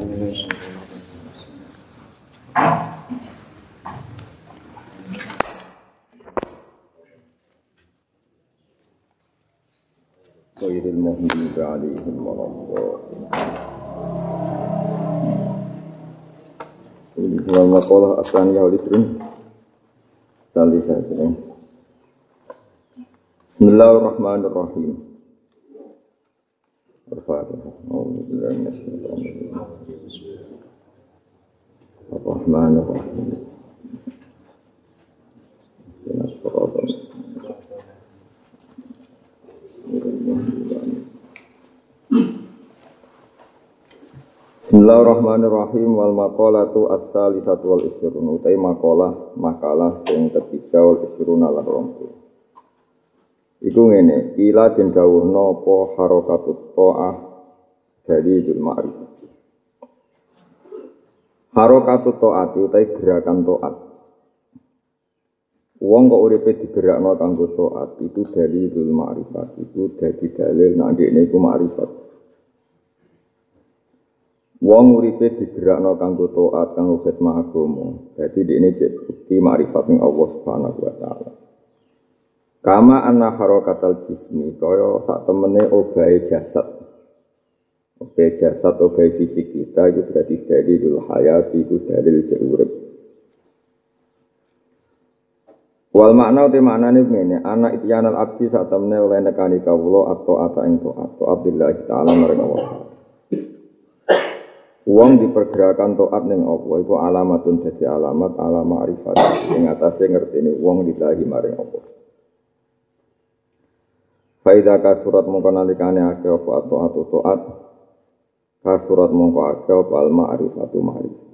Khairil muhmin alaihim warahmatullahi Wa maqalah aslaniyah wal isrin Sali saya sering Bismillahirrahmanirrahim Bismillahirrahmanirrahim. Wal maqalatu as-salisatu wal isrun utai maqalah makalah sing ketiga wal isrun 20 Iku ngene ila den dawuhna apa harakatut ta'ah dari dul ma'rifah Harakatut ta'at utai gerakan ta'at Wong kok uripe digerakno kanggo taat itu dari dul ma'rifat itu dadi dalil nek ndekne iku ma'rifat Wong uripe digerakno kanggo taat kanggo khidmah agama. Dadi ini cek bukti makrifat ning Allah Subhanahu wa taala. Kama anna harakatal jismi kaya sak temene obahe jasad. Obahe jasad, obahe fisik kita itu berarti dari dul hayat itu dalil urip. Wal makna te maknane ngene, ana ityanal abdi sak temene oleh nekani kawula atau ata ing taat, billahi taala marang Allah. Wong dipergerakan toat ning apa iku alamatun dadi alamat ala ma'rifat ing atase ngerteni wong lillahi maring apa. Faida ka surat mongko nalikane ake apa atau atau toat ka surat mongko ake apa al ma'rifatu ma'rifat.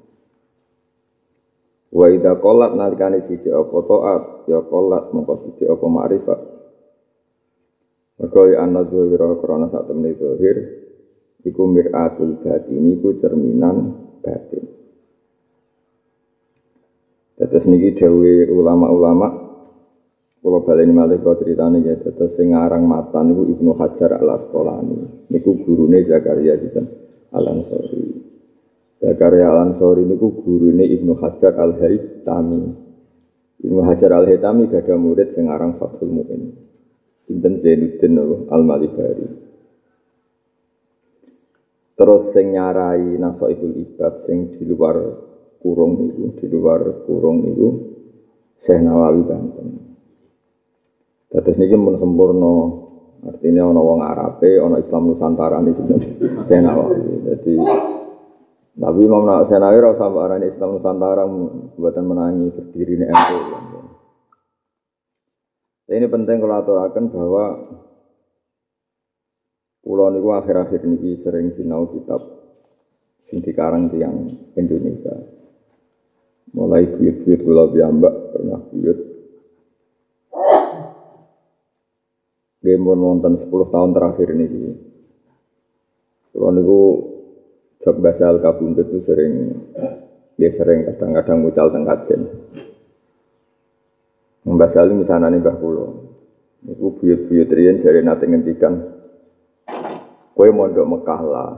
Wa idza qallat nalikane sithik apa toat ya qallat mongko sithik apa ma'rifat. Mergo ya ana zuhira krana sak temene zahir iku miratul batin iku cerminan batin. Tetes niki dawe ulama-ulama kula baleni malih kok critane ya tetes sing aran matan niku Ibnu Hajar Al Asqalani. Niku gurune Zakaria sinten Al Ansori. Zakaria Al Ansori niku gurune Ibnu Hajar Al Haytami. Ibnu Hajar Al Haytami gadah murid sing aran Fathul. Sinten Zainuddin Al Malibari. terus sing nyarai nasaibul ibad sing di luar kurung niku di luar kurung niku Syekh Nawawi Banten. Terus niki mun sempurna artinya ana wong Arabe, ana Islam Nusantara nih Syekh Nawawi. Jadi Nabi Imam Syekh Nawawi ora sampe Islam Nusantara buatan menangi berdiri nih NU. Ini penting kalau aturakan bahwa Kulo niku akhir-akhir niki sering sinau kitab sing dikarang tiang Indonesia. Mulai buyut-buyut kula piyambak pernah buyut. Gemon wonten 10 tahun terakhir niki. Kulo niku jog basal kabundut itu sering dia sering kadang-kadang mucal teng kajen. Mbasal misalnya nih Mbah Kulo. Niku buyut-buyut riyen jare nate ngendikan Kue mondok Mekah lah.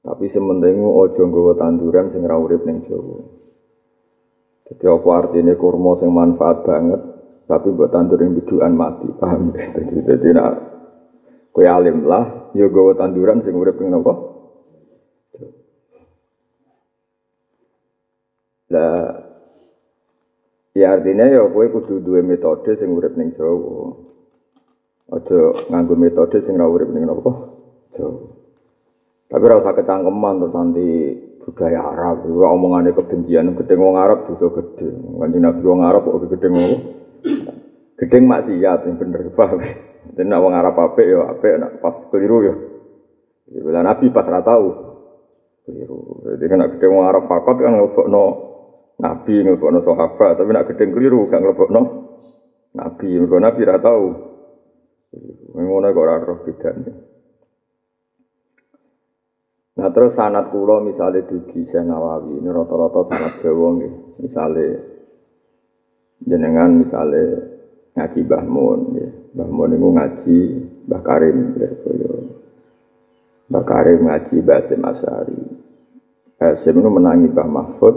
Tapi sementingu ojo nggawa tanduran sing ra urip ning Jawa. Jadi apa artinya kurma sing manfaat banget, tapi buat tandur yang biduan mati, paham? Jadi jadi nak kue alim lah, yo gawa tanduran sing urip ning napa? Lah ya artinya ya kue kudu dua metode sing urip ning Jawa. Aja nganggo metode sing ora urip ning napa? Jawa. Tapi ora usah kecangkeman terus nanti budaya Arab, omongane kebencian gedeng wong Arab juga gede. Kanjeng Nabi wong Arab kok ngono. Gedeng maksiat yang bener paham. Dan wong Arab apik ya apik nak pas keliru ya. Bila Nabi pas ora tahu. Keliru. Jadi kan gedeng wong Arab fakot kan ngelebokno Nabi ngelebokno sahabat, tapi nak gedeng keliru gak ngelebokno Nabi. Mergo Nabi ora tahu. Ngono kok ora roh bedane. Nah terus sanat kula misalnya dugi Syekh Nawawi ini rata-rata sanat Jawa nggih. Misale jenengan misale ngaji Mbah Mun nggih. Mbah Mun niku ngaji Mbah Karim kaya Mbak Karim ngaji Basim Asari. Basim itu menangi Mbah Mahfud.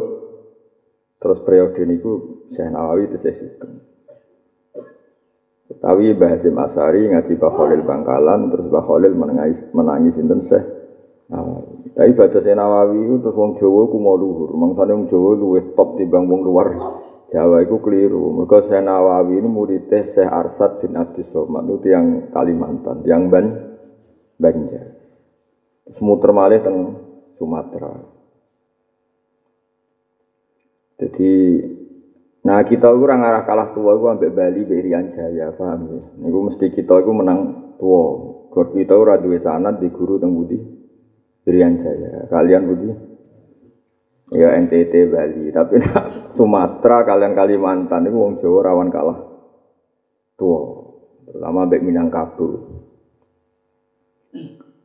Terus periode ini Syekh Nawawi itu saya suka. Tapi Mbah Hasim Asari ngaji Mbah Khalil Bangkalan, terus Mbah Khalil menangis, menangis sinten Syekh Nawawi. Tapi baca Syekh Nawawi itu terus wong Jawa ku mau luhur. Mangsane wong Jawa luwih top timbang wong luar Jawa itu keliru. Mereka Syekh Nawawi ini muridnya Syekh Arsad bin Abdus Somad itu yang Kalimantan, yang Ban Banjar. Semuter malih teng Sumatera. Jadi Nah kita itu orang arah kalah tua itu sampai Bali Berian Jaya, paham ya? Itu mesti kita itu menang tua. Gor kita ora duwe sanad di guru teng Budi Berian Jaya. Kalian Budi? Ya NTT Bali, tapi nah, Sumatera kalian Kalimantan itu wong Jawa rawan kalah tua. Terutama Mbak Minangkabau.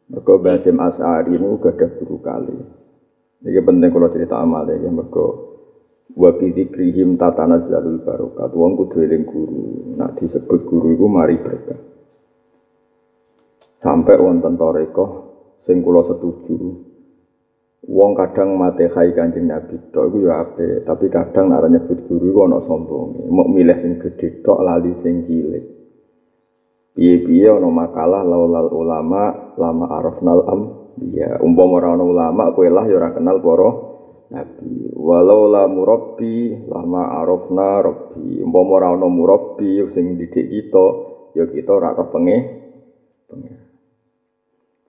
Mereka Basim As'ari ini juga ada guru kali. Ini penting kalau cerita amal ya, mereka wa bi dzikrihim tatanazzalul barokat wong kudu eling guru nak disebut guru iku mari berkah sampai wonten toreko sing kula setuju wong kadang mate khai kanjeng nabi tok iku ya ape tapi kadang nek nyebut guru iku ana sombong mau milih sing gedhe tok lali sing cilik. Piye-piye ana makalah laulal ulama lama arafnal am. Ya umpama ora ana ulama kowe lah ya ora kenal para Nabi. Walau la murabbi lama arafna rabbi. Umpama ora ana murabbi sing didik kita ya kita ora roh penge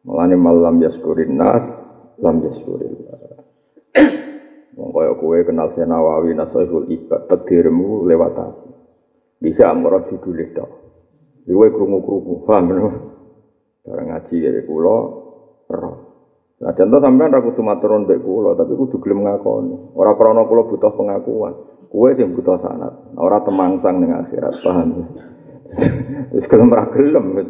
Mulane malam yaskurin nas lam yaskurin Wong kaya kowe kenal Senawawi Nasaihul Ibad takdirmu lewat aku bisa amro judul itu Iwe krungu-krungu paham Barang ngaji ya kula roh Nah, contoh sampean ra kudu maturun mbek kula, tapi kudu gelem ngakoni. Ora krana kula butuh pengakuan. Kuwe sing butuh sanat, ora temangsang ning akhirat, paham ya? Wis gelem ra gelem wis.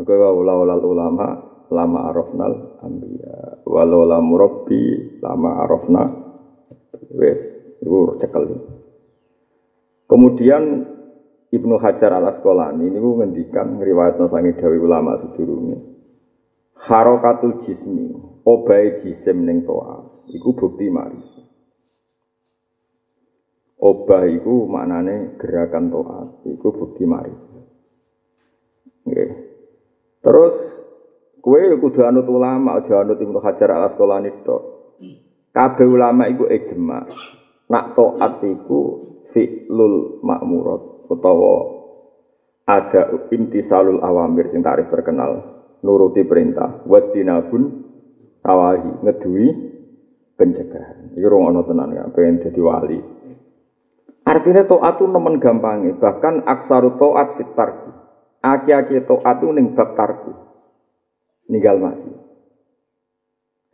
Ulama ulama lama arafnal anbiya. Walau la murabbi lama arafna. Wis iku cekel. Kemudian Ibnu Hajar al Asqalani ini ngendikan riwayat sangi dawi ulama sedurunge. Harokatul jismi obai jisim ning toa iku bukti mari obah iku maknane gerakan toa iku bukti mari terus kue kudu anut ulama aja anut Ibnu Hajar al Asqalani tok. Kabeh ulama iku ijma. Nak toat iku fi'lul makmurat utawa ada intisalul awamir sing tarif terkenal nuruti perintah. Wastinabun tawahi ngedui pencegahan. Iki rong ana tenan ya pengen dadi wali. Artinya taat nemen gampangi bahkan aksaru taat fit tarki. Aki-aki taat ning bab tarku ninggal masih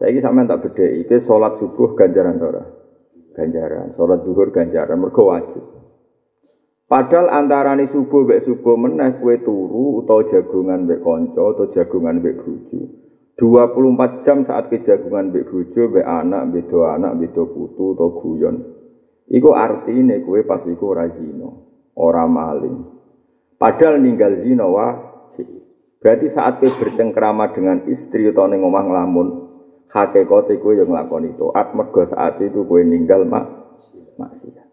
saya ini sama tak beda itu sholat subuh ganjaran tora ganjaran sholat duhur ganjaran mergo wajib Padahal antarane subuh mbek subuh meneh kue turu utawa jagungan mbek kanca atau jagungan mbek bojo. 24 jam saat kejagungan mbek bojo mbek anak, mbek anak, mbek putu atau guyon. Iku artine kue pas iku ora zina, ora maling. Padahal ninggal zina wajib. Berarti saat kue bercengkrama dengan istri atau ning omah nglamun, hakikate kue yang nglakoni taat mergo saat itu kue ninggal mak maksiat.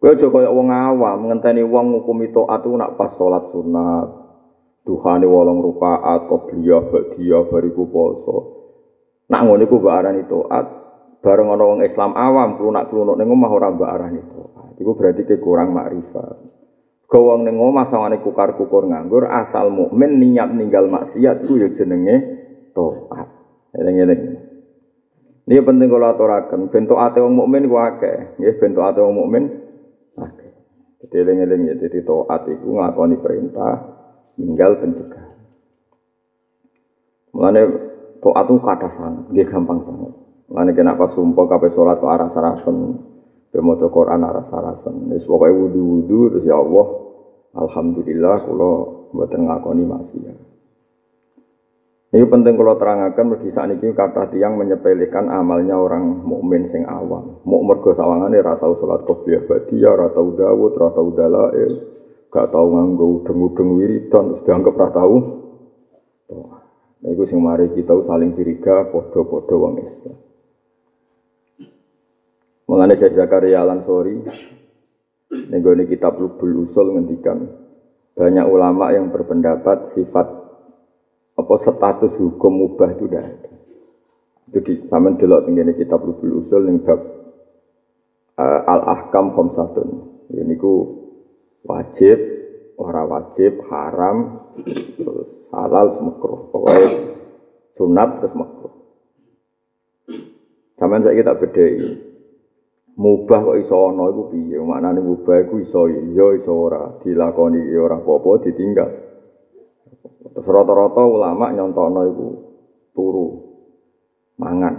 Kowe aja kaya wong awam ngenteni wong ngukumi taat nak pas salat sunat. Duhane wolong rakaat qobliyah ba'diyah bariku poso. Nak ngono iku mbok arani taat, bareng ana wong Islam awam klunak-klunuk ning omah ora mbok arani taat. Iku berarti ke kurang makrifat. Gawang ning omah sawangane kukar-kukur nganggur asal mukmin niat ninggal maksiat iku ya jenenge taat. Eling-eling. Ini penting kalau aturakan. Bentuk ate wong mukmin ku akeh. Nggih bentuk ate wong mukmin jadi eling-eling ya, jadi toat itu ngakoni perintah, tinggal pencegah. Mulane toat itu kata sangat, dia gampang sangat. Mulane kenapa sumpah kape sholat ke arah sarasen, Pemoto Quran arah sarasen. Wis pokoke wudu-wudu terus ya Allah, alhamdulillah kalau mboten ngakoni maksiat. Ini penting kalau terangkan bagi saat ini kata tiang menyepelekan amalnya orang mukmin sing awam. Mau mergo sawangane ora tau salat qobliyah badiyah, ora tau dawud, ora tau dalail, gak tau nganggo udeng-udeng wiridan terus dianggap ora tau Nah, itu sing mari kita saling curiga podo-podo wong Islam. Mulane saya Zakaria Al-Ansori ning kitab Lubul Usul ngendikan banyak ulama yang berpendapat sifat apa status hukum mubah itu tidak ada. Itu di taman delok tinggi kitab Lubul Usul yang bab uh, al-ahkam khamsatun. Ini ku wajib, ora wajib, haram, terus halal semekruh. Pokoknya sunat terus makruh. Zaman saya kita bedai. Mubah kok iso ana iku piye? Maknane mubah iku iso iya iso ora, dilakoni ora apa-apa ditinggal. Terus rata-rata ulama nyontokno iku turu mangan.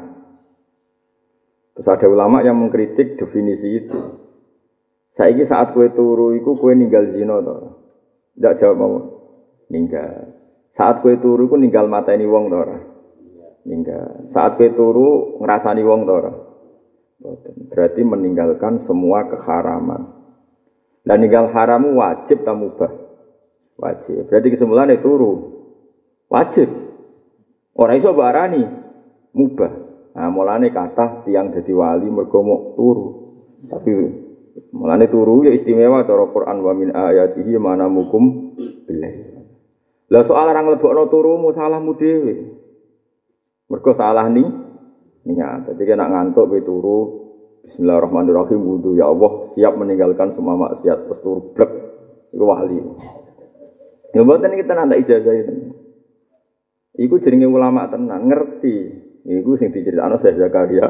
Terus ada ulama yang mengkritik definisi itu. Saiki saat kue turu iku kue ninggal zina to. Ndak jawab mau. Ninggal. Saat kue turu ku ninggal ini wong to ora? Ninggal. Saat kue turu ngrasani wong to ora? Berarti meninggalkan semua keharaman. Dan ninggal haramu wajib tak mubah? Wajib. Berarti kesimpulannya turu. Wajib. Orang iso barani mubah. Nah, mulane kata tiang jadi wali mergo turu. Tapi mulane turu ya istimewa cara Quran wa min ayatihi mana mukum billah. Lah soal orang lebokno turumu salahmu dhewe. Mergo salah nih niat. Jadi kena ngantuk be turu Bismillahirrahmanirrahim wudu ya Allah siap meninggalkan semua maksiat terus turu blek iku wali. Ya mboten kita nanti ijazah itu. Iku jenenge ulama tenan ngerti. Iku sing diceritakno Syekh Zakaria.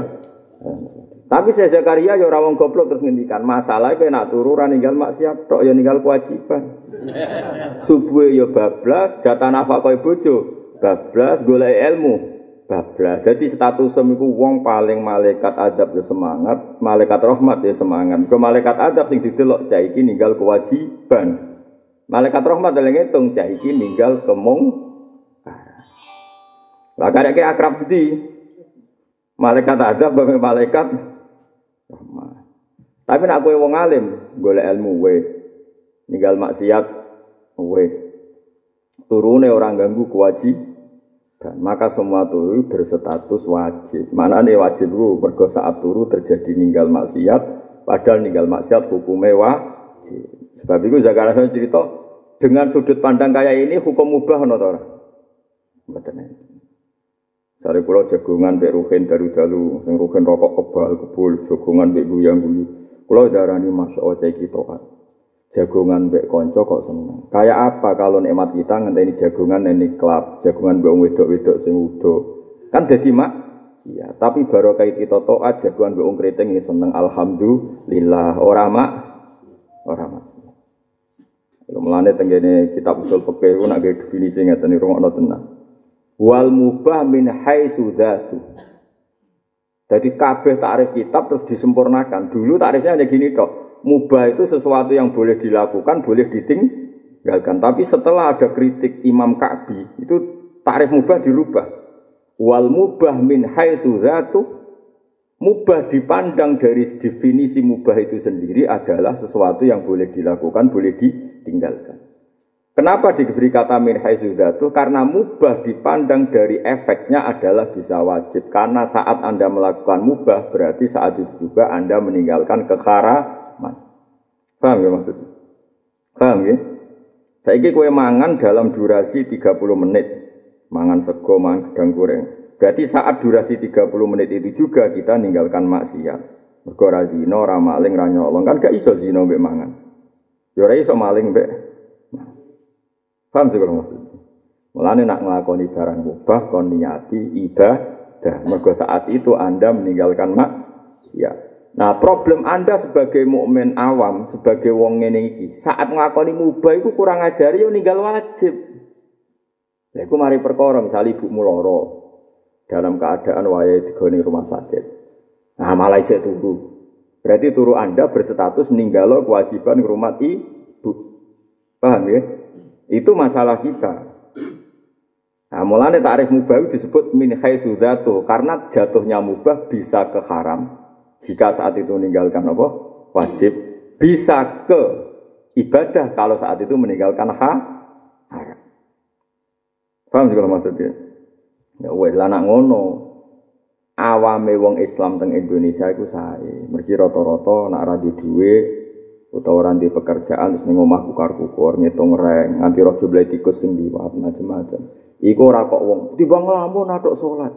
Tapi saya Zakaria ya ora wong goblok terus ngendikan, masalah kowe nak turu ora ninggal maksiat tok ya ninggal kewajiban. Subuh ya bablas, jatah nafkah bojo, bablas golek ilmu, bablas. Jadi status semiku wong paling malaikat adab ya semangat, malaikat rahmat ya semangat. Ke malaikat adab sing didelok cah iki ninggal kewajiban. Malaikat rahmat dalam ngitung cah iki ninggal kemung. Lah karek akrab di malaikat adab bae malaikat tapi nak kowe wong alim, golek ilmu wis. Ninggal maksiat wis. Turune orang ganggu kewajiban. Maka semua turu berstatus wajib. Mana nih wajib lu? Mergo saat turu terjadi ninggal maksiat, padahal ninggal maksiat hukumnya wajib. Sebab itu Zakaria cerita dengan sudut pandang kayak ini hukum mubah no tora. Sari pulau jagungan bek ruhin daru dalu, sing ruhin rokok kebal kebul, jagungan bek guyang guyu. Kalau darani masya Allah cek kita kan. Jagungan bek konco kok seneng. Kayak apa kalau nikmat kita ngenteni jagungan ini klub, jagungan bek wedok-wedok sing udo. Kan jadi mak. Iya, tapi baru kayak kita toat jagungan bek keriting ini seneng alhamdulillah. Orang mak, orang mak. Mulane tenggene kitab usul fikih ku nak definisi ngeten rungokno tenan. Wal mubah min haitsu dzatu. Jadi kabeh takrif kitab terus disempurnakan. Dulu takrifnya hanya gini dok. Mubah itu sesuatu yang boleh dilakukan, boleh ditinggalkan. Tapi setelah ada kritik Imam Ka'bi, itu takrif mubah dirubah. Wal mubah min haitsu Mubah dipandang dari definisi mubah itu sendiri adalah sesuatu yang boleh dilakukan, boleh ditinggalkan. Kenapa diberi kata min haizudatu? Karena mubah dipandang dari efeknya adalah bisa wajib. Karena saat Anda melakukan mubah, berarti saat itu juga Anda meninggalkan keharaman. Paham ya maksudnya? Paham ya? Ingin kue mangan dalam durasi 30 menit. Mangan sego, mangan gedang goreng. Berarti saat durasi 30 menit itu juga kita meninggalkan maksiat. Mergo ra zina, ra maling, nyolong. Kan gak iso zina mbek mangan. Ya iso maling mbek Paham sih kalau maksudnya? Mulane nak ngelakoni barang mubah kon niati ibadah. Mergo saat itu Anda meninggalkan mak ya. Nah, problem Anda sebagai mukmin awam, sebagai wong ngene iki, saat nglakoni mubah iku kurang ajari yo ninggal wajib. Lha iku mari perkara misal ibu lara dalam keadaan wayahe digone rumah sakit. Nah, malah ijek turu. Berarti turu Anda berstatus ninggalo kewajiban ngurmati ibu. Paham ya? Itu masalah kita. Nah, mulanya tarif mubah disebut min haisudatu karena jatuhnya mubah bisa ke haram jika saat itu meninggalkan apa? wajib bisa ke ibadah kalau saat itu meninggalkan ha haram. Paham kalau maksudnya? Ya wes lah nak ngono. Awame wong Islam teng Indonesia iku sae. Mergi rata-rata nak ra dhuwit utawa ora pekerjaan terus ning omah kukar-kukur ngitung reng nganti roh jumlah tikus sing liwat macam-macam. Iku ora kok wong timbang nglamun atok salat.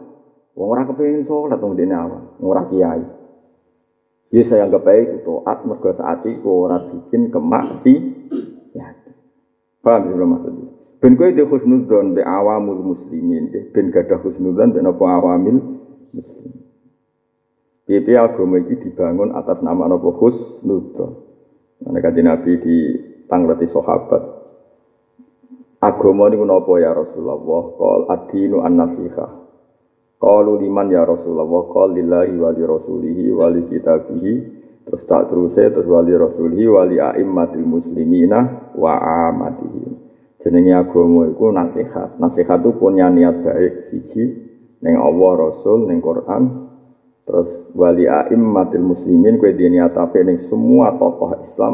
Wong ora kepengin salat wong dene awak, ora kiai. Ya saya anggap baik itu at mergo saat iku ora bikin kemaksi ya. Paham sih maksudnya? Ben kowe di husnudzon be awamul muslimin, ben gadah husnudzon ben apa awamil muslim. Piye agama iki dibangun atas nama napa husnudzon. Nek kanjeng Nabi di tangleti sahabat. Agama niku napa ya Rasulullah? Qol ad-dinu an-nasihah. Qalu liman ya Rasulullah? Qol lillahi wa li rasulihi wa kitabihi. Terus tak terusé terus wali rasulihi wali a'immatil muslimina wa amatihim. Jenenge agama iku nasihat. Nasihat itu punya niat baik siji ning Allah Rasul ning Quran. Terus wali aimmatil muslimin kowe di niat ning semua tokoh Islam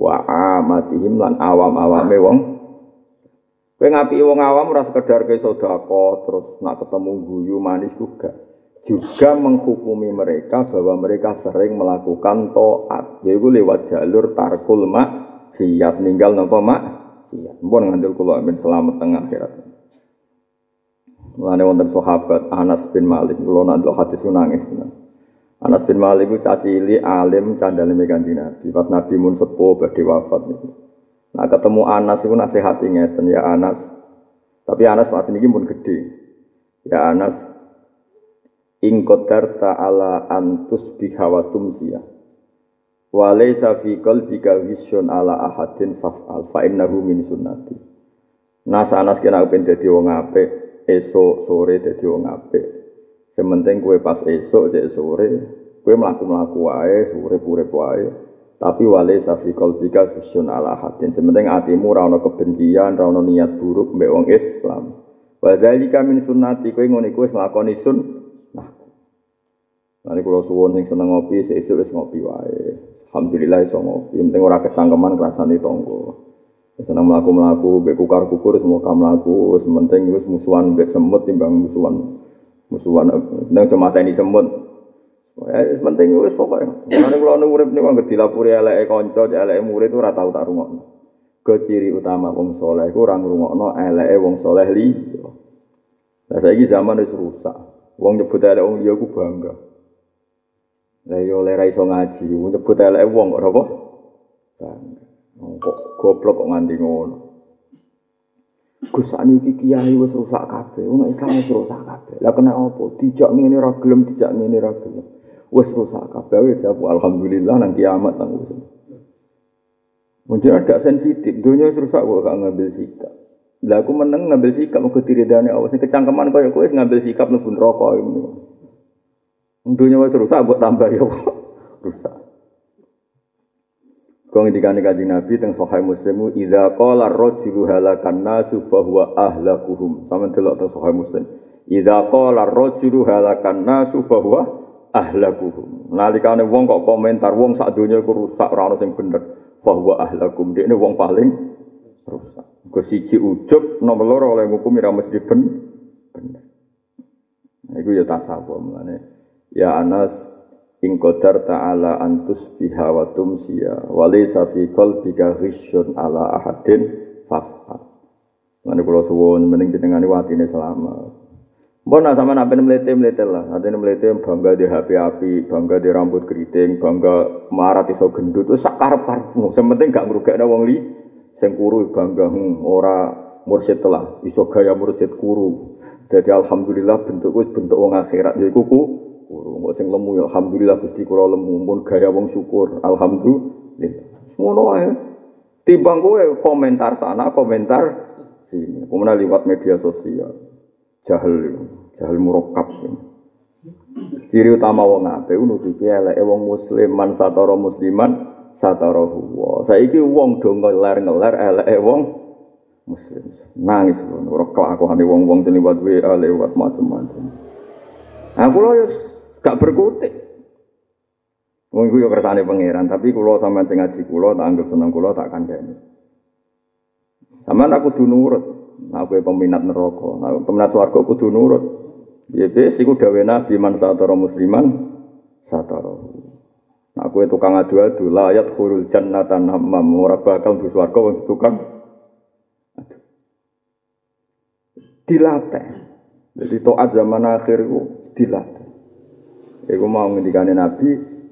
wa amatihim lan awam-awame wong. Kowe ngapi wong awam ora sekedar ke terus nak ketemu guyu manis juga. Juga menghukumi mereka bahwa mereka sering melakukan toat, yaitu lewat jalur tarkul mak siap ninggal nopo mak Iya, Mpun ngandel kula amin selamat tengah akhirat. Mulane wonten sahabat Anas bin Malik, kula nak hadis nangis tenan. Anas bin Malik itu cacili alim candale Kanjeng Nabi. Pas Nabi mun sepuh badhe wafat niku. Nah ketemu Anas itu nasihati ngeten ya Anas. Tapi Anas pas niki pun gede. Ya Anas ing ta'ala antus bihawatum siyah. Walaysa fi qalbika ghisyun ala ahadin faf'al fa innahu min sunnati. Nas anas kena ben dadi wong apik, esuk sore dadi wong apik. Sementing kue pas esuk cek sore, kue mlaku-mlaku wae, sore urip wae. Tapi wale safi qalbika ghisyun ala ahadin. Sementing atimu ora ana kebencian, ora ana niat buruk mbek wong Islam. Wa dzalika min sunnati kowe ngene iku wis nglakoni sunnah. Nanti kalau suwon sing seneng ngopi, seisuk wis ngopi wae. Alhamdulillah iso ngopi. Yang penting ora kecangkeman kerasane tonggo. Senang melaku melaku, bek kukar kukur semua melaku. Sementing wis musuhan bek semut timbang musuhan musuhan. Nang cuma ini semut. Eh, penting wis pokoknya. Karena kalau nu urip nih ngerti dilapuri elek konco, elek murid rata tau tak rungokno. Keciri utama wong soleh, ku orang rungokno elek wong soleh li. Nah saya zaman wis rusak. Wong nyebut elek wong liya ku bangga. Lah yo oleh ra iso ngaji, nyebut elek wong kok apa? Kok goblok kok nganti ngono. Gus iki kiai wis rusak kabeh, wong Islam wis rusak kabeh. Lah kena apa? Dijak ngene ra gelem, dijak ngene ra gelem. Wis rusak kabeh ya jawab alhamdulillah nang kiamat nang wis. Mungkin agak sensitif, dunia rusak kok gak ngambil sikap. Lah aku meneng ngambil sikap mau ketiridane awas kecangkeman kaya kowe ngambil sikap mlebu neraka ini. Dunia wis rusak buat tambah ya rusak. Kau ngendikane kanjeng Nabi teng Sahih Muslimu idza qala ar-rajulu halakan nasu fa huwa ahlakuhum. Sama delok teng Sahih Muslim. Idza qala ar-rajulu halakan nasu fa ahlakuhum. Nalikane wong kok komentar wong sak donya iku rusak ora ono sing bener. Fa huwa ahlakum. Dekne wong paling rusak. Ke siji ujug nomor loro oleh hukum ora mesti ben bener. Iku ya tasawuf mulane. Ya Anas ing qadar ta'ala antus biha wa tumsiya wa laysa fi qalbika ghisyun ala ahadin faf'al. Lan kula suwun mending jenengane watine selamat. Mbon nak sama nabi melete melete lah, nanti melete bangga di HP api, bangga di rambut keriting, bangga marat iso gendut, itu sakar karepmu. Sementing gak ngrugekno wong li, sing kuru bangga hmm, ora mursyid lah, iso gaya mursyid kuru. Jadi alhamdulillah bentukku bentuk wong akhirat, jadi kuku syukur. Mbok sing lemu ya alhamdulillah Gusti kula lemu pun gaya wong syukur. Alhamdulillah. Ngono ae. Timbang kowe komentar sana, komentar sini. Kemudian lewat media sosial. Jahil, jahil murokap. Ciri utama wong apik nutupi eleke wong muslim man satara musliman satara huwa. Saiki wong do ngeler-ngeler eleke wong muslim. Nangis ora kelakuane wong-wong sing lewat WA lewat macam-macam. Aku lho gak berkutik. Wong iku yo kersane pangeran, tapi kula sampean sing ngaji kula tak anggap seneng kula tak kandhani. Sampeyan aku kudu nurut. Nah, kowe peminat neraka. Nah, peminat swarga kudu nurut. Ya wis iku dawuh Nabi man satara musliman satara. Nah, kowe tukang adu-adu la yadkhulul jannata hammam ora bakal mlebu swarga wong tukang dilatih. Jadi toat zaman akhir itu dilatih. Iku mau ngendikane Nabi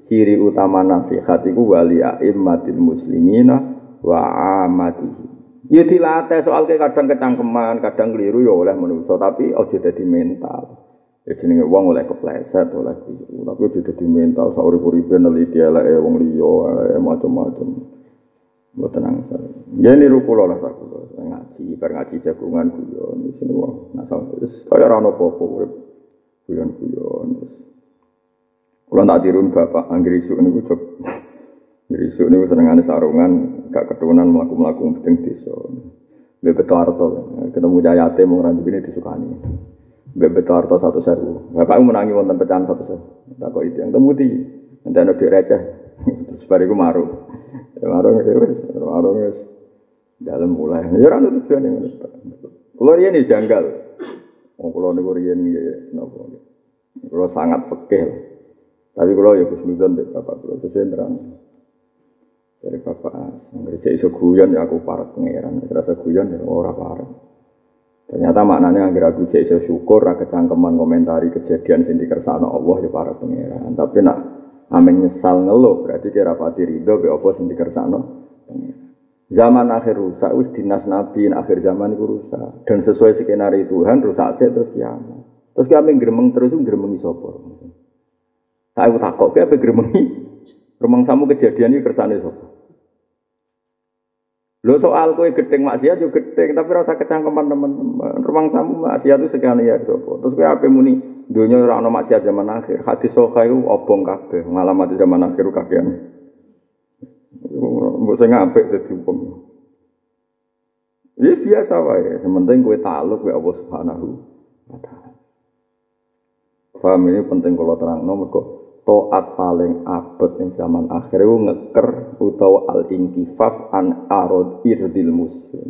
ciri utama nasihat iku wali aimmatil muslimina wa amatihi. Ya dilatih soal ke kadang kecangkeman, kadang keliru ya oleh manusia, tapi ojo jadi mental. Ya jenenge wong oleh kepleset, oleh keliru, tapi ojo jadi mental saurip-uripe neliti eleke wong liya, macam-macam. Mbok tenang saya. Ya niru kula lah sak kula. Ngaji, bar ngaji jagungan guyon sini wong. Sampe wis kaya ora ono apa-apa urip guyon-guyon. Kula tak tirun bapak anggere isuk niku cok Besok ini senengane sarungan, gak keturunan melaku-melaku penting desa. Mbak betul harto, ketemu jayate mau ranti ini disukani. Mbak betul harto satu seru. Bapak menangi wonten pecahan satu seru. Tak kok itu yang temu di, nanti ada receh. Terus bariku maru. Ya maru ya wes, maru wes. Dalam mulai, ya orang itu tujuan yang Kalau dia ini janggal. Oh, kalau nih rian ini, nopo. Kalau sangat fakih. Tapi kalau ya kusnudon deh bapak, kalau terang dari bapak as. Ngerjain iso guyon ya aku para pangeran. Terasa guyon ya ora parah. Ternyata maknanya agar aku cek iso syukur, ra kecangkeman komentari kejadian sing dikersakno Allah ya para pangeran. Tapi nak amin nyesal ngeluh berarti kira pati ridho be apa sing dikersakno. Zaman akhir rusak, wis dinas nabi, akhir zaman itu rusak. Dan sesuai skenario Tuhan, rusak sih terus kiamat. Terus kami gremeng terus gremengi sopor. Nah, aku takut, kayak apa gremengi? Rumang samu kejadian ini kersane sopor. Lo soal kue gedeng maksiat juga gedeng, tapi rasa kecangkeman teman-teman. Rumang samu maksiat itu sekian ya sopo. Terus kue apa muni dunia orang no maksiat zaman akhir. Hati sokai itu obong kabeh. Ngalamati zaman akhir kakean. Mbok sing apik dadi hukum. Yes biasa wae, sementing kue taluk kue Allah Subhanahu wa. Paham ini penting kalau terang nomor kok toat paling abot yang zaman akhir itu ngeker utawa al inkifaf an arod irdil muslim.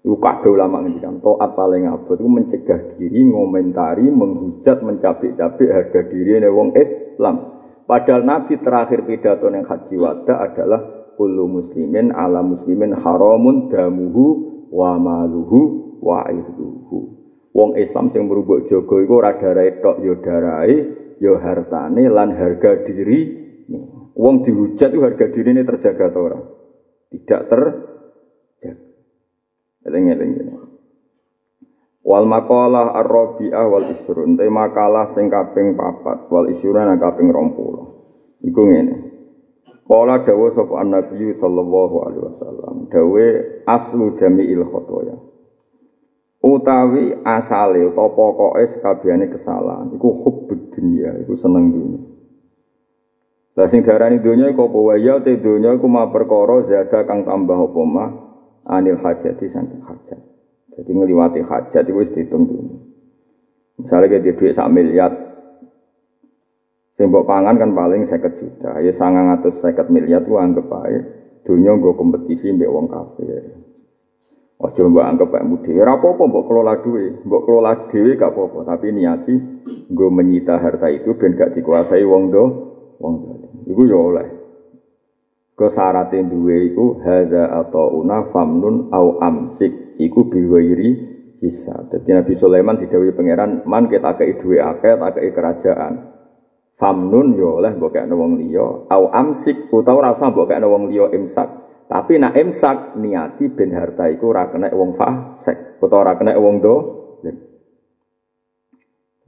Itu kabeh ulama ngendikan toat paling abot itu mencegah diri ngomentari, menghujat, mencabik-cabik harga diri wong Islam. Padahal Nabi terakhir pidato yang haji wada adalah kullu muslimin ala muslimin haramun damuhu wa maluhu wa irduhu. Wong Islam sing merubuk jogo iku ora darahe tok ya darahe ya hartane lan harga diri. Wong dihujat itu harga diri ini terjaga atau orang? Tidak terjaga. Eling-eling ini. Wal makalah ar-rabi'ah wal isrun. Te makalah sing kaping papat wal isrun nang kaping 20. Iku ngene. Kala dawa sapa Nabi sallallahu alaihi wasallam, dawe aslu jami'il khotoya. Utawi asale utawa pokoke sekabehane kesalahan iku hubbud dunya, iku seneng dunya. Lah sing darani dunya iku apa wae ya te iku ma perkara zada kang tambah apa mah anil hajati saking hajat. Jadi ngeliwati hajat itu wis dihitung dunya. Misalnya kayak di duit sak miliar, Sembok pangan kan paling seket juta, ya sangang atus seket miliar tuh anggap aja dunia gue kompetisi mbak wong kafir. Ojo mbak anggap kayak mudi, ya apa-apa mbok kelola duit, mbok kelola dewi gak apa-apa, tapi niati gue menyita harta itu dan gak dikuasai wong do, wong do. Iku ya oleh. Kesaratin duwe iku atau una famnun au amsik iku biwairi bisa. Jadi Nabi Sulaiman didawi pangeran man kita kei duwe akeh, tak kei kerajaan famnun yo oleh mbok kekno wong liya au amsik utawa ora usah mbok kekno wong liya imsak tapi nak imsak niati ben harta iku ora kena wong fasik utawa ora kena wong do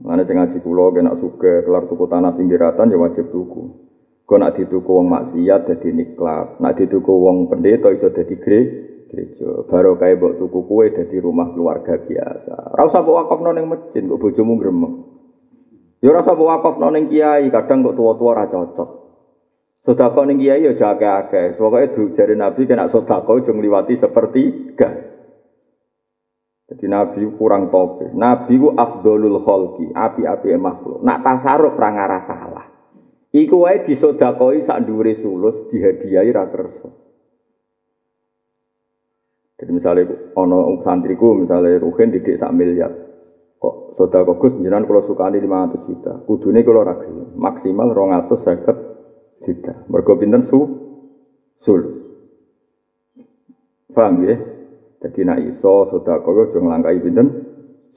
Mana sing ngaji kula kena suka kelar tuku tanah pinggiratan ya wajib tuku. Kau nak dituku wong maksiat dadi niklap, nak dituku wong pendeta iso dadi gereja. Baru kayak mbok tuku kue dadi rumah keluarga biasa. Ora usah mbok wakafno ning masjid kok bojomu gremeng. Ya rasa wakaf ning kiai, kadang kok tua-tua ora cocok. Sedekah ning kiai ya jake akeh. Pokoke jare Nabi kena sedekah aja ngliwati sepertiga. Jadi Nabi kurang tope. Nabi ku afdolul khalqi, api-api makhluk. Nak tasarruf ra ngara salah. Iku wae disodakoi sak dhuwure sulus dihadiahi ra. Jadi misalnya ono santriku misalnya Ruhin didik sak miliar. Kok saudara Gus jenengan kalau sukani 500 juta. Kudune kalau ra maksimal 250 juta. Mergo pinten su sul. Paham ya? Jadi nak iso sedekah aja nglangkai pinten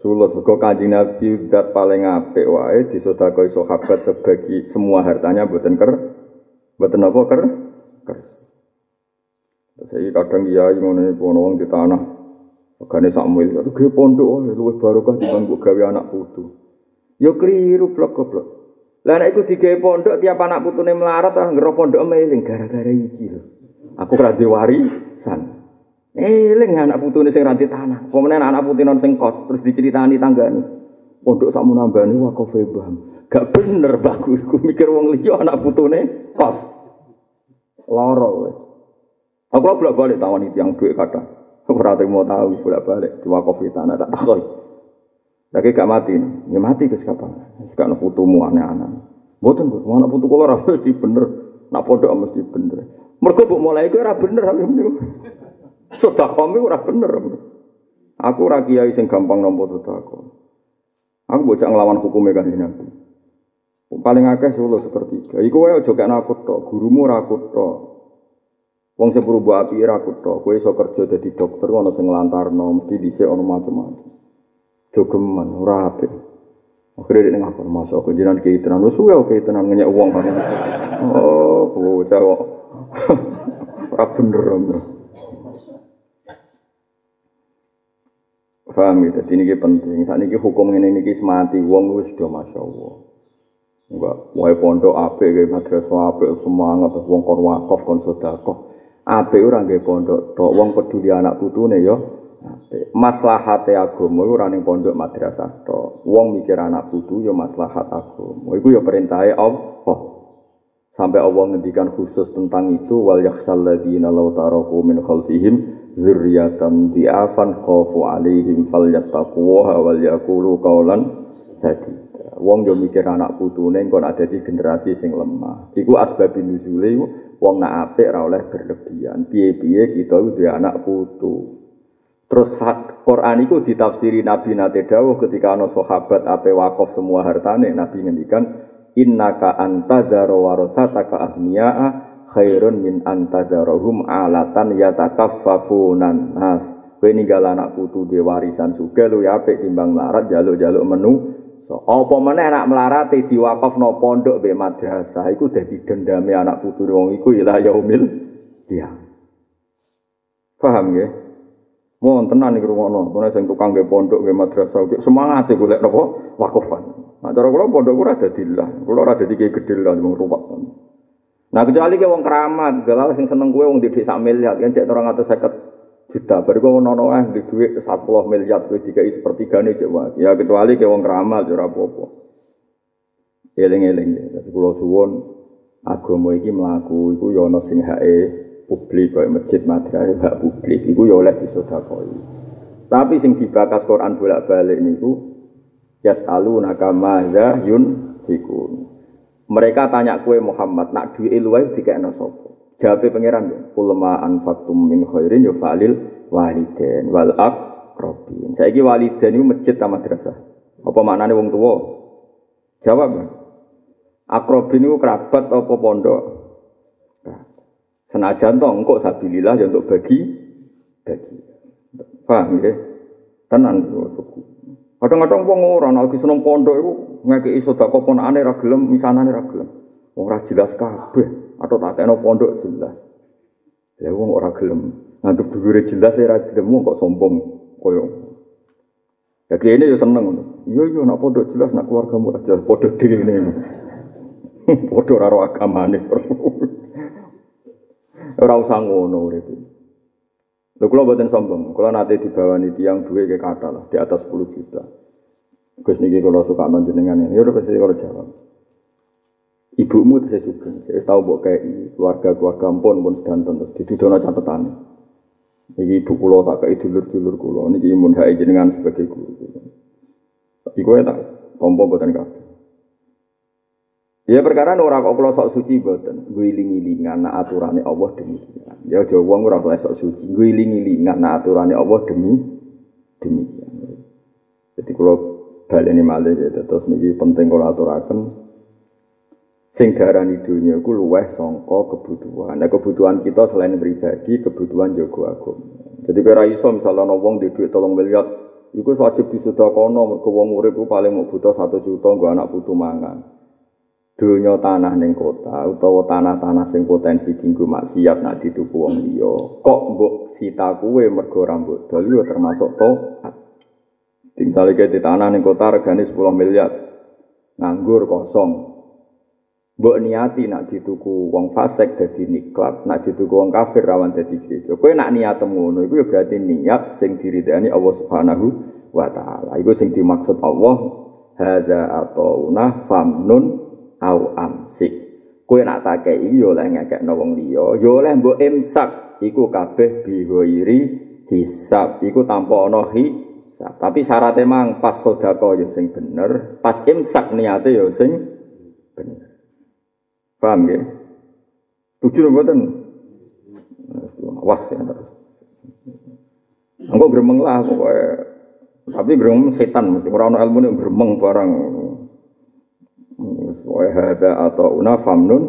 sulus. Mergo Kanjeng Nabi zat paling apik wae disedekahi sahabat sebagi semua hartanya mboten ker mboten apa ker kers. Saya kadang kiai ngono wong di tanah Regane sak mil, ge pondok wae luwih barokah mbok gawe anak putu. Yo keliru blok goblok. Lah nek iku digawe pondok tiap anak putune melarat ah ngero pondok meling gara-gara iki lho. Aku ora warisan. Eling anak putune sing ranti tanah. Pemene anak putune sing kos terus diceritani tanggane. Pondok sakmu nambani wakaf bam. Gak bener bagus ku mikir wong liya anak putune kos. Loro kowe. Aku bolak-balik tawani tiang duit kata. Ora mau tahu bolak-balik diwakaf tanah tak takoi. Lagi gak mati, ya mati ke siapa? Suka nak putumu aneh-aneh. Boten bu, mana putu kalau ora mesti bener, nak pondok mesti bener. Mereka bu mulai itu ora bener, sudah kami ora bener. Aku ora kiai sing gampang nompo sedekah. Aku bocah ngelawan hukumnya kan Nabi. Paling akeh solo seperti Iku wae aja aku tok, gurumu aku tok. Wong sing perubah api ra kutho, kowe iso kerja dadi dokter ana sing nglantarno, mesti dhisik ana macam-macam. Jogeman ora apik. Akhirnya dia ngapa masuk ke jiran ke itenan, lu suwe ke itenan ngeyak uang kan? Oh, bocah kok, ora bener Paham gitu, ini penting. Saat ini hukum ini ini semati, uang itu sudah masya Allah. Enggak, wae pondok ape, madrasah ape, semangat, uang kon wakaf, kon sodakoh. Ape ora nggih pondok tok wong peduli anak putune ya apik. Maslahate agama ora ning pondok madrasah tok. Wong mikir anak putu ya maslahat agama. Iku ya perintahe Allah. Sampai Allah ngendikan khusus tentang itu wal yakhsal ladzina law taraku min khalfihim dzurriyyatan di'afan khafu alaihim falyattaquwa wal yaqulu qawlan sadida. Wong yo mikir anak putune kok ada di generasi sing lemah. Iku asbabin nuzule wong nak apik ora oleh berlebihan. Piye-piye kita itu anak putu. Terus Quran itu ditafsiri Nabi nate dawuh ketika ana sahabat ape wakaf semua hartane Nabi ngendikan innaka antadzara warasataka ahniya'a khairun min antadzarahum alatan yatakaffafunan nas. Kowe ninggal anak putu di warisan suga lu ya apik timbang larat jaluk-jaluk menu So, apa meneh anak melarati no pondok be madrasah iku dadi dendame anak putu wong iku ila yaumil dia. Paham ya? Mohon tenan iki rungono, kono sing tukang ge pondok ge madrasah iki semangat e golek napa wakufan. Nah, cara kula pondok ora dadi lah, kula ora dadi ge gedhe lah wong ruwet. Nah, kecuali ke wong keramat, galal sing seneng kowe wong didik sak miliar, kan cek 250 juta. Baru nono ah di duit 10 miliar duit tiga sepertiga nih coba. Ya kecuali ke wong keramal jurah apa-apa. Eling-eling ya. Tapi kalau suwon agama iki melaku iku ya sing hake publik kaya masjid madrasah hak publik iku ya oleh disodakoi. Tapi sing dibakas Quran bolak-balik niku yas'alunaka madza yunfikun. Mereka tanya kue Muhammad, nak duit luwih dikekno sapa? Jawabnya pangeran ulama anfatum min khairin yo falil waliden wal akrobin. Saiki waliden itu masjid ta madrasah. Apa maknane wong tua? Jawab. Akrobin itu kerabat apa pondok? Senajan to engko sabilillah ya untuk bagi bagi. Paham ya? Tenan suku. Kadang-kadang wong ora lagi seneng pondok iku ngekeki sedekah ponakane ra gelem, misanane ra gelem. Wong ora jelas kabeh atau tak kena pondok jelas. Ya wong ora gelem. Ngantuk dhuwure jelas ora gelem kok sombong koyo. Ya kene yo seneng ngono. Iya iya nak pondok jelas nak keluargamu ora jelas padha dhewe ngene. Padha ora ro agamane. Ora usah ngono urip. Lho kula mboten sombong. Kula nate dibawani tiyang duwe ke kata lah di atas 10 juta. Gus niki kula suka manjenengan. Ya udah pasti kalau jawab. Ibumu itu saya suka, saya tahu buat kayak keluarga-keluarga pun pun sedanten terus didudono catatan. Iki ibu kulo tak kayak dulur-dulur kulo, ini imun hai jenengan sebagai guru. Iku ya tak tompo buatan kabeh. Ya perkara ora kok sok suci mboten. Guling-ilingan nak aturane Allah demikian. Ya aja wong ora boleh sok suci. Guling-ilingan nak aturane Allah demi demikian. Jadi kula baleni malih ya terus niki penting kula aturaken sing darani dunya iku luweh sangka kebutuhan. Nah kebutuhan kita selain pribadi, kebutuhan jaga agama. Jadi kira iso misalnya ana di duit 3 miliar, iku wajib disudakono mergo wong urip paling mau butuh 1 juta nggo anak putu mangan. Donya tanah ning kota utawa tanah-tanah sing potensi dinggo maksiat nak dituku wong liya. Kok mbok sita kuwe mergo rambut dol yo termasuk to tinggal di tanah ning kota regane 10 miliar. Nganggur kosong. Mbok niati nak dituku wong fasik dadi niklat nak dituku wong kafir rawan dadi gereja. Kowe nak niat ngono iku ya berarti niat sing diridani Allah Subhanahu wa taala. Iku sing dimaksud Allah hadza atauna famnun au amsik. Kowe nak takei yo oleh ngekekno wong liya, yo oleh mbok imsak iku kabeh bihoiri hisab, iku tanpa ana hisab. Tapi syaratnya mang pas sedekah yo sing bener, pas imsak niate yo sing bener. Paham ya? Tujuh mboten. Awas ya terus. Engko gremeng lah pokoke. Tapi gremeng setan mesti ora ana ilmune gremeng barang. Hadza atau una famnun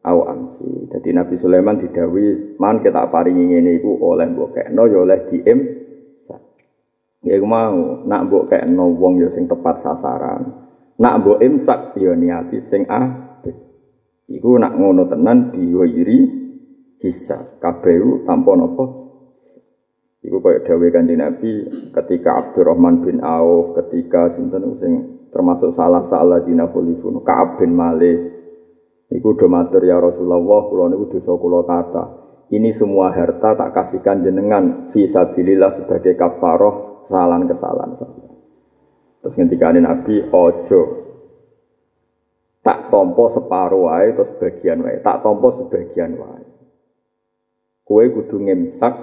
au amsi. Jadi Nabi Sulaiman didawi man kita paringi ngene iku oleh mbok kekno ya oleh diem. Ya iku mau nak mbok kekno wong ya sing tepat sasaran. Nak mbok imsak ya niati sing apik. Iku nak ngono tenan diwiri hisab kabeh tanpa napa Iku kaya dawe kanjeng Nabi ketika Abdurrahman bin Auf, ketika sinten sing termasuk salah salah dina khulifun Ka'ab bin Malik iku do matur ya Rasulullah kula niku dosa kula kata ini semua harta tak kasihkan jenengan fisabilillah sebagai kafaroh kesalahan-kesalahan saya. Terus ngendikane Nabi ojo tak tompo separuh wae atau sebagian wae, tak tompo sebagian wae. Kue kudu ngemsak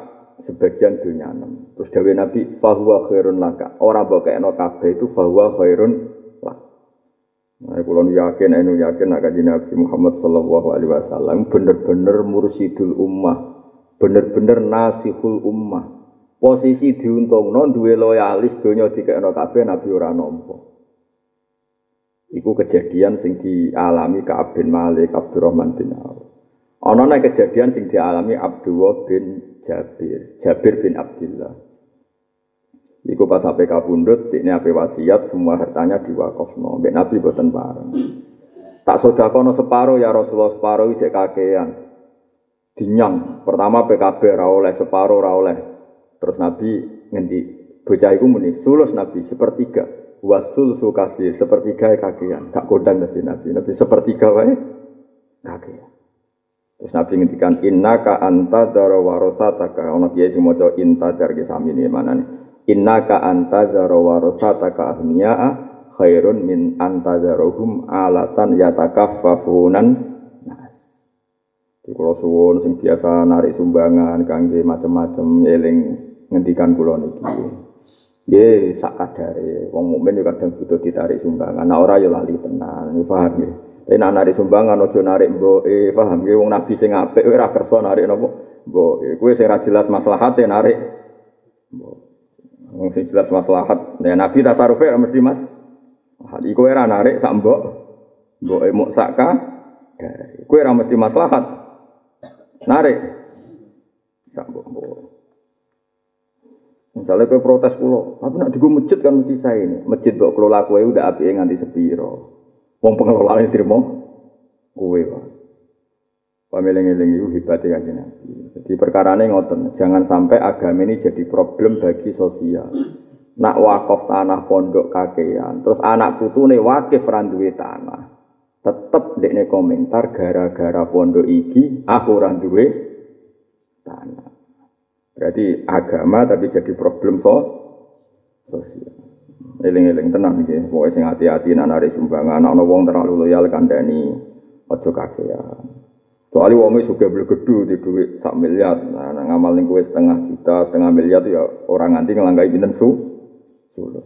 sebagian dunia enam. Terus dawe Nabi fahuwa khairun laka. Orang bawa kayak kabeh itu fahuwa khairun Nah, kalau yakin, anu yakin nak kaji Nabi Muhammad Sallallahu Alaihi Wasallam bener-bener mursidul ummah, bener-bener nasihul ummah. Posisi diuntung non duwe loyalis dunia tiga kabeh Nabi ora nompo. Iku kejadian sing dialami Ka'ab bin Malik, Abdurrahman bin Auf. Ana kejadian sing dialami Abdullah bin Jabir, Jabir bin Abdullah. Iku pas sampai kabundut, ini apa wasiat, semua hartanya diwakofno. Mbak Nabi buatan bareng. Tak sodakono separuh ya Rasulullah separuh ijek kakean. Dinyang. Pertama PKB rawoleh separuh rawoleh. Terus Nabi ngendi bocah iku muni sulus Nabi sepertiga. Wasul sukasir sepertiga kakean. Tak kodang Nabi Nabi. Nabi sepertiga wae kakean. Terus Nabi ngendikan inna ka anta dara warosataka. Ono kiai sing maca inta jar sami mana nih. Inna ka antazara warasataka ahmiya'a khairun min antazarohum alatan yatakaffafunan nas. Di suwun sing biasa narik sumbangan kangge macam-macam eling ngendikan kula niki. Nggih sak kadare wong mukmin yo kadang butuh ditarik sumbangan. Nah ora yo lali tenan, paham nggih. Tapi nak narik sumbangan aja narik mboke, paham nggih wong nabi sing apik ora kersa narik napa mboke. Kuwi sing ra jelas maslahate narik mboke. Wong sing jelas maslahat. Ya Nabi tasarufe mesti Mas. Hal iku ora narik sak mbok. Mbok emuk saka. Kowe ora mesti maslahat. Narik sak mbok. Misalnya kowe protes kulo, tapi nak juga masjid kan mesti saya ini. Masjid mbok kelola kowe udah api nganti sepiro. Wong pengelolaane trimo kowe, Pak. Pameling-eling itu hebatnya kan Nabi. Jadi perkara ini ngoten, jangan sampai agama ini jadi problem bagi sosial. Nak wakaf tanah pondok kakean, terus anak putu nih wakif randuwe tanah. Tetep dekne komentar gara-gara pondok iki aku randuwe tanah. Berarti agama tapi jadi problem so sosial. Eling-eling tenang nggih, pokoke sing hati-hati nak narik sumbangan, ana wong terlalu loyal kandhani aja kakean. Soalnya wongnya suka beli gedu di duit sak miliar, nah, nah ngamal nih kue setengah juta, setengah miliar itu ya orang nanti ngelangkai binten su, sulus.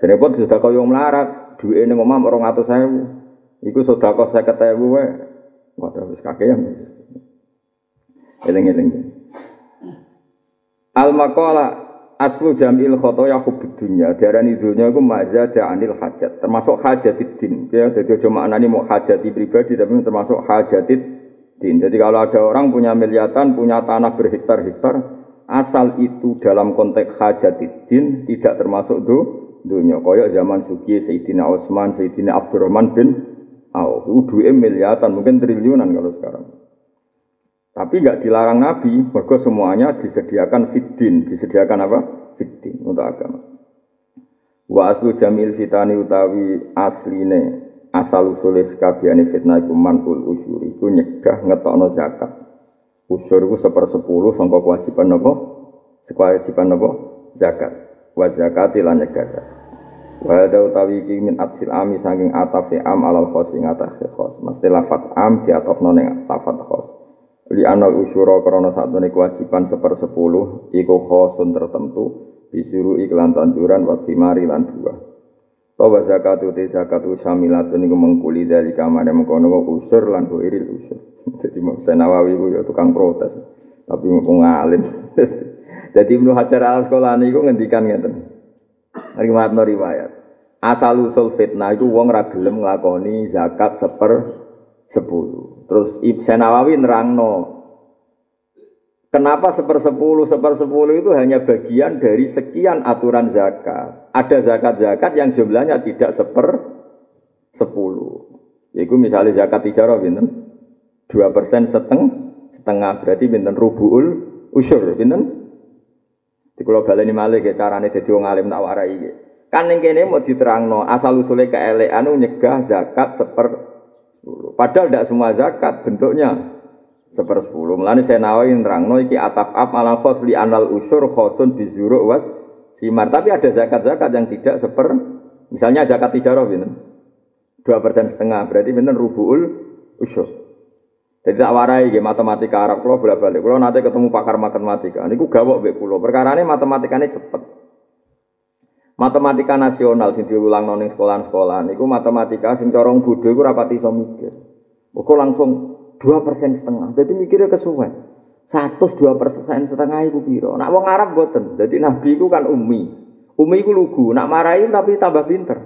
Senepot sudah kau yang melarat, duit ini ngomong orang atau saya, Iku sedekah 50.000 wae. Waduh wis kakean. Eling-eling. Al maqala aslu jamil khotoya hubud dunya. Darani dunya iku mazada anil hajat. Termasuk hajatid din. Ya, jadi aja maknani mau hajati pribadi tapi termasuk hajatid din. Jadi kalau ada orang punya miliatan, punya tanah berhektar-hektar, asal itu dalam konteks hajatid din tidak termasuk do dunya. Koyok zaman Suki Sayyidina Utsman, Sayyidina Abdurrahman bin Auf. Itu miliatan, mungkin triliunan kalau sekarang. Tapi nggak dilarang Nabi, mergo semuanya disediakan fitin, disediakan apa? Fitin untuk agama. Wa aslu jamil fitani utawi asline asal usule sekabiane fitnah iku manul usyuri iku nyegah ngetokno zakat. Usyur iku sepersepuluh sangka kewajiban napa? Kewajiban napa? Zakat. Wa zakati lan nyegah. Wa ada utawi iki min atfil ami saking atafi am alal khos ing atafi khos. Mesti lafat am diatofno ning lafat khos li anal usyura krana satune kewajiban sepersepuluh iku khosun tertentu disuruh iklan tanduran wa thimari lan buah Tawa zakatu te zakatu samilatun iku mengkuli dari kamar mengkono usur lan buiril usur. Jadi mau Nawawi ku ya tukang protes. Tapi mau ngalim. Jadi Ibnu Hajar al Asqalani iku ngendikan ngeten. Riwayat no riwayat. Asal usul fitnah itu wong ra gelem zakat seper sepuluh. Terus Ibn Nawawi nerangno, kenapa sepersepuluh sepersepuluh itu hanya bagian dari sekian aturan zakat. Ada zakat-zakat yang jumlahnya tidak seper sepuluh. Yaitu misalnya zakat tijarah binten dua persen seteng setengah berarti binten rubuul usur binten. Di kalau baleni malih ya carane dadi wong alim tak warai Kan ning kene mau diterangno asal usule keelekan nyegah zakat seper Padahal tidak semua zakat bentuknya sepersepuluh. Melani saya nawain terang no iki ataf ab malah khos li anal usur khosun bizuru was simar. Tapi ada zakat-zakat yang tidak seper. Misalnya zakat tijarah ini dua persen setengah berarti bener rubuul usur. Jadi tak warai gitu matematika Arab kalau bolak balik. Kalau nanti ketemu pakar matematika, ini gue gawok bek pulau. Perkara ini matematikanya cepet. Matematika nasional sing diulang noning sekolah-sekolah niku matematika sing corong bodho iku rapati iso mikir. Pokok langsung dua persen setengah. Jadi mikirnya kesuwen. Satu dua persen setengah itu piro. Nak wong Arab boten. Jadi Nabi itu kan umi. Umi itu lugu. Nak marahin tapi tambah pinter.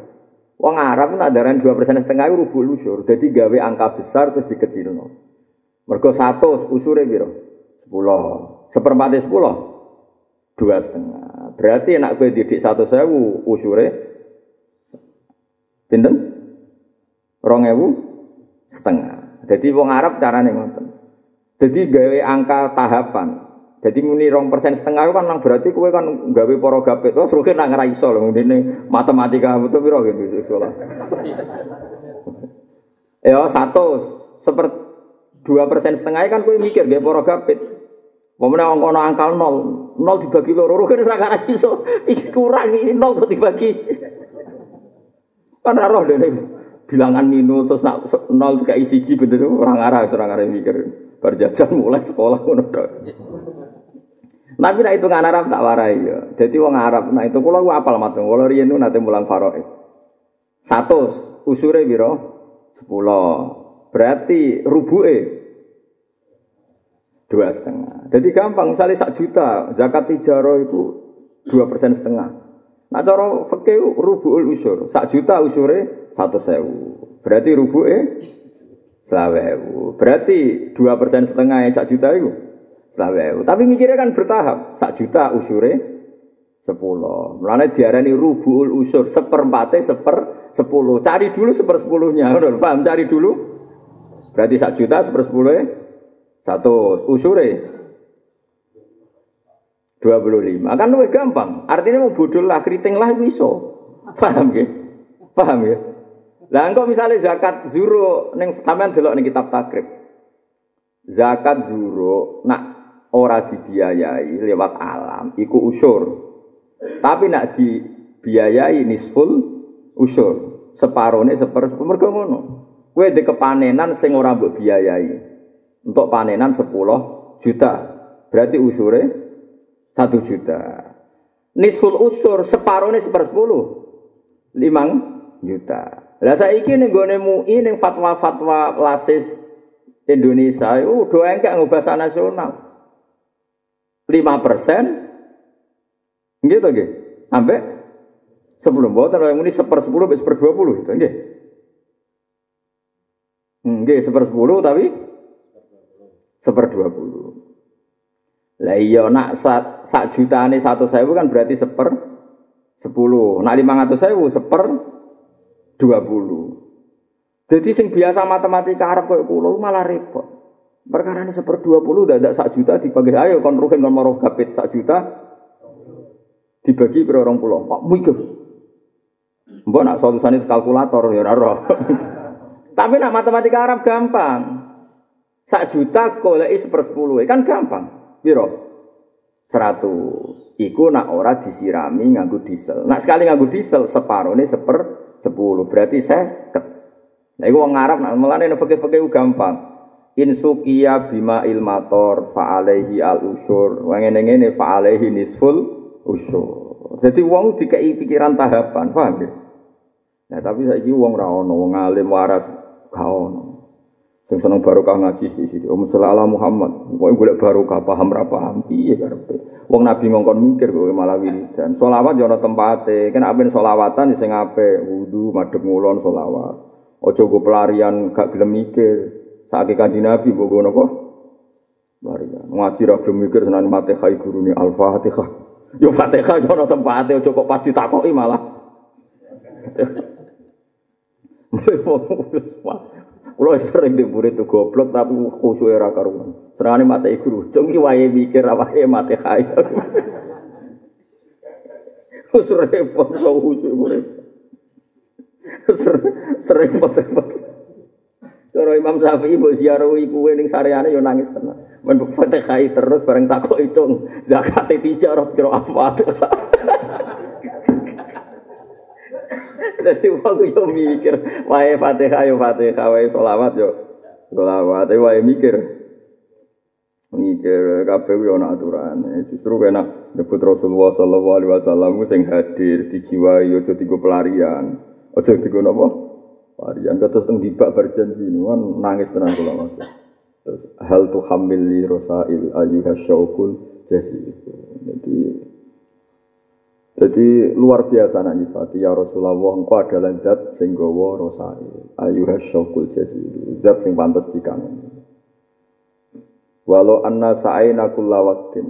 Wong Arab nak darah dua persen setengah itu rubuh lusur. Jadi gawe angka besar terus dikecil no. Mergo satu usure piro? Sepuluh. Seperempat sepuluh dua setengah. Berarti enak gue didik satu sewu usure pinten rong ewu setengah. Jadi wong Arab carane ngoten. Jadi gawe angka tahapan. Jadi muni rong persen setengah kan nang berarti kue kan gawe poro gapet. Wah seru nak ngerai loh. Ini matematika betul biro gitu sekolah. Ya satu seperti dua persen setengah kan kue mikir gawe poro gapet. Pemenang angka angkal nol, nol dibagi loro, kan ora kara iso iki nol kok dibagi. Kan roh dene bilangan minus terus nak nol kayak siji bener orang arah orang arah mikir berjajan mulai sekolah ngono tok. Tapi nak itu Arab tak warai ya. Jadi wong Arab nah itu gua apal matung, kalau riyen nu nate mulang faroe. Satu usure biro sepuluh. Berarti rubuke dua setengah. Jadi gampang, misalnya sak juta, zakat tijaro itu dua persen setengah. Nah cara fakih rubuul usur, sak juta usure satu sewu. Berarti rubuke selawewu. Berarti dua persen setengah yang sak juta itu selawewu. Tapi mikirnya kan bertahap, sak juta usure sepuluh. Mulanya diarani rubuul usur, seperempatnya seper sepuluh. Cari dulu seper sepuluhnya, paham? Cari dulu. Berarti sak juta seper sepuluh satu usure 25. Kan lebih gampang. Artinya mau bodoh lah, keriting lah iso. Paham ya? Paham ya? Lah engkau misalnya zakat zuro neng sampean delok ning kitab takrib. Zakat zuro nak ora dibiayai lewat alam iku usur. Tapi nak dibiayai nisful usur. Separone seper mergo ngono. Kowe de kepanenan sing ora mbok biayai. Untuk panenan 10 juta. Berarti usure 1 juta. Nisful usur separuhnya seper 10. 5 juta. Lah saiki ning gone MUI ning fatwa-fatwa lasis Indonesia itu do engkek ngubah nasional. 5 persen gitu nggih. Sampai sebelum boten yang ini seper sepuluh seper dua puluh, nggih. Nggih, seper sepuluh tapi seper dua puluh. Lah iya nak sak, sak jutane satu sewu kan berarti seper sepuluh. Nak lima ratus sewu seper dua puluh. Jadi sing biasa matematika Arab kayak pulau malah repot. Perkara ini seper dua puluh, udah sak juta dibagi ayo kon ruhin kon maroh gapit sak juta dibagi per orang pulau. Pak mikir. Mbok nak solusinya kalkulator ya raro. Tapi nak matematika Arab gampang. Sak juta goleki sepersepuluh kan gampang. Biro? Seratus. Iku nak ora disirami nganggu diesel. Nak sekali nganggu diesel separuh seper sepuluh. Berarti saya. Nah, iku wong Arab nak mulane nek fikih-fikih gampang. Insukia bima ilmator fa'alehi al usur. Wong ngene-ngene fa'alehi nisful usur. Jadi wong dikai pikiran tahapan, paham ya? Nah, tapi saiki wong ra ono, wong alim waras ono. Sing seneng barokah ngaji sithik-sithik. Om sallallahu Muhammad, kok golek barokah paham ra paham piye karepe. Wong Nabi ngongkon mikir kok malah wiridan. Selawat yo ana tempate. Kan apen selawatan sing apik, wudu, madhep ngulon selawat. Aja pelarian gak gelem mikir. Saiki kanjeng Nabi mbok ngono kok. Pelarian. Ngaji ra gelem mikir senan Fatihah gurune Al-Fatihah. Yo Fatihah yo ana tempate aja kok pas ditakoki malah. Kulo sering di murid tuh goblok tapi khusyuk era karuan. Serangane mata guru, cung ki wae mikir wae mate kaya. Wis repot kok khusyuk murid. Sering repot-repot. Cara Imam Syafi'i mbok ziarah iku ning sareane yo nangis tenan. Men Fatihah terus bareng takok hitung zakat tijar kira apa. Jadi wong yo mikir, wae Fatihah yo Fatihah, wae selawat yo selawat, wae mikir. Mikir kabeh yo ana aturane. Justru kena nyebut Rasulullah sallallahu alaihi wasallam sing hadir dijiwai aja digo pelarian. Aja digo napa? Pelarian kados teng dibak berjanji kan nangis tenan kula Terus hal tu hamil li rosail ayyuha syaukul jasi. Jadi jadi luar biasa nak nyifati. Ya Rasulullah engkau adalah zat sing gawa rosai ayuha syaukul jazil. Zat sing pantas dikangen. Walau anna sa'aina kulla waqtin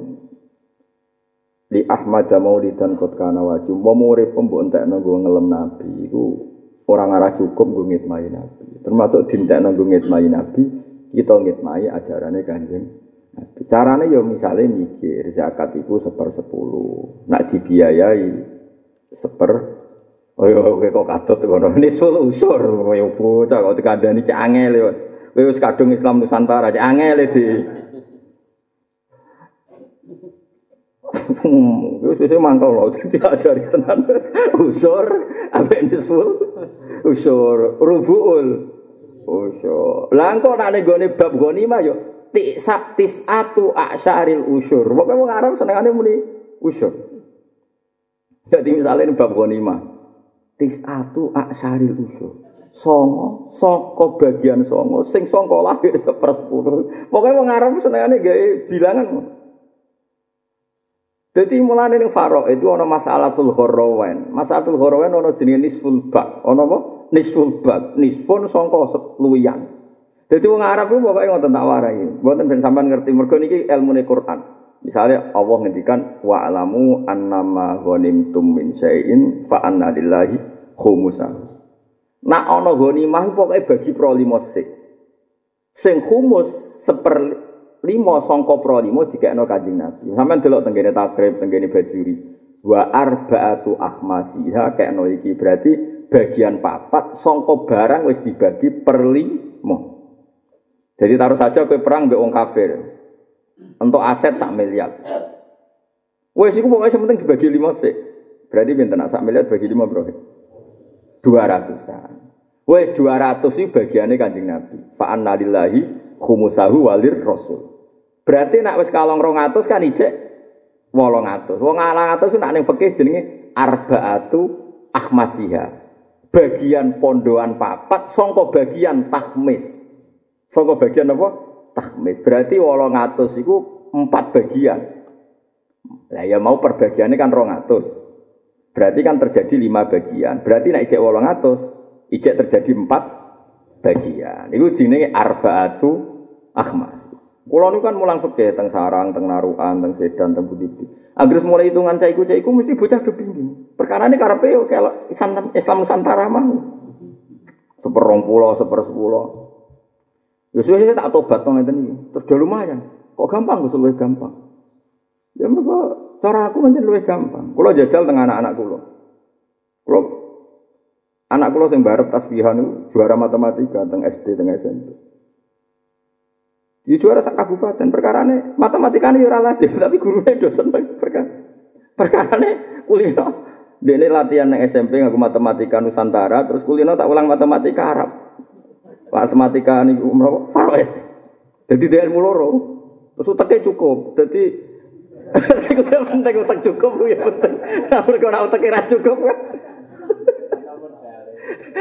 li Ahmad maulidan kot kana wajib mau murid pembuk entekno go ngelem nabi iku orang arah cukup go ngitmai nabi. Termasuk dintekno go ngitmai nabi kita ngitmai ajarannya kanjeng Caranya ya misalnya mikir zakat itu seper sepuluh, nak dibiayai seper, oh ya oke kok katut kono nisul usur, oh ya bocah kok dikandani cek angel ya, wis kadung Islam Nusantara cek angel di. Wis wis mangkel lho diajari tenan. Usur ambek nisul usur rubuul. Usur. Lah kok nek nggone bab ghanimah yo Tisab tisatu asyaril usyur. Pokoknya wong Arab senengane muni usyur. Jadi misalnya ini bab ghanimah. Tisatu asyaril usyur. Songo, songko bagian songo, sing songko lahir sepersepuluh. Pokoknya wong Arab senengane gawe bilangan. Jadi mulane ning faro itu ana masalatul gharawan. Masalatul gharawan ana jenenge nisful bak. Ana apa? Nisful bak. Nisfun songko luwian. Jadi wong Arab itu pokoknya ngotot tak warai. Buatan ben sampean ngerti mergo niki ilmu Quran. Misalnya Allah ngendikan wa alamu annama ghanimtum min syai'in fa anna lillahi khumusan. Nak ana ghanimah pokoke bagi pro limo sik. Sing khumus seper limo sangka pro limo dikekno Kanjeng Nabi. Sampeyan delok tenggene takrib, tenggene bajuri. Wa arba'atu ahmasiha kekno iki berarti bagian papat sangka barang wis dibagi per limo. Jadi taruh saja kue perang be wong kafir. Untuk aset sak miliar. Wes iku pokoknya sementing dibagi lima sih. Berarti pinter nak sak miliar bagi lima bro. Ratusan. Wes dua ratus itu bagiannya kanjeng Nabi. Fa'an nadillahi khumusahu walir rasul. Berarti nak wes kalong rong atus kan ijek wolong atus. Wong alang atus nak neng fakih jenenge arbaatu ahmasiha. bagian pondoan papat songko bagian takmis. Songko bagian apa? Takmis. Berarti ngatus itu empat bagian. Lah ya mau perbagiannya kan rongatus. Berarti kan terjadi lima bagian. Berarti naik ijek ngatus, ijek terjadi empat bagian. Itu jenenge arbaatu akhmas. Kulo niku kan mulang fikih teng sarang, teng narukan, teng sedan, teng budi. Agar mulai hitungan caiku caiku mesti bocah kepingin. Perkara ini karena yo kalau Islam Nusantara mah seperong pulau, seper sepuluh. Ya saya tak tobat tong ngeten iki. Terus udah lumayan. Kok gampang gue luwih gampang. Ya mereka cara aku pancen luwih gampang. Kulo jajal teng anak-anak kulo. Kulo anak kulo sing barep tasbihan juara matematika teng SD teng SMP. Di juara sak kabupaten perkara ini matematika ini ora lazim tapi gurunya dosen perkara perkara ini kulino dia latihan yang SMP ngaku matematika Nusantara terus kulino tak ulang matematika Arab matematika ini umroh Faroed jadi dia ilmu loro terus utaknya cukup. Jadi itu penting utak cukup ya penting namun kalau utak kira cukup kan.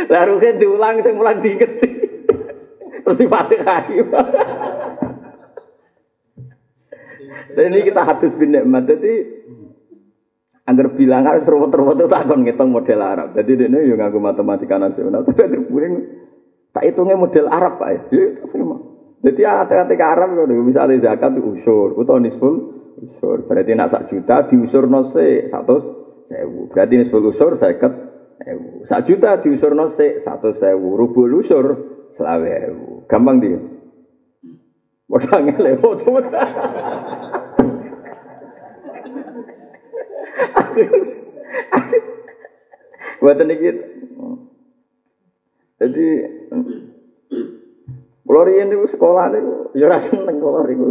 Lalu kan diulang saya mulang diinget terus difatihah dan ini kita hadis bin nikmat. Jadi agar bilang harus ruwet-ruwet itu takon ngitung model Arab. Jadi ini yang ngaku matematika nasional. Tapi puring tak hitungnya model Arab pak. Ya, Jadi ketika Arab kalau bisa ada zakat itu usur, atau nisful usur. Berarti nak sak juta diusur nose satu sewu. Berarti nisful usur saya ket Sak juta diusur nose satu sewu. Rubul usur selawe Gampang dia. Lewat. Buatan ini Jadi kalau riyen niku sekolah niku ya ora seneng niku.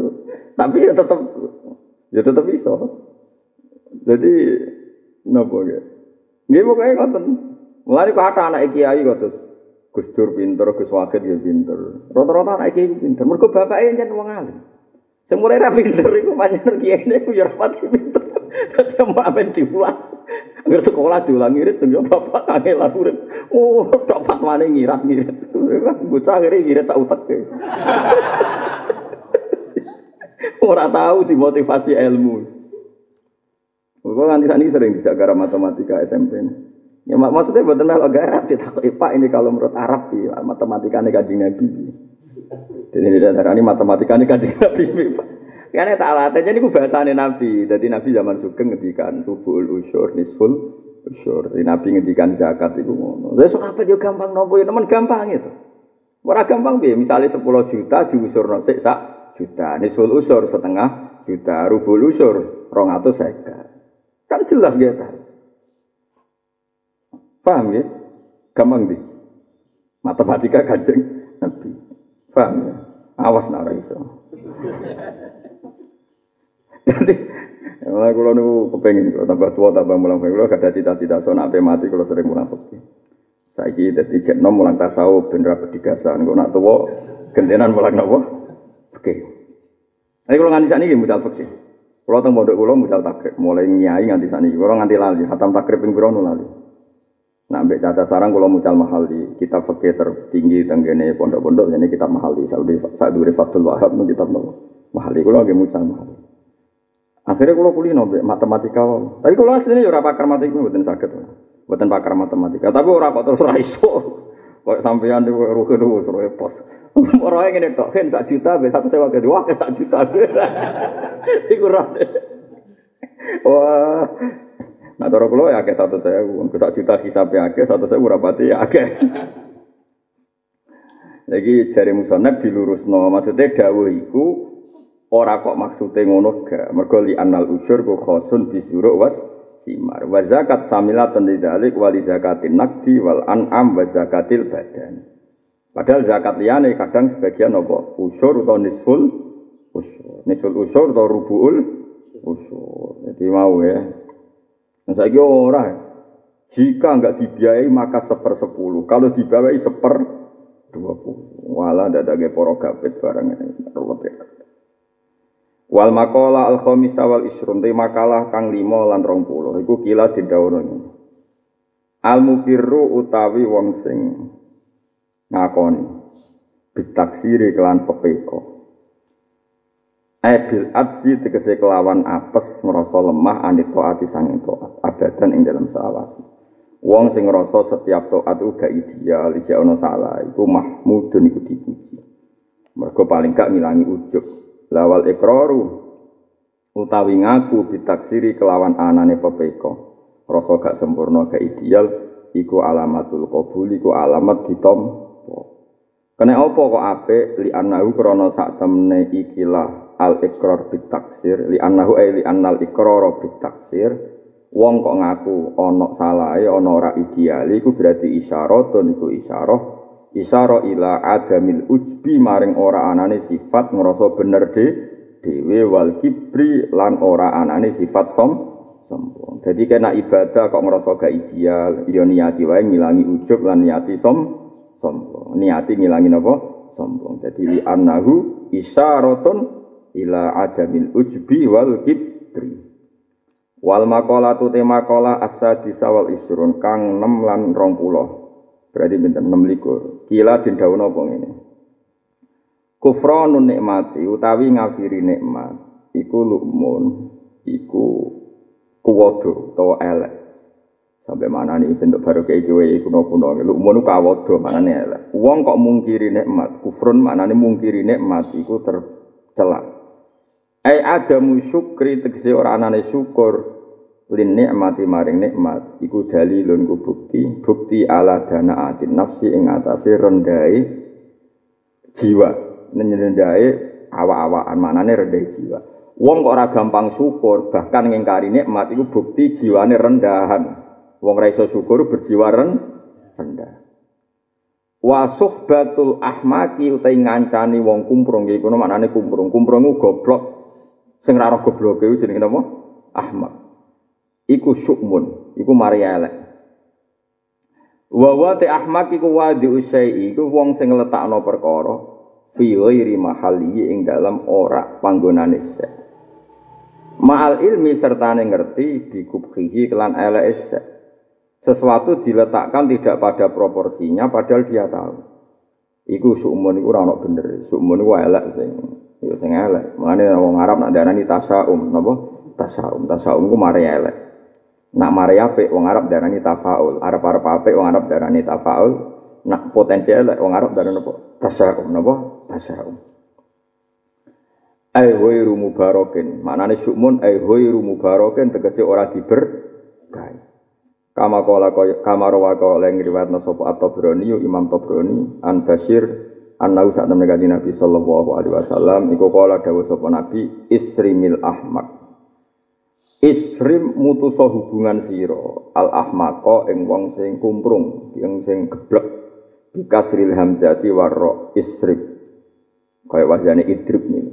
Tapi ya tetep ya tetep bisa. Jadi nopo ya. Nggih pokoke ngoten. Mulane kok ada anak kiai kok Gus Dur pinter, Gus Wakil ya pinter. Rata-rata anak kiai pinter. Mergo bapake yen wong alim. Sing mulai ra pinter iku pancen kiai niku ya rapati pinter. Dadi mau amen diulang. Agar sekolah diulang ngirit ya bapak lah urip. Oh, tok fatwane ngirat-ngirit. Bocah akhirnya ngirit sak utek. Ora tahu dimotivasi ilmu. Kok nganti sani sering dijak gara matematika SMP. Ya mak maksudnya buat melo garap ditakoki Pak ini kalau menurut Arab ya matematika ini kanjeng Nabi. Jadi ini ini matematika ini kanjeng Nabi. Karena tak latih, jadi gue bahasanya Nabi. Jadi Nabi zaman Sugeng ngedikan rubul usur, nisful usur. Jadi Nabi ngedikan zakat itu ngono. Jadi apa juga gampang nopo ya teman gampang itu. Ora gampang bi, misalnya 10 juta diusur nosek sak juta, nisful usur setengah juta, rubul usur rong atau seka. Kan jelas gitu. Paham ya? Gampang bi. Matematika kanjeng Nabi. Paham ya? Awas nara iso. Jadi, malah kalau nu kepengen kalau tambah tua tambah mulang kalau gak ada cita-cita so nak mati kalau sering mulang fakir. Jadi cek nom mulang tasawuf bener bedigasan. Kalau nak tua gentenan mulang nopo. Oke. Tapi kalau nganti sana ini mutal fakir. Kalau teng pondok kulo mutal takrib, mulai nyai nganti sana ini. Kalau nganti lali, hatam takrib ping piro lali. Nah, mbek caca sarang kalau mucal mahal di kitab fakir tertinggi tenggene pondok-pondok ini kitab mahal di Saudi Saudi Fatul Wahab nu kitab mahal di kulo lagi mucal mahal. Akhirnya kalau kuliah nabe matematika Tapi kalau aslinya ya pakar matematika buatan sakit, buatan pakar matematika. Tapi orang kok terus raiso. Kok sampeyan di ruhe dulu terus repot. Orang yang ini tok kan sak juta, be satu sewa kedua ke sak juta. Iku Wah. Nah, cara kulo ya ke satu sewu, ke sak juta hisapnya ke satu sewu rapati ya ke. Lagi jari musonab dilurusno, maksudnya dawuh iku Ora kok maksude ngono ga. Mergo anal usur ku khosun bisuruk was simar. Wa zakat samilatun lidzalik wali zakatin nakdi wal an'am wa zakatil badan. Padahal zakat liyane kadang sebagian apa usur atau nisful usur. Nisful usur atau rubuul usur. Jadi mau ya. Nah, saya ora. Jika enggak dibiayai maka seper sepuluh. Kalau dibiayai seper dua puluh. Walah ada daging porogapit barang ini. Wal makola al khamisa wal isrun te makalah kang lima lan rong puluh iku kila didhawuhna. Al mukirru utawi wong sing ngakoni bitaksiri kelan pepeko. Ebil adsi tegese kelawan apes ngerasa lemah anit toati sanging toat abadan ing dalam selawasi. Wong sing ngerasa setiap toat itu gak ideal, ijak ono salah, iku mahmudun iku dipuji. Mergo paling gak ngilangi ujub. Lawal ikraru utawi ngaku ditaksiri kelawan anane pepeko. Rasa gak sempurna gak ideal iku alamatul qabul iku alamat ditompo. Kene apa kok apik li anahu krana sak temne ikilah al ikrar bit taksir li annahu ay li annal ikrar bit taksir wong kok ngaku ana salahe ana ora ideal iku berarti isyaratun iku isyarah isyarah ila adamil ujbi maring ora anane sifat ngrasa bener de dhewe wal kibri lan ora anane sifat som sombong. Jadi kena ibadah kok ngerasa gak ideal, ya niati wae ngilangi ujub lan niati som sombong. Niati ngilangi napa? Sombong. Jadi li annahu isyaratun ila adamil ujbi wal kibri wal tu te makola asa disawal isrun kang 6 lan 20 berarti pinten 6 likur. Kila dindawono apa ngene? Kufranun nikmati utawi ngafiri nikmat iku lukmun iku kuwodo utawa elek. Sampai mana nih bentuk baru kayak gue kuno kuno lu mau nuka waduh mana nih elek? Uang kok mungkiri nikmat kufrun mana nih mungkiri nikmat iku tercelak Ai adamu syukri tegese ora anane syukur lin nikmati maring nikmat iku dalilun ku bukti bukti ala dana atin nafsi ing atase rendai jiwa. Nenyendae awa-awaan manane rendai jiwa. Wong kok ora gampang syukur bahkan ngingkari nikmat iku bukti jiwane rendahan. Wong ra iso syukur berjiwa rendah. Wa suhbatul ahmaki utai ngancani wong kumprung iki kono maknane kumprung. Kumprung goblok. Sing ra roh gobloke jenenge napa? Ahmad. Iku syukmun, iku mari elek. Wa wa te ahmak iku wadi usai iku wong sing ngletakno perkara fi ghairi mahalli ing dalam ora panggonane sek. Ma'al ilmi serta ngerti dikubhihi kelan elek sek. Sesuatu diletakkan tidak pada proporsinya padahal dia tahu. Iku sukmun iku ora bener. Sukmun iku elek sing Ya sing elek. Mulane wong Arab nak darani tasaum, napa? Tasaum. Tasaum ku mari elek. Nak mari apik wong Arab darani tafaul. Arab-arab apik wong Arab darani tafaul. Nak potensi elek wong Arab darani napa? Tasaum, napa? Tasaum. Ai ghairu mubarakin. Maknane syukmun ai ghairu mubarakin tegese ora diberkahi. Kama kala kama rawa kala ing riwayat sapa at-Tabrani Imam Tabrani an Bashir Anau saat temen Nabi sallallahu alaihi wasallam iku kala dawuh sapa Nabi isrimil ahmak. Isrim mutusa hubungan sira al ahmaqa ing wong sing kumprung, yang sing geblek bikasril hamzati warra isrib. Kaya wajane idrib nih.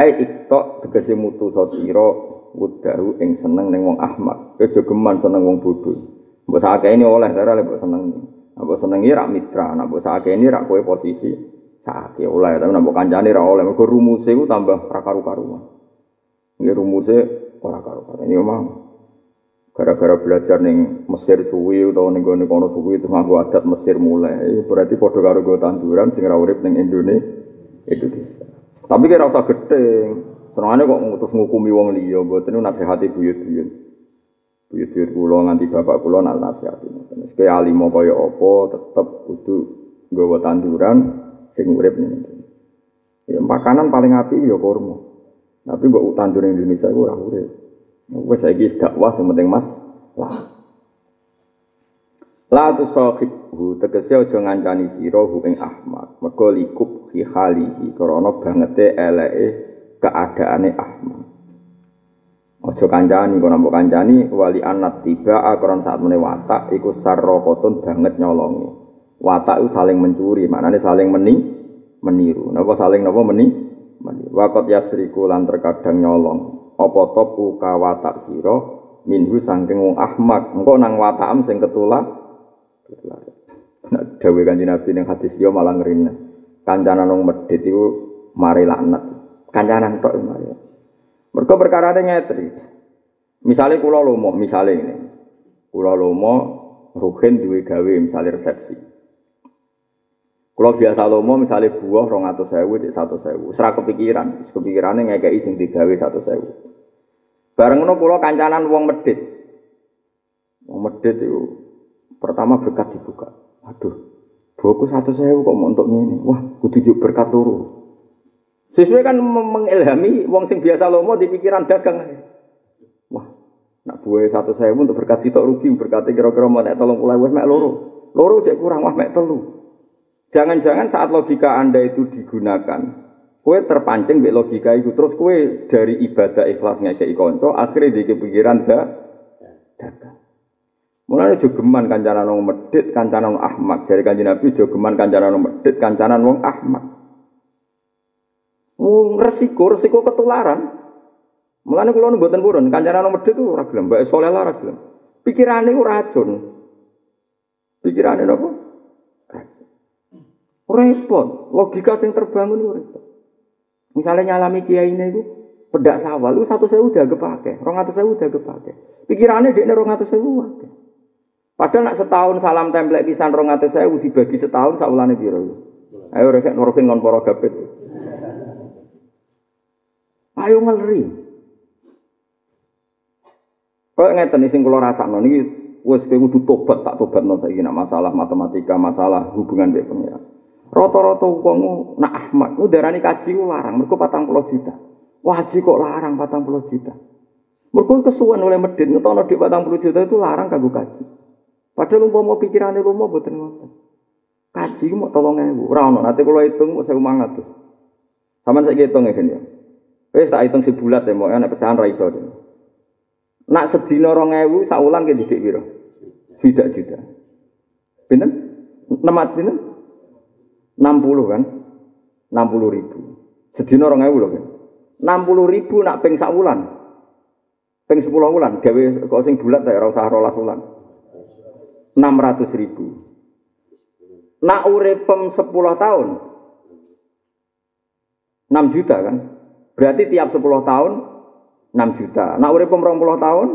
Ai iktok tegese mutusa sira wudahu ing seneng ning wong ahmak. Aja geman seneng wong bodho. Mbok sakene oleh cara lek seneng. Napa senengi rak mitra, napa sakene rak kowe posisi sakake oleh, tapi napa kancane rak oleh. Mergo rumuse ku tambah ra karu-karuan. Nggih rumuse ora karu-karuan. Ini omah gara-gara belajar ning Mesir suwi utawa ning gone kono suwi itu nganggo adat Mesir mulai. Berarti padha karo go tanduran sing ora urip ning Indonesia. Indonesia. Tapi kira usah gedeng. Senengane kok ngutus ngukumi wong liya, mboten nasihati buyut-buyut. buyut-buyut kula nganti bapak kula nak nasihati. Terus kaya alimo kaya apa tetep kudu nggawa tanduran sing urip ning Ya makanan paling apik ya kurma. Tapi mbok tandur Indonesia iku ora urip. Wes saiki dakwah sing penting Mas. Lah. La tu sahibhu tegese aja ngancani sira hu ing Ahmad. Mergo likub fi halihi krana bangete eleke keadaane Ahmad. Ojo kancani, kono mbok kancani wali anak tiba akron saat mene watak iku sarrokotun banget nyolongi. Watak itu saling mencuri, maknanya saling meni meniru. Napa saling napa meni? Wakot yasriku lan terkadang nyolong. Apa topu ka watak sira minhu sangking wong ahmak. Engko nang watakam sing ketulak. Ketulak. Nah, dawuh Kanjeng Nabi ning hadis yo malah ngrene. Kancanan wong medhit iku mari laknat. Kancanan tok mari. Mereka perkara ada nyetri. Misalnya kulo lomo, misalnya ini, kulo lomo ruhin duwe gawe misalnya resepsi. Kalau biasa lomo misalnya buah rong atau sewu, cek satu sewu. Serah kepikiran, kepikirannya ngekei sing digawe satu sewu. Bareng ngono pulau kancanan wong medit. Wong medit itu pertama berkat dibuka. Aduh, buku satu sewu kok mau untuk ini. Wah, kudu juk berkat turu. Sesuai kan mengilhami wong sing biasa lomo di pikiran dagang. Wah, nak buah satu sewu untuk berkat sitok rugi berkati kira-kira mau tolong pulau mek loro. Loro cek kurang wah mek telu. Jangan-jangan saat logika Anda itu digunakan, kue terpancing be logika itu, terus kue dari ibadah ikhlas ngekei konco, akhirnya di kepikiran dah dagang. Mulane jogeman kancanan wong medit, kancanan wong ahmak. Dari kanjeng Nabi jogeman kancanan wong medit, kancanan wong ahmak. Wong resiko, resiko ketularan. Mulane kula mboten purun, kancanan wong medit itu ora gelem, mbak soleh lah gelem. Pikirane ora racun. Pikirane napa? Repot, logika sing terbangun itu repot. Misalnya nyalami kiai ini itu, pedak sawal itu satu sewu udah kepake, rong atau sewu udah kepake. Pikirannya dia rong atau sewu wake. Padahal nak setahun salam template pisan rong atau sewu dibagi setahun saulane biro. Ayo rekek norokin ngon poro gapit. Ayo ngeri. Kau ngeten sing kula rasakno niki wis kowe kudu tobat tak tobat no saiki nak masalah matematika, masalah hubungan dengan pengiran. Rata-rata wong nak Ahmad ku darani kaji ku larang mergo 40 juta. Waji kok larang 40 juta. Mergo kesuwen oleh Medin ngetono di 40 juta itu larang kanggo kaji. Padahal umpama pikirane lomo mboten ngoten. Kaji ku mau 3000. Ora ono nanti kula hitung mau 1500. Saman saiki hitung ya kan ya. Wis tak hitung sebulat ya mau enak pecahan ra iso. Nak sedina 2000 saulan ke didik piro? Tidak juta. Pinten? Nemat pinten? 60 kan? 60 ribu. Sedina orang ewu loh kan? 60 ribu nak peng sak wulan. Peng 10 wulan. Gawe kok sing bulat tak ora usah wulan. 600 ribu. Nak uripem 10 tahun. 6 juta kan? Berarti tiap 10 tahun 6 juta. Nak uripem 20 tahun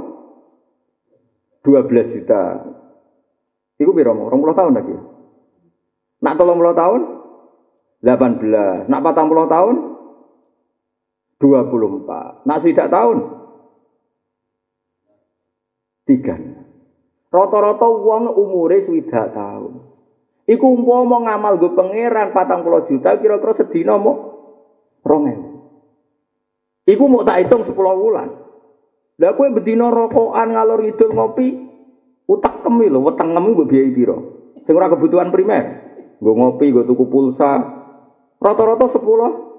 12 juta. Iku piro? 20 tahun lagi. Nak 30 tahun 18. Nak 40 tahun 24. Nak swidak tahun 3. Rata-rata wong umure swidak tahun. Iku umpama ngamal go pangeran 40 juta kira-kira sedina mau 2000. Iku mau tak hitung 10 bulan. Lah kowe bedina rokokan ngalor ngidul ngopi utak kemi lho wetengem mbok biayai pira? Sing ora kebutuhan primer. Gue ngopi, gue tuku pulsa, Rata-rata sepuluh.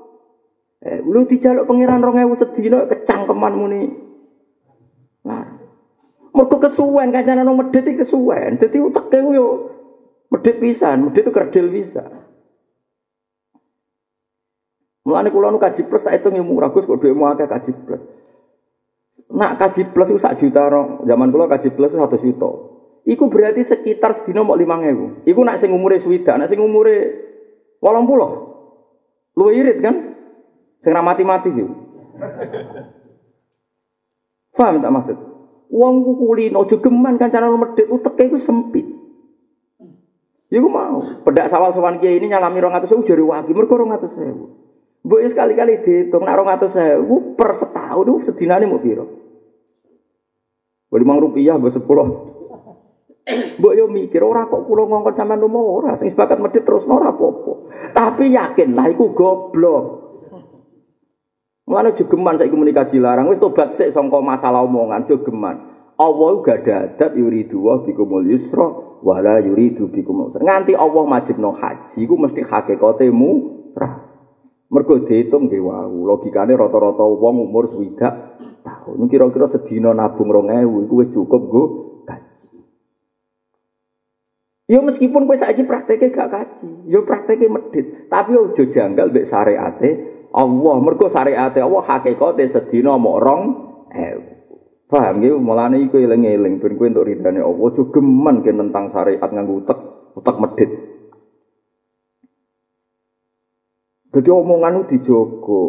Eh, lu dijaluk pangeran rong ewu sedina kecangkeman muni. Nah, mergo kesuwen kancane nang medhit iki kesuwen. Dadi uteke yo medhit pisan, kerdil bisa. Mulane kula nu kaji plus tak hitung murah Gus kok dhuwitmu akeh kaji plus. Nak kaji plus itu sak juta rong. Zaman kula kaji plus itu satu juta. Iku berarti sekitar sedina mau lima ewu. Iku nak sing umure swida, nak sing umure walang pulau. Lu irit kan? Sing mati-mati gitu. Paham tak maksud? Wong ku kulino jogeman kancanan medhit uteke iku sempit. Ya gue mau. Pedak sawal sowan kiai ini nyalami 200.000 jare wagi 200.000. Mbok ya sekali-kali dihitung nak 200.000 per setahun itu sedinane mau piro? Boleh mang rupiah mbok 10. Mbok yo mikir ora kok kula ngongkon sampean lomo ora sing sepakat medhit terus ora apa-apa. Tapi yakin lah iku goblok. Mulane jogeman saiki komunikasi larang wis tobat sik sangka masalah omongan jogeman. Allah gak ada adat yuridu wa bikumul yusra wala yuridu bikumul usra. Nganti Allah majibno haji iku mesti hakikate murah. Mergo diitung nggih wau, logikane rata-rata wong umur swidak tahun. Kira-kira sedina nabung 2000 iku wis cukup nggo Yo meskipun kowe saiki prakteke gak kaji, yo prakteke medit, tapi aja janggal mbek syariate Allah. Mergo syariate Allah hakikate sedina mok rong eh paham nggih mulane iku eling-eling ben kowe entuk ridane Allah aja geman ke tentang syariat nganggo utek utek medit. Jadi omongan itu dijogo.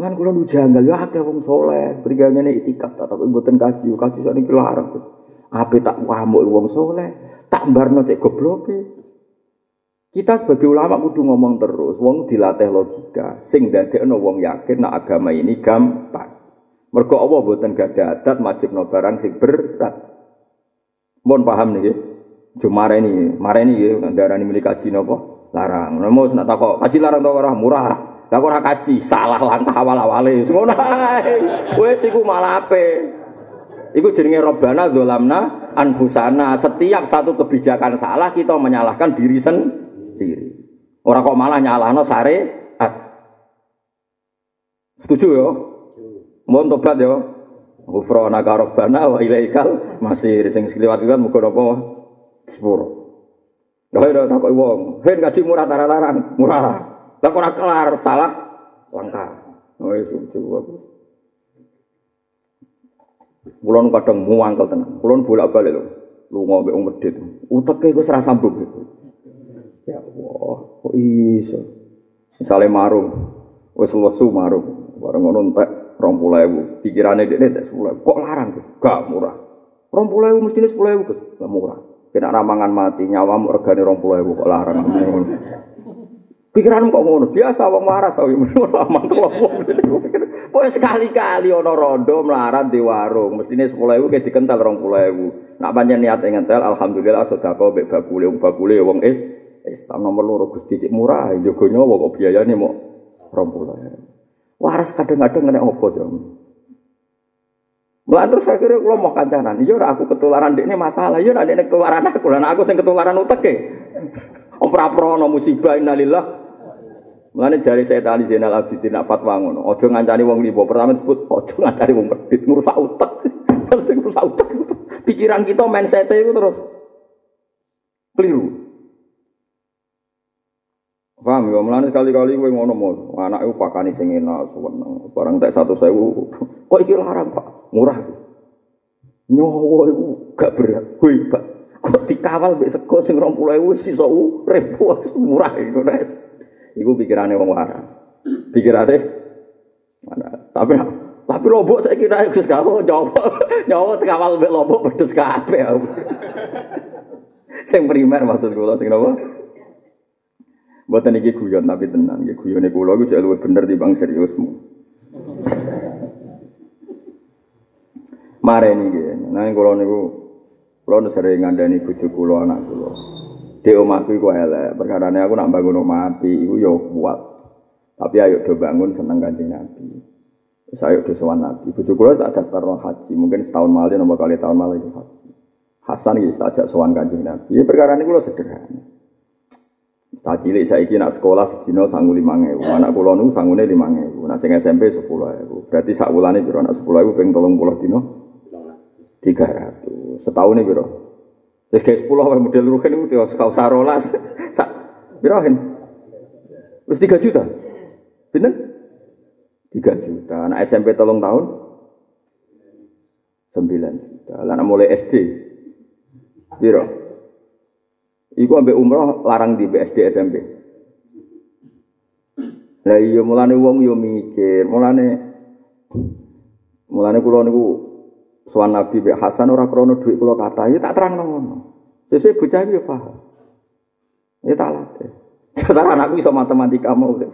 Kan kula lu janggal ya akeh wong saleh, brigane itikaf tak tapi mboten kaji, kaji sak niki larang. Ape tak wamuk wong soleh, tak barno cek gobloke. Kita sebagai ulama kudu ngomong terus, wong dilatih logika, sing dadekno wong yakin nak agama ini gampang. Mergo Allah mboten gada adat majibno barang sing berat. Mohon paham nih, cuma ini, mareni ya, darani milik kaji nopo larang. Namo nak takok kaji larang tau ora murah. Lah ora kaji, salah langkah awal-awale. Ngono ae. Wis iku malah ape. Iku jenenge robana dolamna anfusana. Setiap satu kebijakan salah kita menyalahkan diri sendiri. Orang kok malah nyalahno syariat. Setuju ya? Mohon tobat ya. Ghufrana karobana wa ilaikal masih sing sekliwat kan muga napa sepuro. Lah ora tak wong, hen gaji murah tara-taran, murah. Lah ora kelar salah langka. Oh wis aku. Kulon kadang muangkel tenan. Kulon bolak-balik lho. Lunga mbek wong medhit. Uteke wis ora sambung. Ya Allah, kok iso? Misalnya marung, wis lesu marung, bareng ngono entek 20.000. Pikirane dekne entek 10.000. Kok larang tuh? Gak murah. 20.000 mestine 10.000 Gus. Gak murah. Kena ramangan mati, nyawamu regane 20.000 kok larang. Pikiran kok ngono, biasa wong waras awi aman pikir. Pokoke sekali-kali ana rondo melarat di warung, mestine 10.000 kayak dikental 20.000. Nak pancen niat ngentel alhamdulillah sedekah mbek bakule wong bakule wong is Islam nomor loro Gusti cek murah, jogo nyawa kok biayane mau rompul. Waras kadang-kadang kena opo sih. Mulai terus akhirnya kalau mau kancanan, iya aku ketularan ini masalah, iya ini ketularan aku, dan aku yang ketularan utek ya. Om praprono musibah innalillah. Mulane jari saya tali Zainal Abidin nak fatwa ngono. Ojo ngancani wong lipo. Pertama disebut ojo ngancani wong medit ngrusak utek. ngrusak utek. Pikiran kita mindset itu terus keliru. Paham ya, mulane sekali-kali kowe ngono mo, anak iku pakani sing enak seneng. Barang tak 1000. Kok iki larang, Pak? Murah. Nyawa iku gak berat. Hoi, Pak. Kok dikawal mbek sego sing 20.000 wis iso urip murah iku, Nes. Iku pikirane wong waras. Pikirane mana? Tapi tapi lombok saya kira Gus kamu nyawa nyawa dikawal mbek lombok pedes kabeh. sing primer maksud kula sing napa? Buatan ini guyon tapi tenang, ya guyone kula iku jek luwih bener bang seriusmu. Mare ini nggih. Nah kula niku kula sering ngandani bojo kula anak kula. Dek omahku iku elek, perkarane aku nak bangun omah api iku ya kuat. Tapi ayo do bangun seneng Kanjeng Nabi. Saya ayo do sowan Nabi. Bojo kula tak daftar haji, mungkin setahun malih nomor kali tahun malih haji. Hasan iki tak ajak sowan Kanjeng Nabi. Ya perkara niku sederhana. Tak cilik saiki nak sekolah sedina sangu 5000. Anak kula niku sangune 5000. Nak sing SMP 10000. Berarti sak wulane nak 10000 ping 30 dina? 300. Setahun ini piro? Wis kayak 10 wae model rugen iku yo kau sarolas. Sak hen? Wis 3 juta. Pinten? 3 juta. Anak SMP tolong tahun 9 juta. Lah mulai SD piro? Iku ambek umroh larang di BSD SMP. Lah iya mulane wong yo mikir, mulane mulane kula niku sowan Nabi Mbak Hasan ora krana dhuwit kula kathah, ya tak terangno ngono. Sesuk bocah iki paham. Ya tak latih. Cara anakku iso matematika mau.